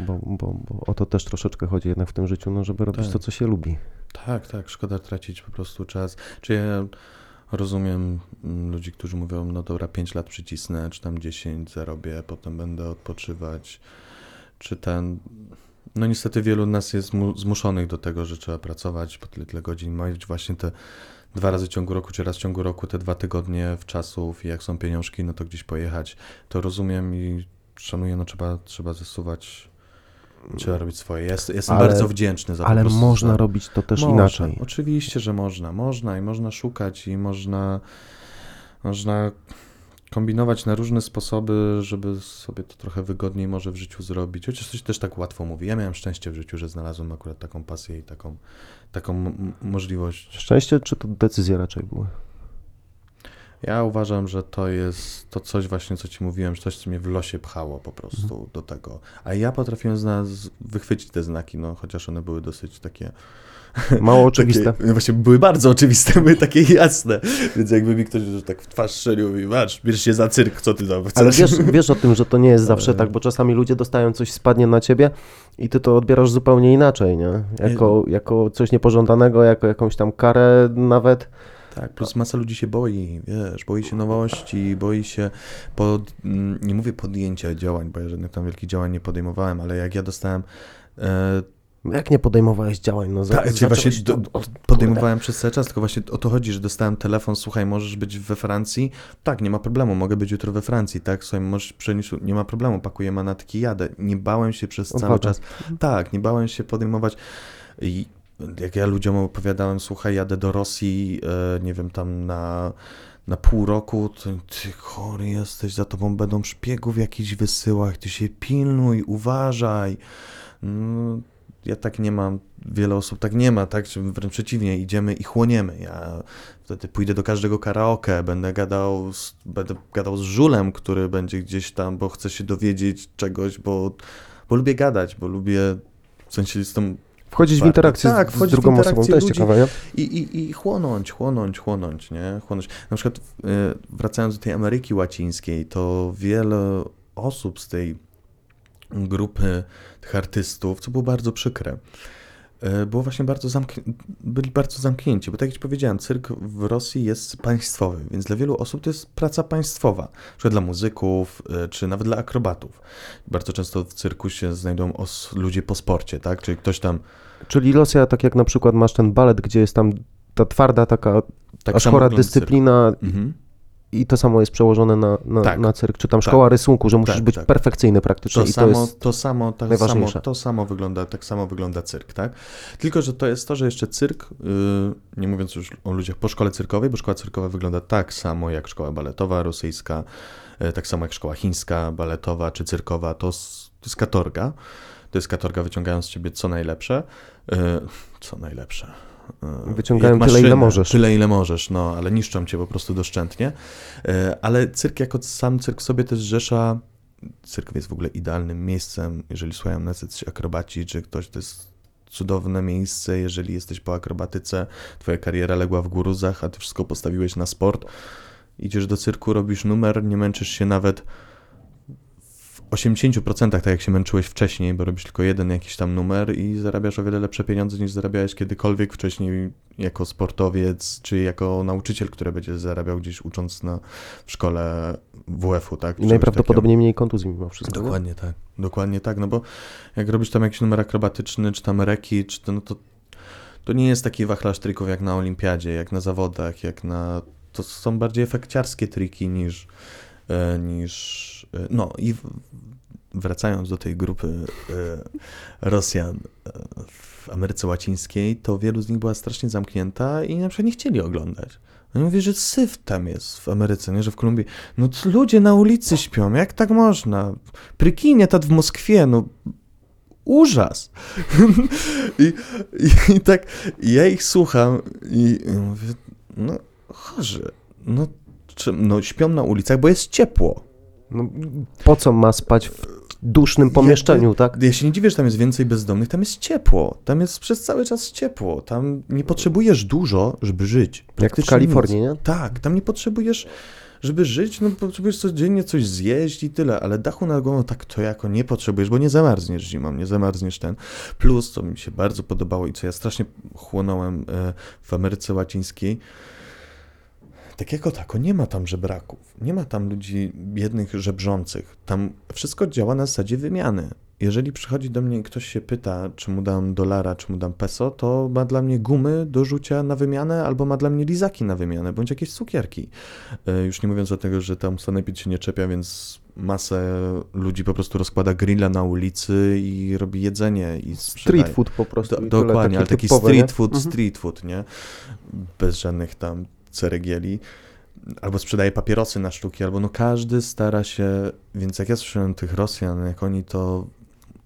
Bo, bo, bo o to też troszeczkę chodzi jednak w tym życiu, no, żeby robić Tak. to, co się lubi. Tak, tak, szkoda tracić po prostu czas. Czy ja rozumiem mm, ludzi, którzy mówią, no dobra, 5 lat przycisnę, czy tam 10 zarobię, potem będę odpoczywać, czy ten... No niestety wielu nas jest mu- zmuszonych do tego, że trzeba pracować po tyle, tyle godzin, mieć właśnie te dwa razy w ciągu roku, czy raz w ciągu roku, te dwa tygodnie w czasów i jak są pieniążki, no to gdzieś pojechać. To rozumiem i szanuję, no trzeba, trzeba zasuwać Trzeba robić swoje. Ja jestem Ale- bardzo wdzięczny za po Ale można za... robić to też można. inaczej. Oczywiście, że można. Można i można szukać i można, można kombinować na różne sposoby, żeby sobie to trochę wygodniej może w życiu zrobić. Chociaż coś też tak łatwo mówi. Ja miałem szczęście w życiu, że znalazłem akurat taką pasję i taką, taką możliwość. Szczęście czy to decyzje raczej były? Ja uważam, że to jest to coś właśnie, co ci mówiłem, że coś, co mnie w losie pchało po prostu Mhm. do tego. A ja potrafiłem zna- z- wychwycić te znaki, no chociaż one były dosyć takie *laughs* Mało oczywiste. Takie, no właśnie były bardzo oczywiste, *laughs* były takie jasne. Więc jakby mi ktoś tak w twarz strzelił i masz, bierz się za cyrk, co ty tam chcesz? Ale wiesz, wiesz o tym, że to nie jest *laughs* zawsze Ale- tak, bo czasami ludzie dostają coś, spadnie na ciebie i ty to odbierasz zupełnie inaczej, nie? Jako, jako coś niepożądanego, jako jakąś tam karę nawet. Tak, plus masa ludzi się boi, wiesz, boi się nowości, boi się, pod, mm, nie mówię podjęcia działań, bo ja żadnych tam wielkich działań nie podejmowałem, ale jak ja dostałem, e, Jak nie podejmowałeś działań? No, tak, czy zacząłeś właśnie do, o, podejmowałem przez cały czas, tylko właśnie o to chodzi, że dostałem telefon, słuchaj, możesz być we Francji? Tak, nie ma problemu, mogę być jutro we Francji, tak, słuchaj, możesz przenieść, nie ma problemu, pakuję manatki, jadę. Nie bałem się przez cały Odwaga. czas, tak, nie bałem się podejmować i jak ja ludziom opowiadałem, słuchaj, jadę do Rosji, e, nie wiem, tam na, na pół roku, to ty chory jesteś, za tobą będą szpiegów jakichś wysyłać, ty się pilnuj, uważaj. No, ja tak nie mam, wiele osób tak nie ma, tak, wręcz przeciwnie, idziemy i chłoniemy. Ja wtedy pójdę do każdego karaoke, będę gadał z, będę gadał z żulem, który będzie gdzieś tam, bo chcę się dowiedzieć czegoś, bo, bo lubię gadać, bo lubię, w sensie tą Wchodzić w interakcję tak, z, z drugą osobą, to jest ciekawe, nie? I, i, I chłonąć, chłonąć, chłonąć, nie? Chłonąć. Na przykład y, wracając do tej Ameryki Łacińskiej, to wiele osób z tej grupy tych artystów, co było bardzo przykre, było właśnie bardzo zamknięci, byli bardzo zamknięci, bo tak jak ci powiedziałem, cyrk w Rosji jest państwowy, więc dla wielu osób to jest praca państwowa, przykład dla muzyków, y, czy nawet dla akrobatów. Bardzo często w cyrku się znajdują os- ludzie po sporcie, tak? Czyli ktoś tam Czyli Rosja, tak jak na przykład masz ten balet, gdzie jest tam ta twarda taka tak aż chora dyscyplina Mhm. I to samo jest przełożone na, na, Tak. na cyrk, czy tam szkoła rysunku, że musisz Tak, być tak. perfekcyjny praktycznie To, i samo, to jest... to samo, tak samo, to samo wygląda, tak samo wygląda cyrk, tak? Tylko, że to jest to, że jeszcze cyrk, yy, nie mówiąc już o ludziach po szkole cyrkowej, bo szkoła cyrkowa wygląda tak samo jak szkoła baletowa rosyjska, yy, tak samo jak szkoła chińska, baletowa czy cyrkowa, to, to jest katorga. To jest katorga wyciągając z ciebie co najlepsze. Yy, co najlepsze. Yy, Wyciągają tyle, ile możesz. Tyle, ile możesz, no, ale niszczą cię po prostu doszczętnie. Yy, ale cyrk jako sam cyrk sobie też zrzesza cyrk jest w ogóle idealnym miejscem, jeżeli słuchają nas jacyś akrobaci, czy ktoś, to jest cudowne miejsce, jeżeli jesteś po akrobatyce, twoja kariera legła w góruzach, a ty wszystko postawiłeś na sport, idziesz do cyrku, robisz numer, nie męczysz się nawet 80% tak jak się męczyłeś wcześniej, bo robisz tylko jeden jakiś tam numer i zarabiasz o wiele lepsze pieniądze niż zarabiałeś kiedykolwiek wcześniej jako sportowiec, czy jako nauczyciel, który będzie zarabiał gdzieś ucząc na, w szkole WF-u, tak? I Czegoś najprawdopodobniej mniej kontuzji mimo wszystko. nie? Dokładnie tak, dokładnie tak, no bo jak robisz tam jakiś numer akrobatyczny, czy tam reki, czy to, no to, to nie jest taki wachlarz trików jak na olimpiadzie, jak na zawodach, jak na... To są bardziej efekciarskie triki niż... E, niż. E, no i wracając do tej grupy e, Rosjan w Ameryce Łacińskiej, to wielu z nich była strasznie zamknięta i na przykład nie chcieli oglądać. Oni mówią, że syf tam jest w Ameryce, nie, że w Kolumbii. No ludzie na ulicy śpią, jak tak można? Prykinie tat w Moskwie, no Urzas! *laughs* I, i, I, tak ja ich słucham i mówię, no chorzy, no no śpią na ulicach, bo jest ciepło. No, po co ma spać w dusznym pomieszczeniu, tak? Ja się nie dziwię, że tam jest więcej bezdomnych, tam jest ciepło, tam jest przez cały czas ciepło, tam nie potrzebujesz dużo, żeby żyć. Jak w Kalifornii, nie? Tak, tam nie potrzebujesz, żeby żyć, no potrzebujesz codziennie coś zjeść i tyle, ale dachu nad głową tak to jako nie potrzebujesz, bo nie zamarzniesz zimą, nie zamarzniesz ten. Plus, co mi się bardzo podobało i co ja strasznie chłonąłem e, w Ameryce Łacińskiej, tak jako tako, nie ma tam żebraków, nie ma tam ludzi biednych, żebrzących. Tam wszystko działa na zasadzie wymiany. jeżeli przychodzi do mnie i ktoś się pyta, czy mu dam dolara, czy mu dam peso, to ma dla mnie gumy do rzucia na wymianę, albo ma dla mnie lizaki na wymianę, bądź jakieś cukierki. E, Już nie mówiąc o tego, że tam sanepid się nie czepia, więc masę ludzi po prostu rozkłada grilla na ulicy i robi jedzenie i sprzedaje. Street food po prostu. Do, dokładnie, ale taki street nie? food, Mhm. street food, nie? Bez żadnych tam ceregieli. Albo sprzedaje papierosy na sztuki, albo no każdy stara się, więc jak ja słyszałem tych Rosjan, jak oni to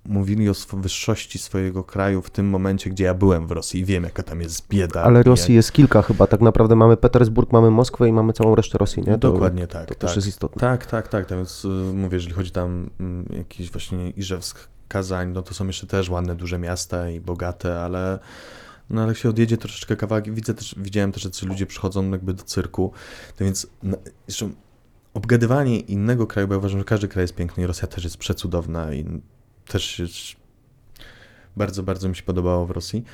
mówili o wyższości swojego kraju w tym momencie, gdzie ja byłem w Rosji i wiem, jaka tam jest bieda. Ale Rosji jak- jest kilka chyba. Tak naprawdę mamy Petersburg, mamy Moskwę i mamy całą resztę Rosji, nie? To- Dokładnie tak. To tak. też jest istotne. Tak, tak, tak. tak. Więc y, mówię, jeżeli chodzi tam mm, jakiś właśnie Iżewsk, Kazań, no to są jeszcze też ładne, duże miasta i bogate, ale no ale jak się odjedzie troszeczkę kawałek, widzę też, widziałem też, że ludzie przychodzą jakby do cyrku, to więc no, jeszcze obgadywanie innego kraju, bo ja uważam, że każdy kraj jest piękny i Rosja też jest przecudowna i też jest bardzo, bardzo mi się podobało w Rosji.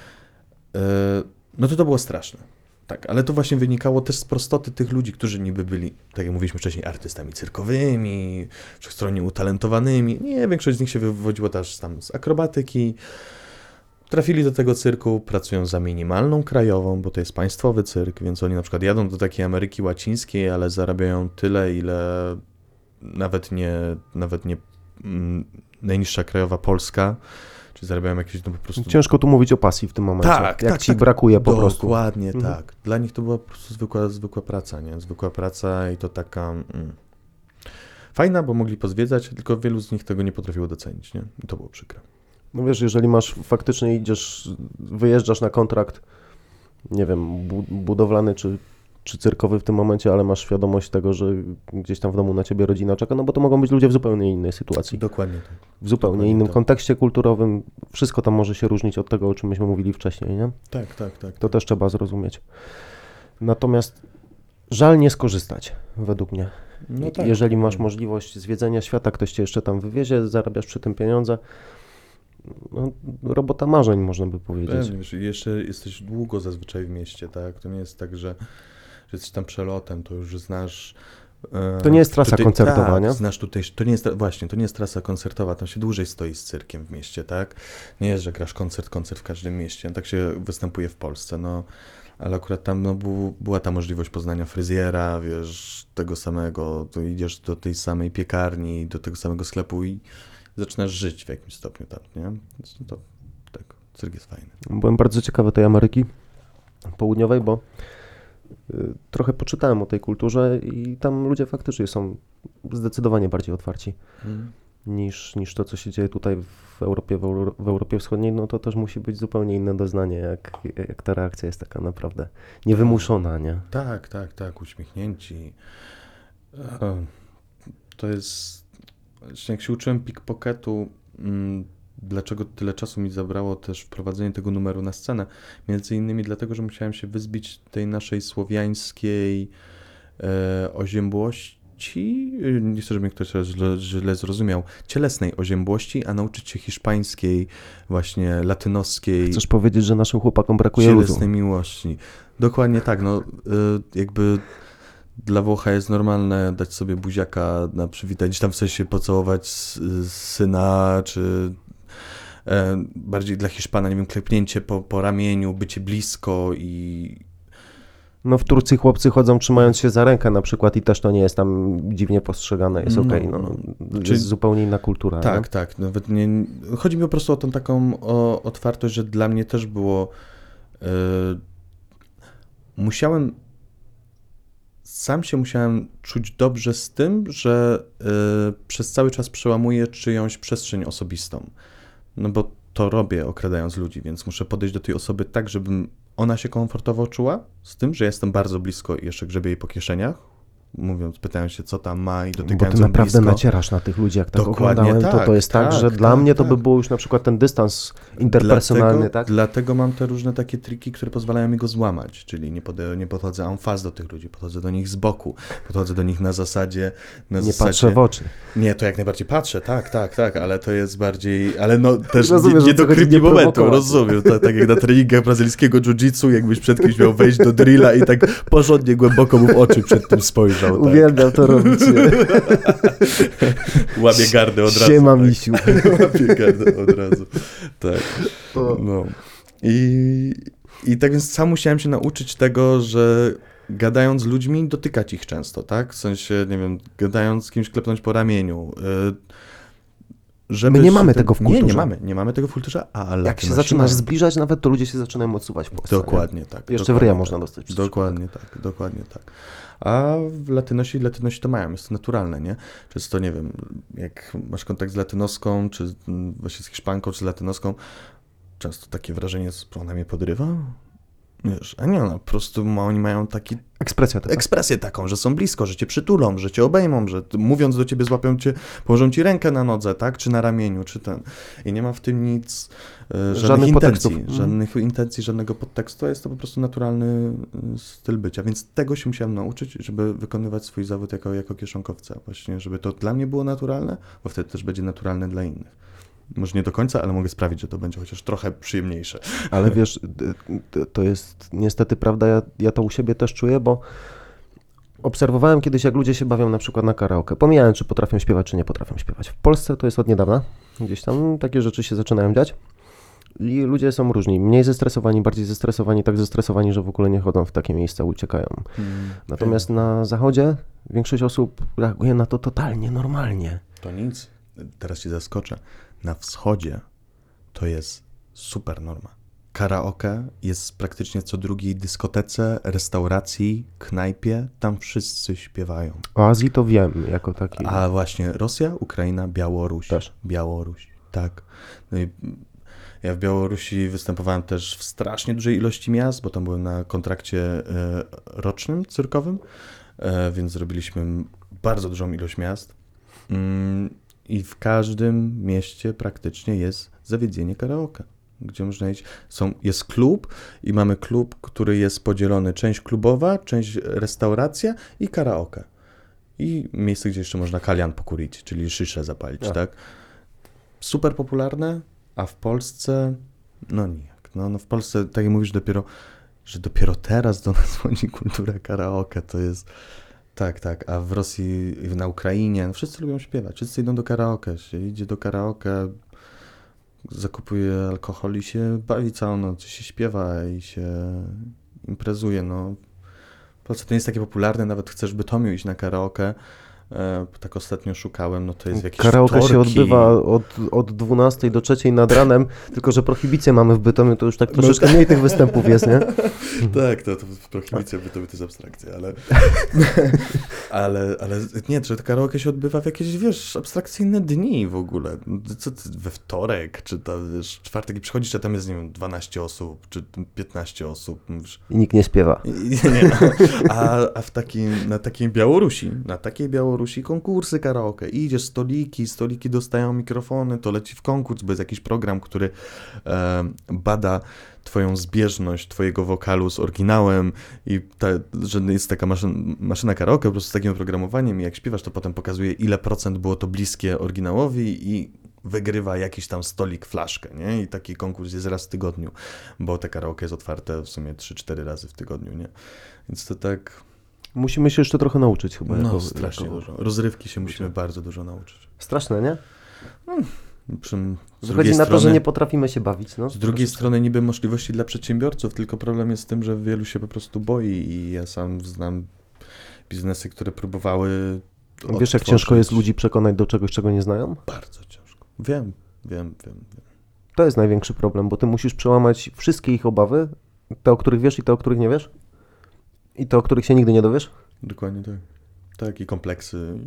E, No to to było straszne. Tak, ale to właśnie wynikało też z prostoty tych ludzi, którzy niby byli, tak jak mówiliśmy wcześniej, artystami cyrkowymi, wszechstronnie utalentowanymi. Nie, większość z nich się wywodziła też tam z akrobatyki. Trafili do tego cyrku, pracują za minimalną krajową, bo to jest państwowy cyrk, więc oni na przykład jadą do takiej Ameryki Łacińskiej, ale zarabiają tyle, ile nawet nie, nawet nie mm, najniższa krajowa Polska, czy zarabiają jakieś no po prostu Ciężko tu mówić o pasji w tym momencie. Tak, Jak tak, ci tak. brakuje po prostu. Dokładnie Mhm. tak. Dla nich to była po prostu zwykła, zwykła praca, nie? Zwykła praca i to taka mm, fajna, bo mogli pozwiedzać, tylko wielu z nich tego nie potrafiło docenić, nie? I to było przykre. No wiesz, jeżeli masz faktycznie idziesz, wyjeżdżasz na kontrakt, nie wiem, bu budowlany czy, czy cyrkowy w tym momencie, ale masz świadomość tego, że gdzieś tam w domu na ciebie rodzina czeka, no bo to mogą być ludzie w zupełnie innej sytuacji, Dokładnie tak. w zupełnie dokładnie innym tak. kontekście kulturowym. Wszystko tam może się różnić od tego, o czym myśmy mówili wcześniej, nie? Tak, tak, tak. To też trzeba zrozumieć. Natomiast żal nie skorzystać, według mnie. No tak. Jeżeli masz możliwość zwiedzenia świata, ktoś cię jeszcze tam wywiezie, zarabiasz przy tym pieniądze. No, robota marzeń, można by powiedzieć. Pewnie, wiesz, jeszcze jesteś długo zazwyczaj w mieście, tak? To nie jest tak, że, że jesteś tam przelotem, to już znasz. e, To nie jest trasa koncertowa, tak, nie? Znasz tutaj, to nie jest, właśnie, to nie jest trasa koncertowa, tam się dłużej stoi z cyrkiem w mieście, tak? Nie jest, że grasz koncert, koncert w każdym mieście, tak się występuje w Polsce, no. Ale akurat tam no, bu, była ta możliwość poznania fryzjera, wiesz, tego samego, to idziesz do tej samej piekarni, do tego samego sklepu i zaczynasz żyć w jakimś stopniu tam, nie? Więc no to tak, cyrk jest fajny. Byłem bardzo ciekawy tej Ameryki Południowej, bo y, trochę poczytałem o tej kulturze i tam ludzie faktycznie są zdecydowanie bardziej otwarci niż, niż to, co się dzieje tutaj w Europie, w, Euro, w Europie Wschodniej. No to też musi być zupełnie inne doznanie, jak, jak ta reakcja jest taka naprawdę niewymuszona, nie? Tak, tak, tak, uśmiechnięci. To jest. Właśnie Jak się uczyłem pickpocketu, mm, dlaczego tyle czasu mi zabrało też wprowadzenie tego numeru na scenę? Między innymi dlatego, że musiałem się wyzbić tej naszej słowiańskiej e, oziębłości. e, Nie chcę, żeby mnie ktoś źle, źle zrozumiał. Cielesnej oziębłości, a nauczyć się hiszpańskiej, właśnie latynoskiej Chcesz powiedzieć, że naszym chłopakom brakuje luzu? cielesnej miłości. Dokładnie tak, no y, jakby dla Włocha jest normalne dać sobie buziaka na przywitanie, gdzieś tam w sensie pocałować syna, czy e, bardziej dla Hiszpana, nie wiem, klepnięcie po, po ramieniu, bycie blisko i No w Turcji chłopcy chodzą trzymając się za rękę na przykład i też to nie jest tam dziwnie postrzegane, jest No, okej, no, no. jest Czyli- zupełnie inna kultura. Tak, nie? tak. Nawet nie, chodzi mi po prostu o tą taką o, otwartość, że dla mnie też było. e, musiałem. Sam się musiałem czuć dobrze z tym, że e, przez cały czas przełamuję czyjąś przestrzeń osobistą. No bo to robię, okradając ludzi, więc muszę podejść do tej osoby tak, żebym ona się komfortowo czuła z tym, że jestem bardzo blisko i jeszcze grzebię jej po kieszeniach. Mówiąc, pytając się, co tam ma i Bo dotykając ty naprawdę blisko. nacierasz na tych ludzi, jak tak Dokładnie oglądałem, to to tak, jest tak, tak, że dla tak, mnie to by tak. było już na przykład ten dystans interpersonalny, dlatego, tak? Dlatego mam te różne takie triki, które pozwalają mi go złamać, czyli nie, pode, nie podchodzę en face do tych ludzi, podchodzę do nich z boku, podchodzę do nich na zasadzie... Na Nie zasadzie, patrzę w oczy. Nie, to jak najbardziej patrzę, tak, tak, tak, ale to jest bardziej, ale no też Rozumiem, nie, nie do creepy momentu, rozumiem, tak, tak jak na treningach brazylijskiego jiu-jitsu, jakbyś przed kimś miał wejść do drilla i tak porządnie głęboko mu w oczy przed tym spojrzeć. Uważał. Tak. Uwielbiam to robić. *laughs* Łapie gardę od razu. Siema, tak. misiu. *laughs* Łapie gardę od razu. Tak. No. I, I tak więc sam musiałem się nauczyć tego, że gadając z ludźmi, dotykać ich często, tak? W sensie, nie wiem, gadając z kimś, klepnąć po ramieniu. y, Żeby My nie mamy tego w Nie, nie kulturze. mamy. Nie mamy tego w kulturze, ale Jak się zaczynasz zbliżać nawet, to ludzie się zaczynają odsuwać w Polsce. nie? Dokładnie tak. Jeszcze w dokładnie ryja tak. można dostać. Dokładnie tak, dokładnie tak. A w latynosi, latynosi to mają, jest to naturalne, nie? Często, nie wiem, jak masz kontakt z latynoską, czy właśnie z hiszpanką, czy z latynoską, często takie wrażenie że ona mnie podrywa? Wiesz, a nie, no, po prostu ma, oni mają taki, Ekspresja taka. ekspresję taką, że są blisko, że cię przytulą, że cię obejmą, że mówiąc do ciebie złapią cię, położą ci rękę na nodze, tak, czy na ramieniu, czy ten. I nie ma w tym nic, e, żadnych, Żadnych intencji, podtekstów. Mhm. żadnych intencji, żadnego podtekstu, jest to po prostu naturalny e, styl bycia, więc tego się musiałem nauczyć, żeby wykonywać swój zawód jako, jako kieszonkowca, właśnie, żeby to dla mnie było naturalne, bo wtedy też będzie naturalne dla innych. Może nie do końca, ale mogę sprawić, że to będzie chociaż trochę przyjemniejsze. Ale wiesz, to jest niestety prawda, ja, ja to u siebie też czuję, bo obserwowałem kiedyś, jak ludzie się bawią na przykład na karaoke. Pomijałem, czy potrafią śpiewać, czy nie potrafią śpiewać. W Polsce to jest od niedawna. Gdzieś tam takie rzeczy się zaczynają dziać. I ludzie są różni. Mniej zestresowani, bardziej zestresowani, tak zestresowani, że w ogóle nie chodzą w takie miejsca, uciekają. Natomiast na zachodzie większość osób reaguje na to totalnie normalnie. To nic. Teraz cię zaskoczę. Na wschodzie to jest super norma. Karaoke jest praktycznie co drugiej dyskotece, restauracji, knajpie. Tam wszyscy śpiewają. O Azji to wiem, jako taki. A właśnie Rosja, Ukraina, Białoruś. Też. Białoruś, tak. No ja w Białorusi występowałem też w strasznie dużej ilości miast, bo tam byłem na kontrakcie e, rocznym, cyrkowym, e, więc zrobiliśmy bardzo dużą ilość miast. I w każdym mieście praktycznie jest zawiedzenie karaoke, gdzie można iść. Są, jest klub i mamy klub, który jest podzielony część klubowa, część restauracja i karaoke. I miejsce, gdzie jeszcze można kalian pokurić, czyli szyszę zapalić, A. tak? Super popularne, a w Polsce, no nijak. No, no w Polsce, tak jak mówisz, dopiero, że dopiero teraz do nas *laughs* wchodzi kultura karaoke, to jest... Tak, tak, a w Rosji, na Ukrainie, no wszyscy lubią śpiewać, wszyscy idą do karaoke, się idzie do karaoke, zakupuje alkohol i się bawi całą noc, się śpiewa i się imprezuje, no. W Polsce to nie jest takie popularne, nawet chcesz Bytomiu iść na karaoke, tak ostatnio szukałem, no to jest w jakieś Karaoke się wtorki. odbywa od, od 12 do 3 nad ranem, *laughs* tylko że prohibicję mamy w Bytomiu, to już tak No troszeczkę mniej tych występów jest, nie? *laughs* Tak, to, to prohibicja by to, by to jest abstrakcja, ale, *laughs* ale, ale nie, że to karaoke się odbywa w jakieś, wiesz, abstrakcyjne dni w ogóle. Co ty, we wtorek, czy tam, wiesz, w czwartek i przychodzisz, a tam jest, nie wiem, 12 osób, czy 15 osób, mówisz, I nikt nie śpiewa. I- Nie, a, a w takim, na takiej Białorusi, na takiej Białorusi konkursy karaoke. Idziesz stoliki, stoliki dostają mikrofony, to leci w konkurs, bo jest jakiś program, który e, bada twoją zbieżność twojego wokalu z oryginałem i ta, że jest taka maszyn, maszyna karaoke po prostu z takim oprogramowaniem i jak śpiewasz, to potem pokazuje ile procent było to bliskie oryginałowi i wygrywa jakiś tam stolik flaszkę, nie? I taki konkurs jest raz w tygodniu, bo te karaoke jest otwarte w sumie 3-4 razy w tygodniu, nie? Więc to tak, Musimy się jeszcze trochę nauczyć chyba. no jako, strasznie jako... dużo. Rozrywki się musimy bardzo dużo nauczyć. Straszne, nie? Przy, z Wychodzi drugiej na to, że strony- nie potrafimy się bawić, no. Z drugiej strony niby możliwości dla przedsiębiorców, tylko problem jest z tym, że wielu się po prostu boi i ja sam znam biznesy, które próbowały Wiesz, jak odtworzyć. ciężko jest ludzi przekonać do czegoś, czego nie znają? Bardzo ciężko. Wiem, wiem, wiem, wiem. To jest największy problem, bo ty musisz przełamać wszystkie ich obawy, te, o których wiesz i te, o których nie wiesz. I te, o których się nigdy nie dowiesz. Dokładnie tak. Tak, i kompleksy.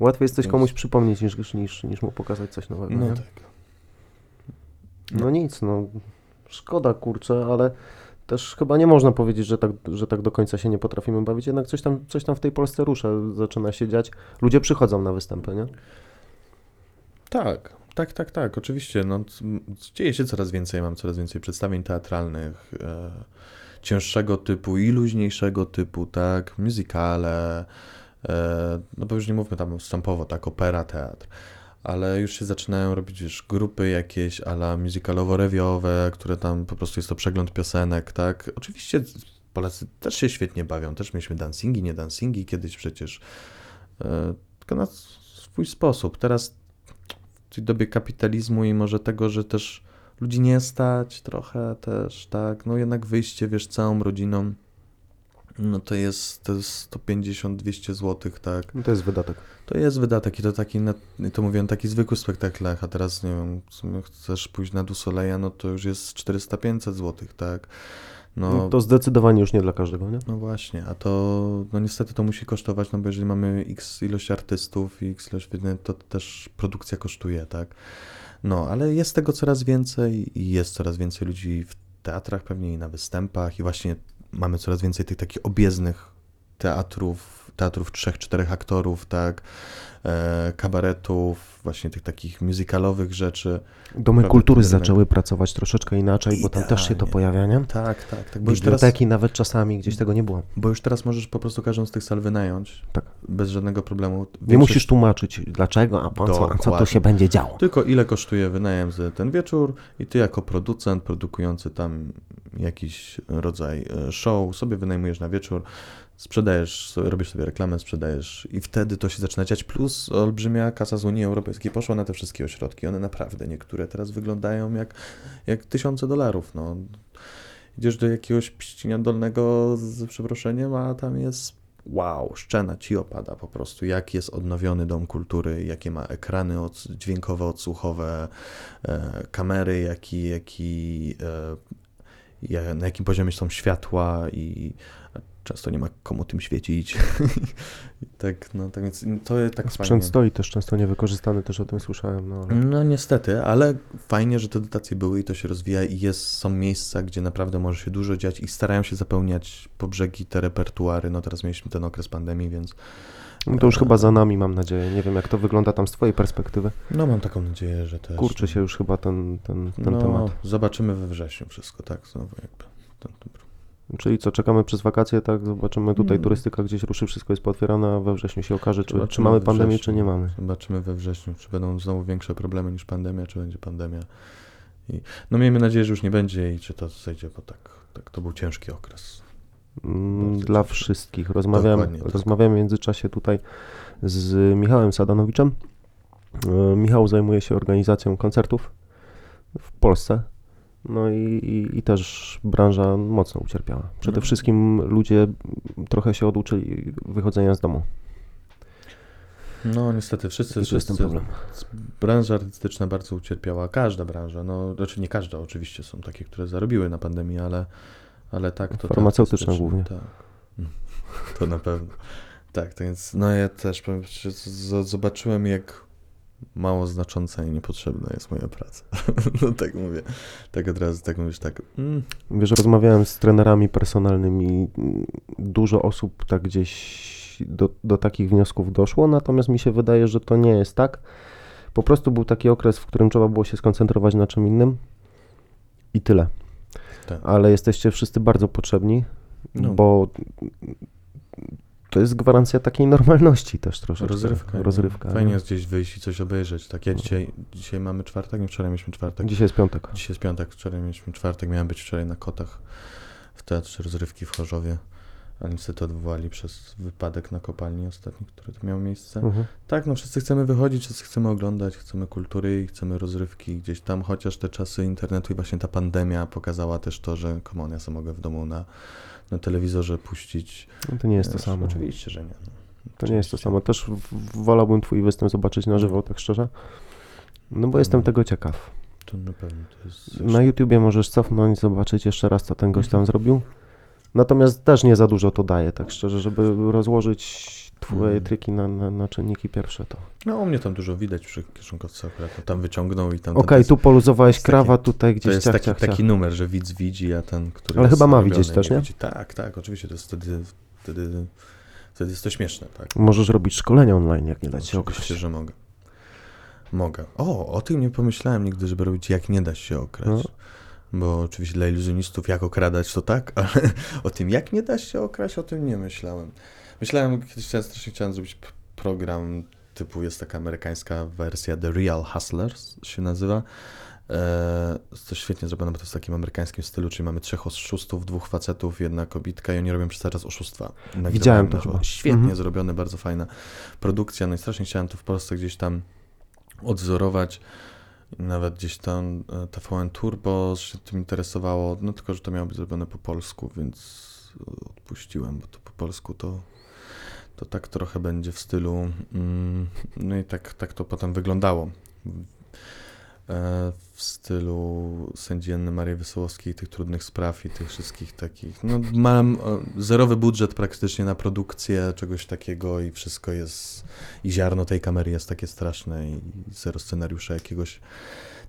Łatwiej jest coś komuś przypomnieć, niż, niż, niż mu pokazać coś nowego. No nie? tak. No nic, no szkoda kurczę, ale też chyba nie można powiedzieć, że tak, że tak do końca się nie potrafimy bawić, jednak coś tam, coś tam w tej Polsce rusza, zaczyna się dziać. Ludzie przychodzą na występy, nie? Tak, tak, tak, tak, oczywiście. No, dzieje się coraz więcej, mam coraz więcej przedstawień teatralnych, e, cięższego typu i luźniejszego typu, tak, musicale, e, no bo już nie mówmy tam wstępowo, tak, opera, teatr, ale już się zaczynają robić już grupy jakieś ala musicalowo-rewiowe, które tam po prostu jest to przegląd piosenek, tak. Oczywiście Polacy też się świetnie bawią, też mieliśmy dancingi, nie dancingi kiedyś przecież, e, tylko na swój sposób. Teraz w tej dobie kapitalizmu i może tego, że też ludzi nie stać trochę też, tak, no jednak wyjście, wiesz, całą rodziną, no to jest, to jest 150-200 zł, tak. No to jest wydatek. To jest wydatek i to taki, na, to mówiłem, taki zwykły spektakl, a teraz nie wiem, w sumie chcesz pójść na Dusoleja, no to już jest 400-500 zł, tak. No, No, to zdecydowanie już nie dla każdego, nie? no właśnie, a to, no niestety to musi kosztować, no bo jeżeli mamy x ilość artystów i x ilość, to też produkcja kosztuje, tak. No, ale jest tego coraz więcej i jest coraz więcej ludzi w teatrach pewnie i na występach i właśnie mamy coraz więcej tych takich obiezdnych teatrów, teatrów trzech, czterech aktorów, tak, e, kabaretów, właśnie tych takich musicalowych rzeczy. Domy kultury ten zaczęły pracować troszeczkę inaczej, bo tam też się to Idealnie. pojawia, nie? Tak, tak, tak, bo już teraz, Biblioteki nawet czasami gdzieś tego nie było. bo już teraz możesz po prostu każdą z tych sal wynająć. Tak. Bez żadnego problemu. Nie Większość- musisz tłumaczyć dlaczego, a po co, a co tu się będzie działo. Tylko ile kosztuje wynajem za ten wieczór i ty jako producent produkujący tam jakiś rodzaj e, show sobie wynajmujesz na wieczór, sprzedajesz, robisz sobie reklamę, sprzedajesz i wtedy to się zaczyna dziać. Plus olbrzymia kasa z Unii Europejskiej poszła na te wszystkie ośrodki. One naprawdę, niektóre teraz wyglądają jak, jak tysiące dolarów. No. Idziesz do jakiegoś pścinia dolnego z przeproszeniem, a tam jest wow, szczena ci opada po prostu, jak jest odnowiony dom kultury, jakie ma ekrany od, dźwiękowe, odsłuchowe, e, kamery, jaki, jaki, e, na jakim poziomie są światła i często nie ma komu tym świecić. *laughs* Tak, no, tak więc to jest tak Sprzęt fajnie. stoi też często niewykorzystany, też o tym słyszałem. No, ale... No niestety, ale fajnie, że te dotacje były i to się rozwija i jest, są miejsca, gdzie naprawdę może się dużo dziać i starają się zapełniać po brzegi te repertuary. No teraz mieliśmy ten okres pandemii, więc No to już chyba za nami, mam nadzieję. Nie wiem, jak to wygląda tam z twojej perspektywy. no mam taką nadzieję, że też... Kurczy się już chyba ten, ten, ten no, temat. zobaczymy we wrześniu wszystko, tak, znowu jakby. To, to, Czyli co, czekamy przez wakacje, tak? Zobaczymy tutaj, Mm. turystyka gdzieś ruszy, wszystko jest pootwierane, a we wrześniu się okaże, czy, czy mamy pandemię, czy nie mamy. Zobaczymy we wrześniu, czy będą znowu większe problemy niż pandemia, czy będzie pandemia. I, no miejmy nadzieję, że już nie będzie i czy to zejdzie, bo tak, tak to był ciężki okres. Mm, Bardzo Dla ciężko. wszystkich. Dokładnie tak. rozmawiałem w międzyczasie tutaj z Michałem Sadanowiczem. E, Michał zajmuje się organizacją koncertów w Polsce. No i, i, i też branża mocno ucierpiała. Przede No. wszystkim ludzie trochę się oduczyli wychodzenia z domu. No niestety, wszyscy, ten wszyscy problem. branża artystyczna bardzo ucierpiała, każda branża, no znaczy nie każda, oczywiście są takie, które zarobiły na pandemii, ale, ale tak to... Farmaceutyczna artystyczna, głównie. Tak, *laughs* to na pewno. Tak, to więc no ja też powiem, zobaczyłem jak mało znacząca i niepotrzebna jest moja praca. *laughs* no tak mówię, tak od razu, tak mówisz, tak, mm, Wiesz, rozmawiałem z trenerami personalnymi, dużo osób tak gdzieś do, do takich wniosków doszło, natomiast mi się wydaje, że to nie jest tak. Po prostu był taki okres, w którym trzeba było się skoncentrować na czym innym i tyle. Tak. Ale jesteście wszyscy bardzo potrzebni, No. bo to jest gwarancja takiej normalności też troszeczkę. rozrywka. Rozrywka. Fajnie nie? jest gdzieś wyjść i coś obejrzeć. Tak, ja dzisiaj, dzisiaj mamy czwartek, nie wczoraj mieliśmy czwartek. Dzisiaj jest piątek. Dzisiaj jest piątek, wczoraj mieliśmy czwartek, miałem być wczoraj na kotach w Teatrze Rozrywki w Chorzowie, ale niestety odwołali przez wypadek na kopalni ostatni, który tu miał miejsce. Mhm. Tak, no wszyscy chcemy wychodzić, wszyscy chcemy oglądać, chcemy kultury i chcemy rozrywki gdzieś tam, chociaż te czasy internetu i właśnie ta pandemia pokazała też to, że komu ja sobie mogę w domu na, na telewizorze puścić. No to nie jest to Wiesz, samo. Oczywiście, że nie. No. To nie jest to Oczywiście. samo. Też wolałbym twój występ zobaczyć na żywo, tak szczerze. No bo jestem No. tego ciekaw. To na pewno to jest... Na YouTubie możesz cofnąć, zobaczyć jeszcze raz, co ten gość Mhm. tam zrobił. Natomiast też nie za dużo to daje, tak szczerze, żeby rozłożyć twoje Mhm. triki na, na, na czynniki pierwsze to. No u mnie tam dużo widać przy kieszonkowcu akurat, no, tam wyciągnął i tam... Okej, to jest, tu poluzowałeś jest krawat, taki- tutaj To gdzieś jest ciach, taki, ciach, ciach. taki numer, że widz widzi, a ten, który Ale chyba ma robiony, widzieć też, nie? widzi. Tak, tak, oczywiście, to jest wtedy, wtedy, wtedy jest to śmieszne, tak. Możesz robić szkolenia online, jak nie dać się okraść. Oczywiście, że mogę. Mogę. O, o tym nie pomyślałem nigdy, żeby robić jak nie da się okraść. No. Bo oczywiście dla iluzjonistów jak okradać to tak, *laughs* ale o tym jak nie da się okraść, o tym nie myślałem. Myślałem, kiedyś chciałem, strasznie chciałem zrobić program typu jest taka amerykańska wersja The Real Hustlers się nazywa. E, jest to świetnie zrobione, bo to jest w takim amerykańskim stylu, czyli mamy trzech oszustów, dwóch facetów, jedna kobitka i oni robią przez czas oszustwa. Widziałem to chyba. Świetnie Mhm. zrobione, bardzo fajna produkcja, no i strasznie chciałem to w Polsce gdzieś tam odwzorować. Nawet gdzieś tam e, TVN Turbo się tym interesowało, no tylko, że to miało być zrobione po polsku, więc e, odpuściłem, bo to po polsku to, to tak trochę będzie w stylu, mm, no i tak, tak to potem wyglądało. W stylu sędzi Anny Marii Wesołowskiej, tych trudnych spraw i tych wszystkich takich. No, mam e, zerowy budżet praktycznie na produkcję czegoś takiego i wszystko jest. I ziarno tej kamery jest takie straszne i zero scenariusza jakiegoś.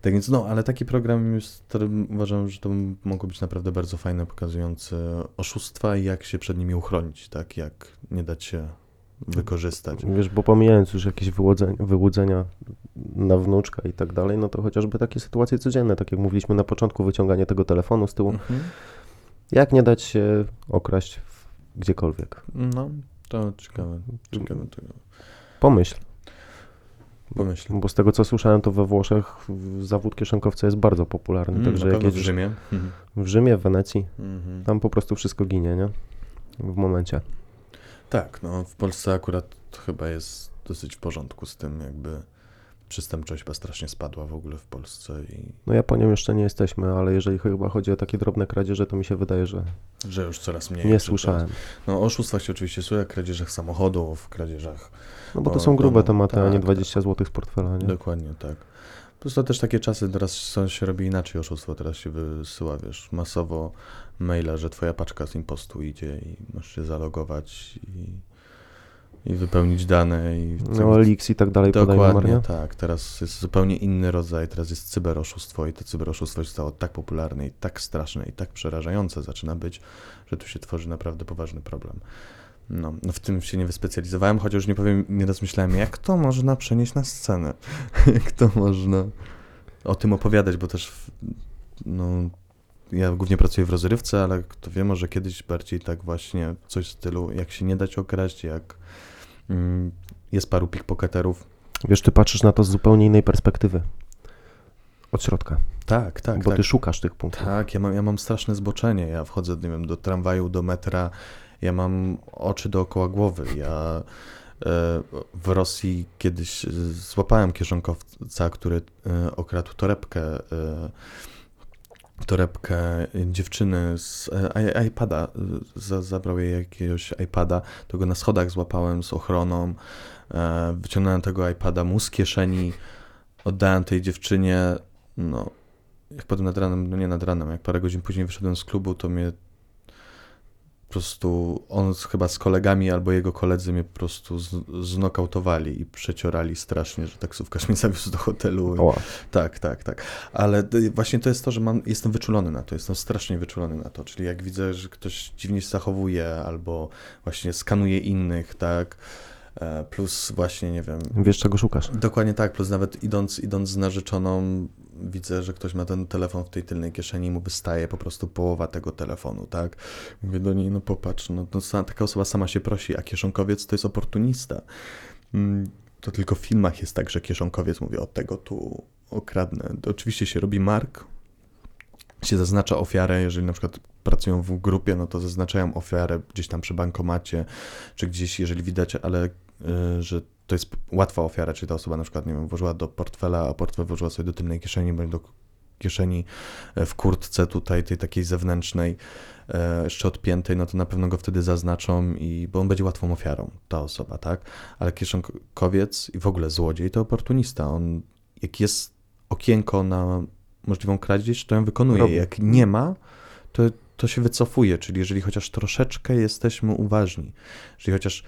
Tak więc, no, ale taki program jest, który uważam, że to mogło być naprawdę bardzo fajne, pokazujący oszustwa i jak się przed nimi uchronić, tak? Jak nie dać się wykorzystać. Wiesz, bo pomijając już jakieś wyłudzenia, wyłudzenia na wnuczka i tak dalej, no to chociażby takie sytuacje codzienne, tak jak mówiliśmy na początku, wyciąganie tego telefonu z tyłu. Mhm. Jak nie dać się okraść gdziekolwiek? No, to ciekawe. ciekawe tego. Pomyśl, Pomyśl. bo z tego co słyszałem, to we Włoszech w- zawód kieszonkowca jest bardzo popularny, Mm, także jakieś w Rzymie. Mhm. w Rzymie, w Wenecji, Mhm. tam po prostu wszystko ginie, nie? W momencie. Tak, no w Polsce akurat chyba jest dosyć w porządku z tym, jakby przestępczość chyba strasznie spadła w ogóle w Polsce i No Japonią jeszcze nie jesteśmy, ale jeżeli chyba chodzi o takie drobne kradzieże, to mi się wydaje, że że już coraz mniej. nie słyszałem. No o oszustwach się oczywiście słyszy, kradzieżach samochodów, kradzieżach. No bo to są grube domu. tematy, a nie Tak, 20 zł z portfela, nie? Dokładnie tak. Plus to też takie czasy, teraz się robi inaczej oszustwo, teraz się wysyła, wiesz, masowo maila, że twoja paczka z impostu idzie i masz się zalogować i, i wypełnić dane i No Elix i tak dalej numer, Dokładnie nie? tak. Teraz jest zupełnie inny rodzaj. Teraz jest cyberoszustwo i to cyberoszustwo zostało tak popularne i tak straszne i tak przerażające zaczyna być, że tu się tworzy naprawdę poważny problem. No, no w tym się nie wyspecjalizowałem, chociaż nie powiem, nieraz myślałem, jak to można przenieść na scenę? *laughs* jak to można o tym opowiadać, bo też w- no, ja głównie pracuję w rozrywce, ale kto wie, może kiedyś bardziej tak właśnie coś w stylu, jak się nie dać okraść, jak mm, jest paru pickpocketerów, Wiesz, ty patrzysz na to z zupełnie innej perspektywy. Od środka. Tak, tak, bo tak. ty szukasz tych punktów. Tak, ja mam, ja mam straszne zboczenie. Ja wchodzę, nie wiem, do tramwaju, do metra, ja mam oczy dookoła głowy. Ja e, w Rosji kiedyś e, złapałem kieszonkowca, który e, okradł torebkę, torebkę dziewczyny z iPada. Za, zabrał jej jakiegoś iPada, to go na schodach złapałem z ochroną. Wyciągnąłem tego iPada mu z kieszeni, oddałem tej dziewczynie, no jak potem nad ranem, no nie nad ranem, jak parę godzin później wyszedłem z klubu, to mnie po prostu on chyba z kolegami albo jego koledzy mnie po prostu z, znokautowali i przeciorali strasznie, że taksówkarz mnie zawiózł do hotelu. Tak, tak, tak. Ale właśnie to jest to, że mam, jestem wyczulony na to, jestem strasznie wyczulony na to. Czyli jak widzę, że ktoś dziwnie się zachowuje albo właśnie skanuje innych, tak. E, Plus właśnie, nie wiem, wiesz, czego szukasz. Dokładnie tak, plus nawet idąc, idąc z narzeczoną, widzę, że ktoś ma ten telefon w tej tylnej kieszeni i mu wystaje po prostu połowa tego telefonu, tak? Mówię do niej, no popatrz, no, no taka osoba sama się prosi, a kieszonkowiec to jest oportunista. Mm, To tylko w filmach jest tak, że kieszonkowiec mówi, o tego tu okradnę. To oczywiście się robi mark, się zaznacza ofiarę, jeżeli na przykład pracują w grupie, no to zaznaczają ofiarę gdzieś tam przy bankomacie, czy gdzieś, jeżeli widać, ale y, że to jest łatwa ofiara, czyli ta osoba na przykład, nie wiem, włożyła do portfela, a portfel włożyła sobie do tylnej kieszeni, bądź do kieszeni e, w kurtce tutaj, tej takiej zewnętrznej, e, jeszcze odpiętej, no to na pewno go wtedy zaznaczą i, bo on będzie łatwą ofiarą, ta osoba, tak? Ale kieszonkowiec i w ogóle złodziej to oportunista, on, jak jest okienko na możliwą kradzież, to ją wykonuje, Robi. jak nie ma, to, to się wycofuje, czyli jeżeli chociaż troszeczkę jesteśmy uważni, jeżeli chociaż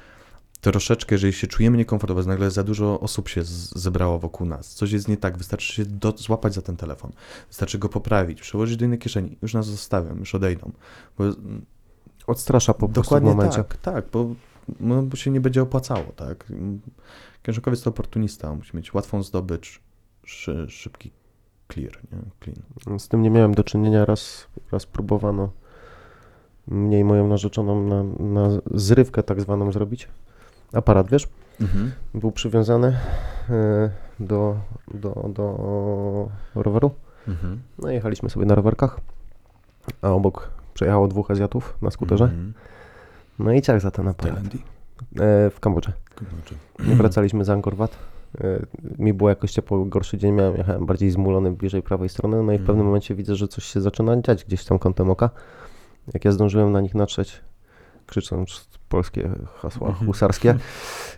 troszeczkę, jeżeli się czujemy niekomfortowo, nagle za dużo osób się zebrało wokół nas, coś jest nie tak, wystarczy się do, złapać za ten telefon, wystarczy go poprawić, przełożyć do innej kieszeni, już nas zostawią, już odejdą. Bo, Odstrasza po prostu w dokładnie momencie. tak, tak, bo, no, bo się nie będzie opłacało, tak. Księżokowiec to oportunista, musi mieć łatwą zdobycz, szy, szybki clear, nie? clean. Z tym nie miałem do czynienia. Raz, raz próbowano mnie i moją narzeczoną na, na zrywkę tak zwaną zrobić. Aparat, wiesz, Mhm. był przywiązany e, do, do, do roweru Mhm. No jechaliśmy sobie na rowerkach, a obok przejechało dwóch Azjatów na skuterze. Mhm. No i ciach za ten W aparat. Tajlandii? E, w Kambodży. Nie wracaliśmy z Angkor Wat. E, Mi było jakoś ciepło, gorszy dzień miałem, jechałem bardziej zmulony bliżej prawej strony, no i w Mhm. pewnym momencie widzę, że coś się zaczyna dziać gdzieś tam kątem oka. Jak ja zdążyłem na nich natrzeć, krzycząc polskie hasła Mhm. husarskie,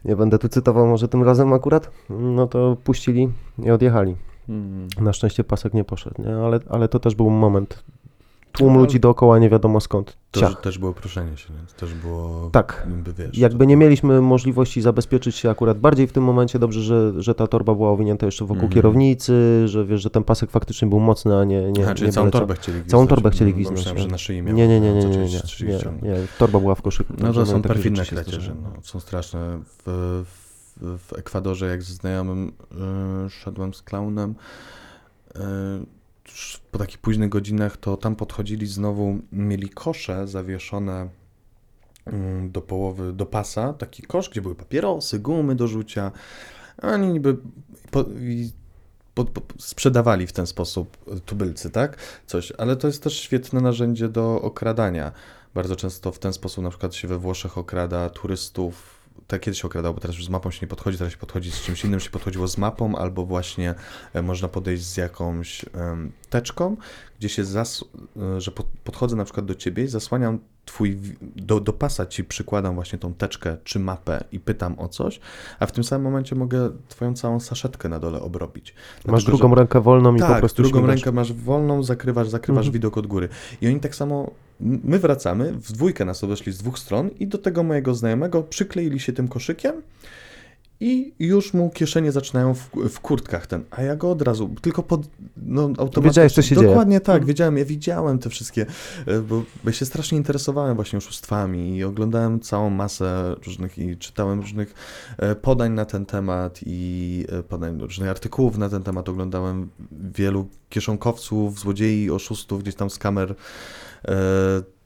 nie będę tu cytował może tym razem akurat, no to puścili i odjechali. Mhm. Na szczęście pasek nie poszedł, nie? Ale, ale to też był moment. Tłum No, ludzi dookoła nie wiadomo skąd. To Ciach. też było proszenie się? To też było... Tak. Jakby, wiesz, Jakby nie mieliśmy możliwości zabezpieczyć się akurat bardziej w tym momencie, dobrze, że, że ta torba była owinięta jeszcze wokół Mhm. kierownicy, że wiesz, że ten pasek faktycznie był mocny, a nie nie, czyli nie całą wyleciał. torbę chcieli gwizdać. Całą torbę chcieli Bo gwizdać, Myślałem, nie? że na szyi miał. Nie, nie, nie, nie, no, nie, nie, nie, nie, nie, torba była w koszyku. No to są takie perfidne kradzieże, no, są straszne. W, w, w Ekwadorze, jak ze znajomym y, szedłem z klaunem, y, po takich późnych godzinach, to tam podchodzili znowu, mieli kosze zawieszone mm, do połowy, do pasa, taki kosz, gdzie były papierosy, gumy do rzucia, oni niby po, po, po, sprzedawali w ten sposób tubylcy, tak? Coś, ale to jest też świetne narzędzie do okradania. Bardzo często w ten sposób na przykład się we Włoszech okrada turystów. Tak kiedyś się okradało, bo teraz już z mapą się nie podchodzi, teraz się podchodzi z czymś innym, się podchodziło z mapą, albo właśnie e, można podejść z jakąś teczką, gdzie się zas... e, że pod, podchodzę na przykład do ciebie i zasłaniam twój, do, do pasa ci przykładam właśnie tą teczkę czy mapę i pytam o coś, a w tym samym momencie mogę twoją całą saszetkę na dole obrobić. Masz Dlatego, że- drugą rękę wolną i tak, po prostu drugą rękę masz wolną, zakrywasz, zakrywasz Mhm. widok od góry. I oni tak samo, my wracamy, w dwójkę nas obeszli z dwóch stron i do tego mojego znajomego przykleili się tym koszykiem i już mu kieszenie zaczynają w, w kurtkach ten, a ja go od razu, tylko pod, no automatycznie. Wiedziałeś, co się dzieje. Dokładnie tak, Mhm. wiedziałem, ja widziałem te wszystkie, e, bo, bo ja się strasznie interesowałem właśnie oszustwami i oglądałem całą masę różnych i czytałem różnych e, podań na ten temat i e, podań różnych artykułów na ten temat. Oglądałem wielu kieszonkowców, złodziei, oszustów gdzieś tam z kamer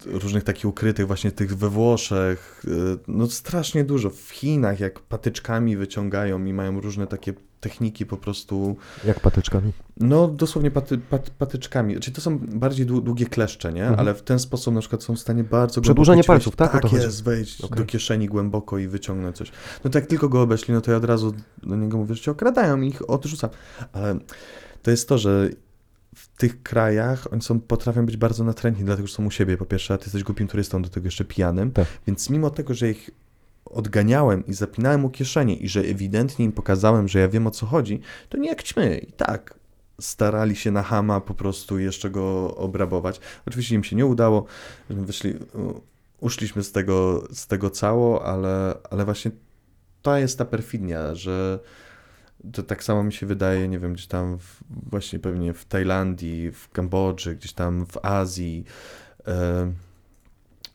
różnych takich ukrytych właśnie tych we Włoszech. E, no strasznie dużo. W Chinach jak patyczkami wyciągają i mają różne takie techniki po prostu, Jak patyczkami. no dosłownie paty, pat, patyczkami. Czyli to są bardziej dłu- długie kleszcze, nie? Mhm. Ale w ten sposób na przykład są w stanie bardzo Przedłużenie palców, tak? Tak jest, wejść Okej. do kieszeni głęboko i wyciągnąć coś. No to jak tylko go obeszli, no to ja od razu do niego mówię, że cię okradają i ich odrzucam. Ale to jest to, że tych krajach oni są, potrafią być bardzo natrętni, dlatego że są u siebie po pierwsze, a ty jesteś głupim turystą, do tego jeszcze pijanym. Tak. Więc mimo tego, że ich odganiałem i zapinałem mu kieszenie i że ewidentnie im pokazałem, że ja wiem o co chodzi, to nie jak ćmy. I tak starali się na Hama po prostu jeszcze go obrabować. Oczywiście im się nie udało, wyszli, u- uszliśmy z tego, z tego cało, ale, ale właśnie to jest ta perfidia, że to tak samo mi się wydaje, nie wiem, gdzieś tam w, właśnie pewnie w Tajlandii, w Kambodży, gdzieś tam w Azji,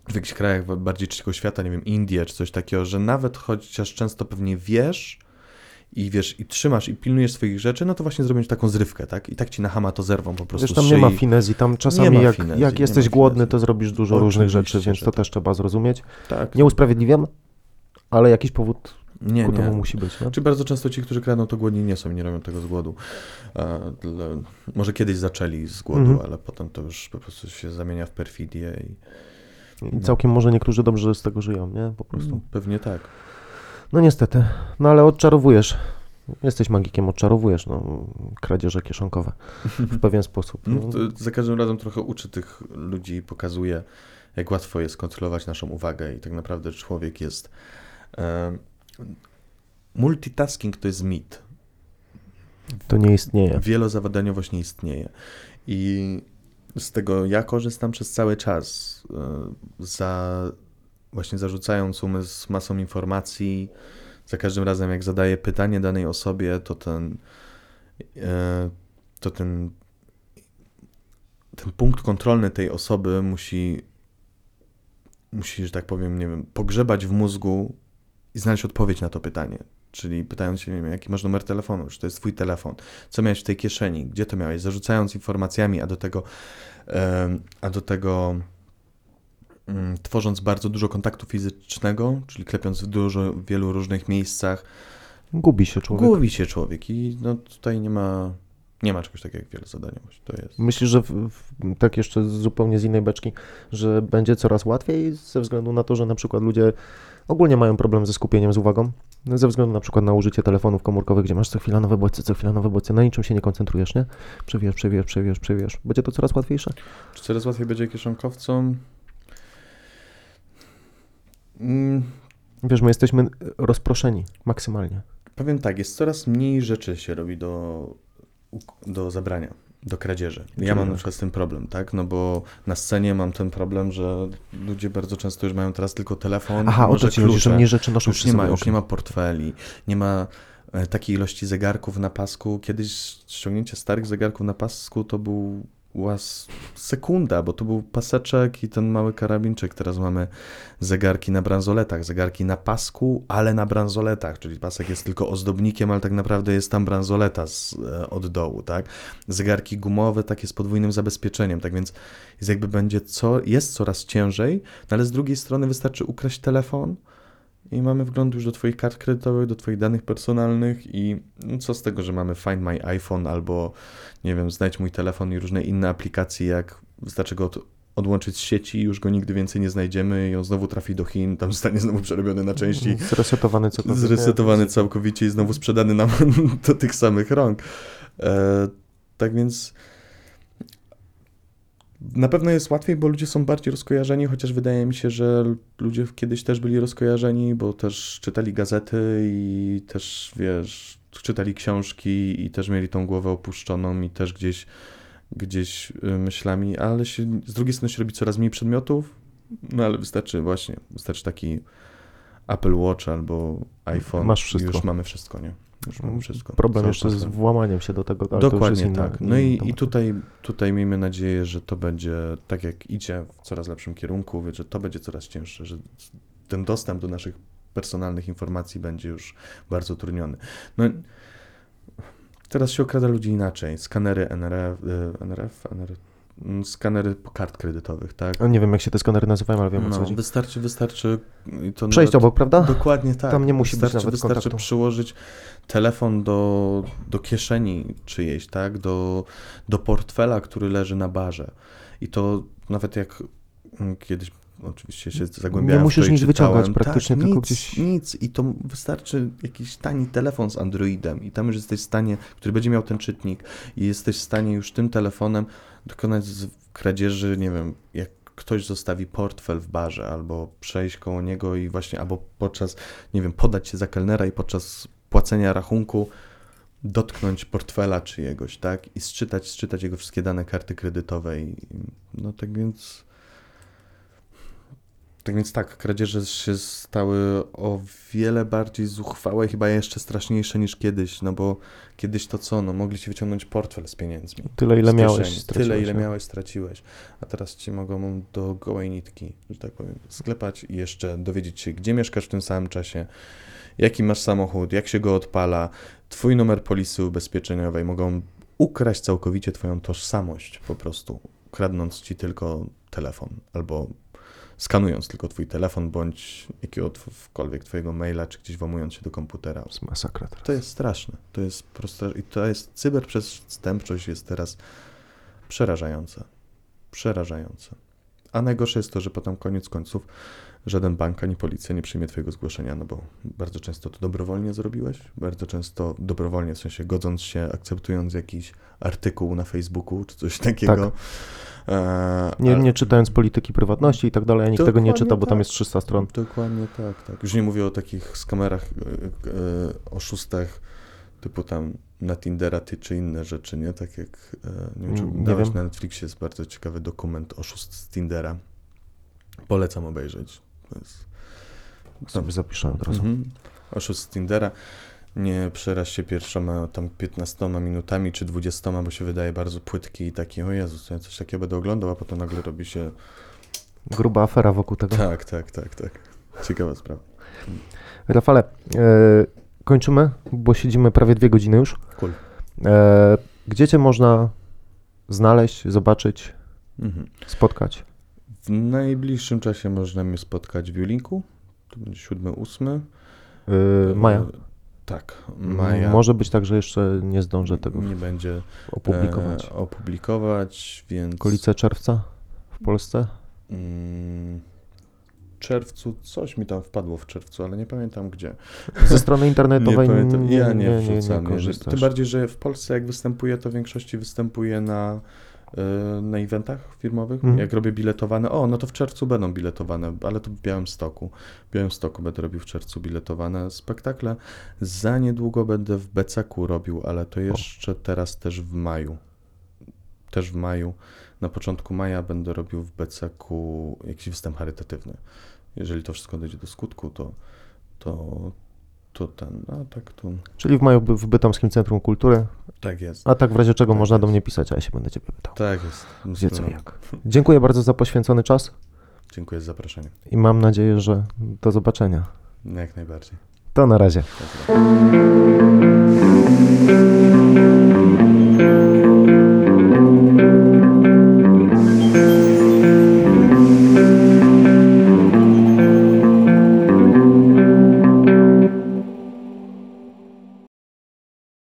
w jakichś krajach bardziej trzeciego świata, nie wiem, Indie czy coś takiego, że nawet chociaż często pewnie wiesz i wiesz, i trzymasz i pilnujesz swoich rzeczy, no to właśnie zrobić taką zrywkę, tak? I tak ci na hama to zerwą po prostu Wiesz, tam nie ma finezji, tam czasami jak, finezji, jak jesteś głodny, to zrobisz dużo różnych Oczywiście, rzeczy, więc to tak. też trzeba zrozumieć. Tak. Nie usprawiedliwiam, ale jakiś powód nie, ku nie. musi być. Nie? Czy bardzo często ci, którzy kradną, to głodni nie są nie robią tego z głodu. E, może kiedyś zaczęli z głodu, Mhm. ale potem to już po prostu się zamienia w perfidię i I całkiem może niektórzy dobrze z tego żyją, nie? Po prostu. no, pewnie tak. No niestety. No ale odczarowujesz. Jesteś magikiem, odczarowujesz no, kradzieże kieszonkowe *laughs* w pewien sposób. No, No. za każdym razem trochę uczy tych ludzi i pokazuje, jak łatwo jest kontrolować naszą uwagę i tak naprawdę człowiek jest... Multitasking to jest mit. To nie istnieje. Wielozadaniowość nie istnieje. I z tego ja korzystam przez cały czas. e, Za, właśnie zarzucając umysł masą informacji, za każdym razem jak zadaję pytanie danej osobie, to ten, e, to ten, ten punkt kontrolny tej osoby musi, musi, że tak powiem, nie wiem, pogrzebać w mózgu i znaleźć odpowiedź na to pytanie. Czyli pytając się, nie wiem, jaki masz numer telefonu, czy to jest twój telefon, co miałeś w tej kieszeni, gdzie to miałeś, zarzucając informacjami, a do tego, a do tego mm, tworząc bardzo dużo kontaktu fizycznego, czyli klepiąc w dużo, w wielu różnych miejscach, Gubi się człowiek. gubi się człowiek i no tutaj nie ma, Nie ma czegoś takiego jak wielozadaniowość. To jest. Myślisz, że w, w, tak jeszcze zupełnie z innej beczki, że będzie coraz łatwiej ze względu na to, że na przykład ludzie ogólnie mają problem ze skupieniem, z uwagą, ze względu na przykład na użycie telefonów komórkowych, gdzie masz co chwila nowe bodźce, co chwila nowe bodźce, na niczym się nie koncentrujesz, nie? Przewijasz, przewijasz, przewijasz, przewijasz. Będzie to coraz łatwiejsze? Czy coraz łatwiej będzie kieszonkowcom? Mm, Wiesz, my jesteśmy rozproszeni maksymalnie. powiem tak, jest coraz mniej rzeczy się robi do, do zabrania, do kradzieży. Ja mam na przykład z tym problem, tak? No bo na scenie mam ten problem, że ludzie bardzo często już mają teraz tylko telefon, Aha, o to ci chodzi, że klucze. mnie rzeczy noszą Już nie ma, już nie ma portfeli, nie ma e, takiej ilości zegarków na pasku. Kiedyś ściągnięcie starych zegarków na pasku to był łas sekunda, bo to był paseczek i ten mały karabinczyk. Teraz mamy zegarki na bransoletach, zegarki na pasku, ale na bransoletach, czyli pasek jest tylko ozdobnikiem, ale tak naprawdę jest tam bransoleta z, e, od dołu, tak? Zegarki gumowe, takie z podwójnym zabezpieczeniem, tak więc jest jakby będzie co, jest coraz ciężej, no ale z drugiej strony wystarczy ukraść telefon, i mamy wgląd już do Twoich kart kredytowych, do Twoich danych personalnych i no, co z tego, że mamy Find My iPhone albo, nie wiem, znajdź mój telefon i różne inne aplikacje, jak wystarczy go od, odłączyć z sieci już go nigdy więcej nie znajdziemy i on znowu trafi do Chin, tam zostanie znowu przerobiony na części, Zresetowany całkowicie. zresetowany całkowicie i znowu sprzedany nam *laughs* do tych samych rąk. E, tak więc na pewno jest łatwiej, bo ludzie są bardziej rozkojarzeni, chociaż wydaje mi się, że ludzie kiedyś też byli rozkojarzeni, bo też czytali gazety i też, wiesz, czytali książki i też mieli tą głowę opuszczoną i też gdzieś, gdzieś y, myślami, ale się, z drugiej strony się robi coraz mniej przedmiotów, no ale wystarczy właśnie, wystarczy taki Apple Watch albo iPhone Masz i wszystko. już mamy wszystko, nie? Już mamy wszystko. Problem Cały jeszcze z włamaniem się do tego, ale to Dokładnie jest inna, tak. No i, i tutaj, tutaj miejmy nadzieję, że to będzie tak jak idzie w coraz lepszym kierunku, że to będzie coraz cięższe, że ten dostęp do naszych personalnych informacji będzie już bardzo utrudniony. No, teraz się okrada ludzi inaczej. Skanery NRF, y, NRF, NRF skanery kart kredytowych, tak? A Nie wiem, jak się te skanery nazywają, ale wiem o co No, chodzi. wystarczy, wystarczy to Przejść nawet- obok, prawda? Dokładnie tak. Tam nie musi być wystarczy, nawet Wystarczy kontaktu. przyłożyć telefon do, do kieszeni czyjejś, tak? Do, do portfela, który leży na barze. I to nawet jak mm, kiedyś oczywiście się zagłębiałem Nie musisz nic wyciągać czytałem, praktycznie, tak, tylko nic, gdzieś- Nic i to wystarczy jakiś tani telefon z Androidem i tam już jesteś w stanie, który będzie miał ten czytnik i jesteś w stanie już tym telefonem dokonać kradzieży, nie wiem, jak ktoś zostawi portfel w barze, albo przejść koło niego i właśnie, albo podczas, nie wiem, podać się za kelnera i podczas płacenia rachunku dotknąć portfela czyjegoś, tak? I sczytać, sczytać jego wszystkie dane karty kredytowej. No tak więc... Tak więc tak, kradzieże się stały o wiele bardziej zuchwałe i chyba jeszcze straszniejsze niż kiedyś, no bo kiedyś to co, no mogli ci wyciągnąć portfel z pieniędzmi. Tyle, ile miałeś, Tyle, ile miałeś, straciłeś. A teraz ci mogą do gołej nitki, że tak powiem, sklepać i jeszcze dowiedzieć się, gdzie mieszkasz w tym samym czasie, jaki masz samochód, jak się go odpala, twój numer polisy ubezpieczeniowej. Mogą ukraść całkowicie twoją tożsamość po prostu, kradnąc ci tylko telefon albo skanując tylko twój telefon bądź jakiegokolwiek twojego maila, czy gdzieś włamując się do komputera. To jest masakra teraz. To jest straszne. To jest proste i to jest cyberprzestępczość jest teraz przerażająca. Przerażająca. A najgorsze jest to, że potem koniec końców żaden bank ani policja nie przyjmie twojego zgłoszenia, no bo bardzo często to dobrowolnie zrobiłeś, bardzo często dobrowolnie, w sensie godząc się, akceptując jakiś artykuł na Facebooku czy coś takiego. E, Nie, nie czytając polityki prywatności i tak dalej, a nikt tego nie czyta, bo tam tak. jest 300 stron. Dokładnie tak, tak. Już nie mówię o takich skamerach, e, e, oszustach typu tam na Tindera ty czy inne rzeczy, nie? Tak jak, nie wiem, czy Mm, nie wiem. na Netflixie, jest bardzo ciekawy dokument Oszust z Tindera. Polecam obejrzeć. Jest, Sobie zapiszę od razu. Mhm. Oszust z Tindera. Nie przeraź się pierwszoma tam 15 minutami czy 20, bo się wydaje bardzo płytki i taki, o Jezus, ja coś takiego będę oglądał, a potem nagle robi się... Gruba afera wokół tego. Tak, tak, tak, tak. Ciekawa sprawa. Rafale, e, kończymy, bo siedzimy prawie dwie godziny już. Cool. E, gdzie cię można znaleźć, zobaczyć, Mhm. spotkać? W najbliższym czasie można mnie spotkać w Julinku. To będzie 7-8. E, maja. Tak, maja. Może być tak, że jeszcze nie zdążę tego nie będzie opublikować. E, opublikować, więc... Okolice czerwca w Polsce? Mm, czerwcu, coś mi tam wpadło w czerwcu, ale nie pamiętam gdzie. Ze strony internetowej *laughs* nie pamiętam. nie, ja nie, nie, nie, nie Nie. Tym bardziej, że w Polsce jak występuję, to w większości występuję na, e, na eventach firmowych. Mhm. Jak robię biletowane, o, no to w czerwcu będą biletowane, ale to w Białymstoku. W Białymstoku będę robił w czerwcu biletowane spektakle. Za niedługo będę w Becaku robił, ale to jeszcze teraz też w maju. Też w maju. Na początku maja będę robił w Becaku jakiś występ charytatywny. Jeżeli to wszystko dojdzie do skutku, to, to, ten, a tak to... Czyli w maju w Bytomskim Centrum Kultury, Tak jest. a tak w razie czego Tak można do jest. mnie pisać, a ja się będę ciebie pytał. Tak jest. Gdzie co i jak. Dziękuję bardzo za poświęcony czas Dziękuję za zaproszenie. i mam nadzieję, że do zobaczenia. Jak najbardziej. To na razie. Dobra.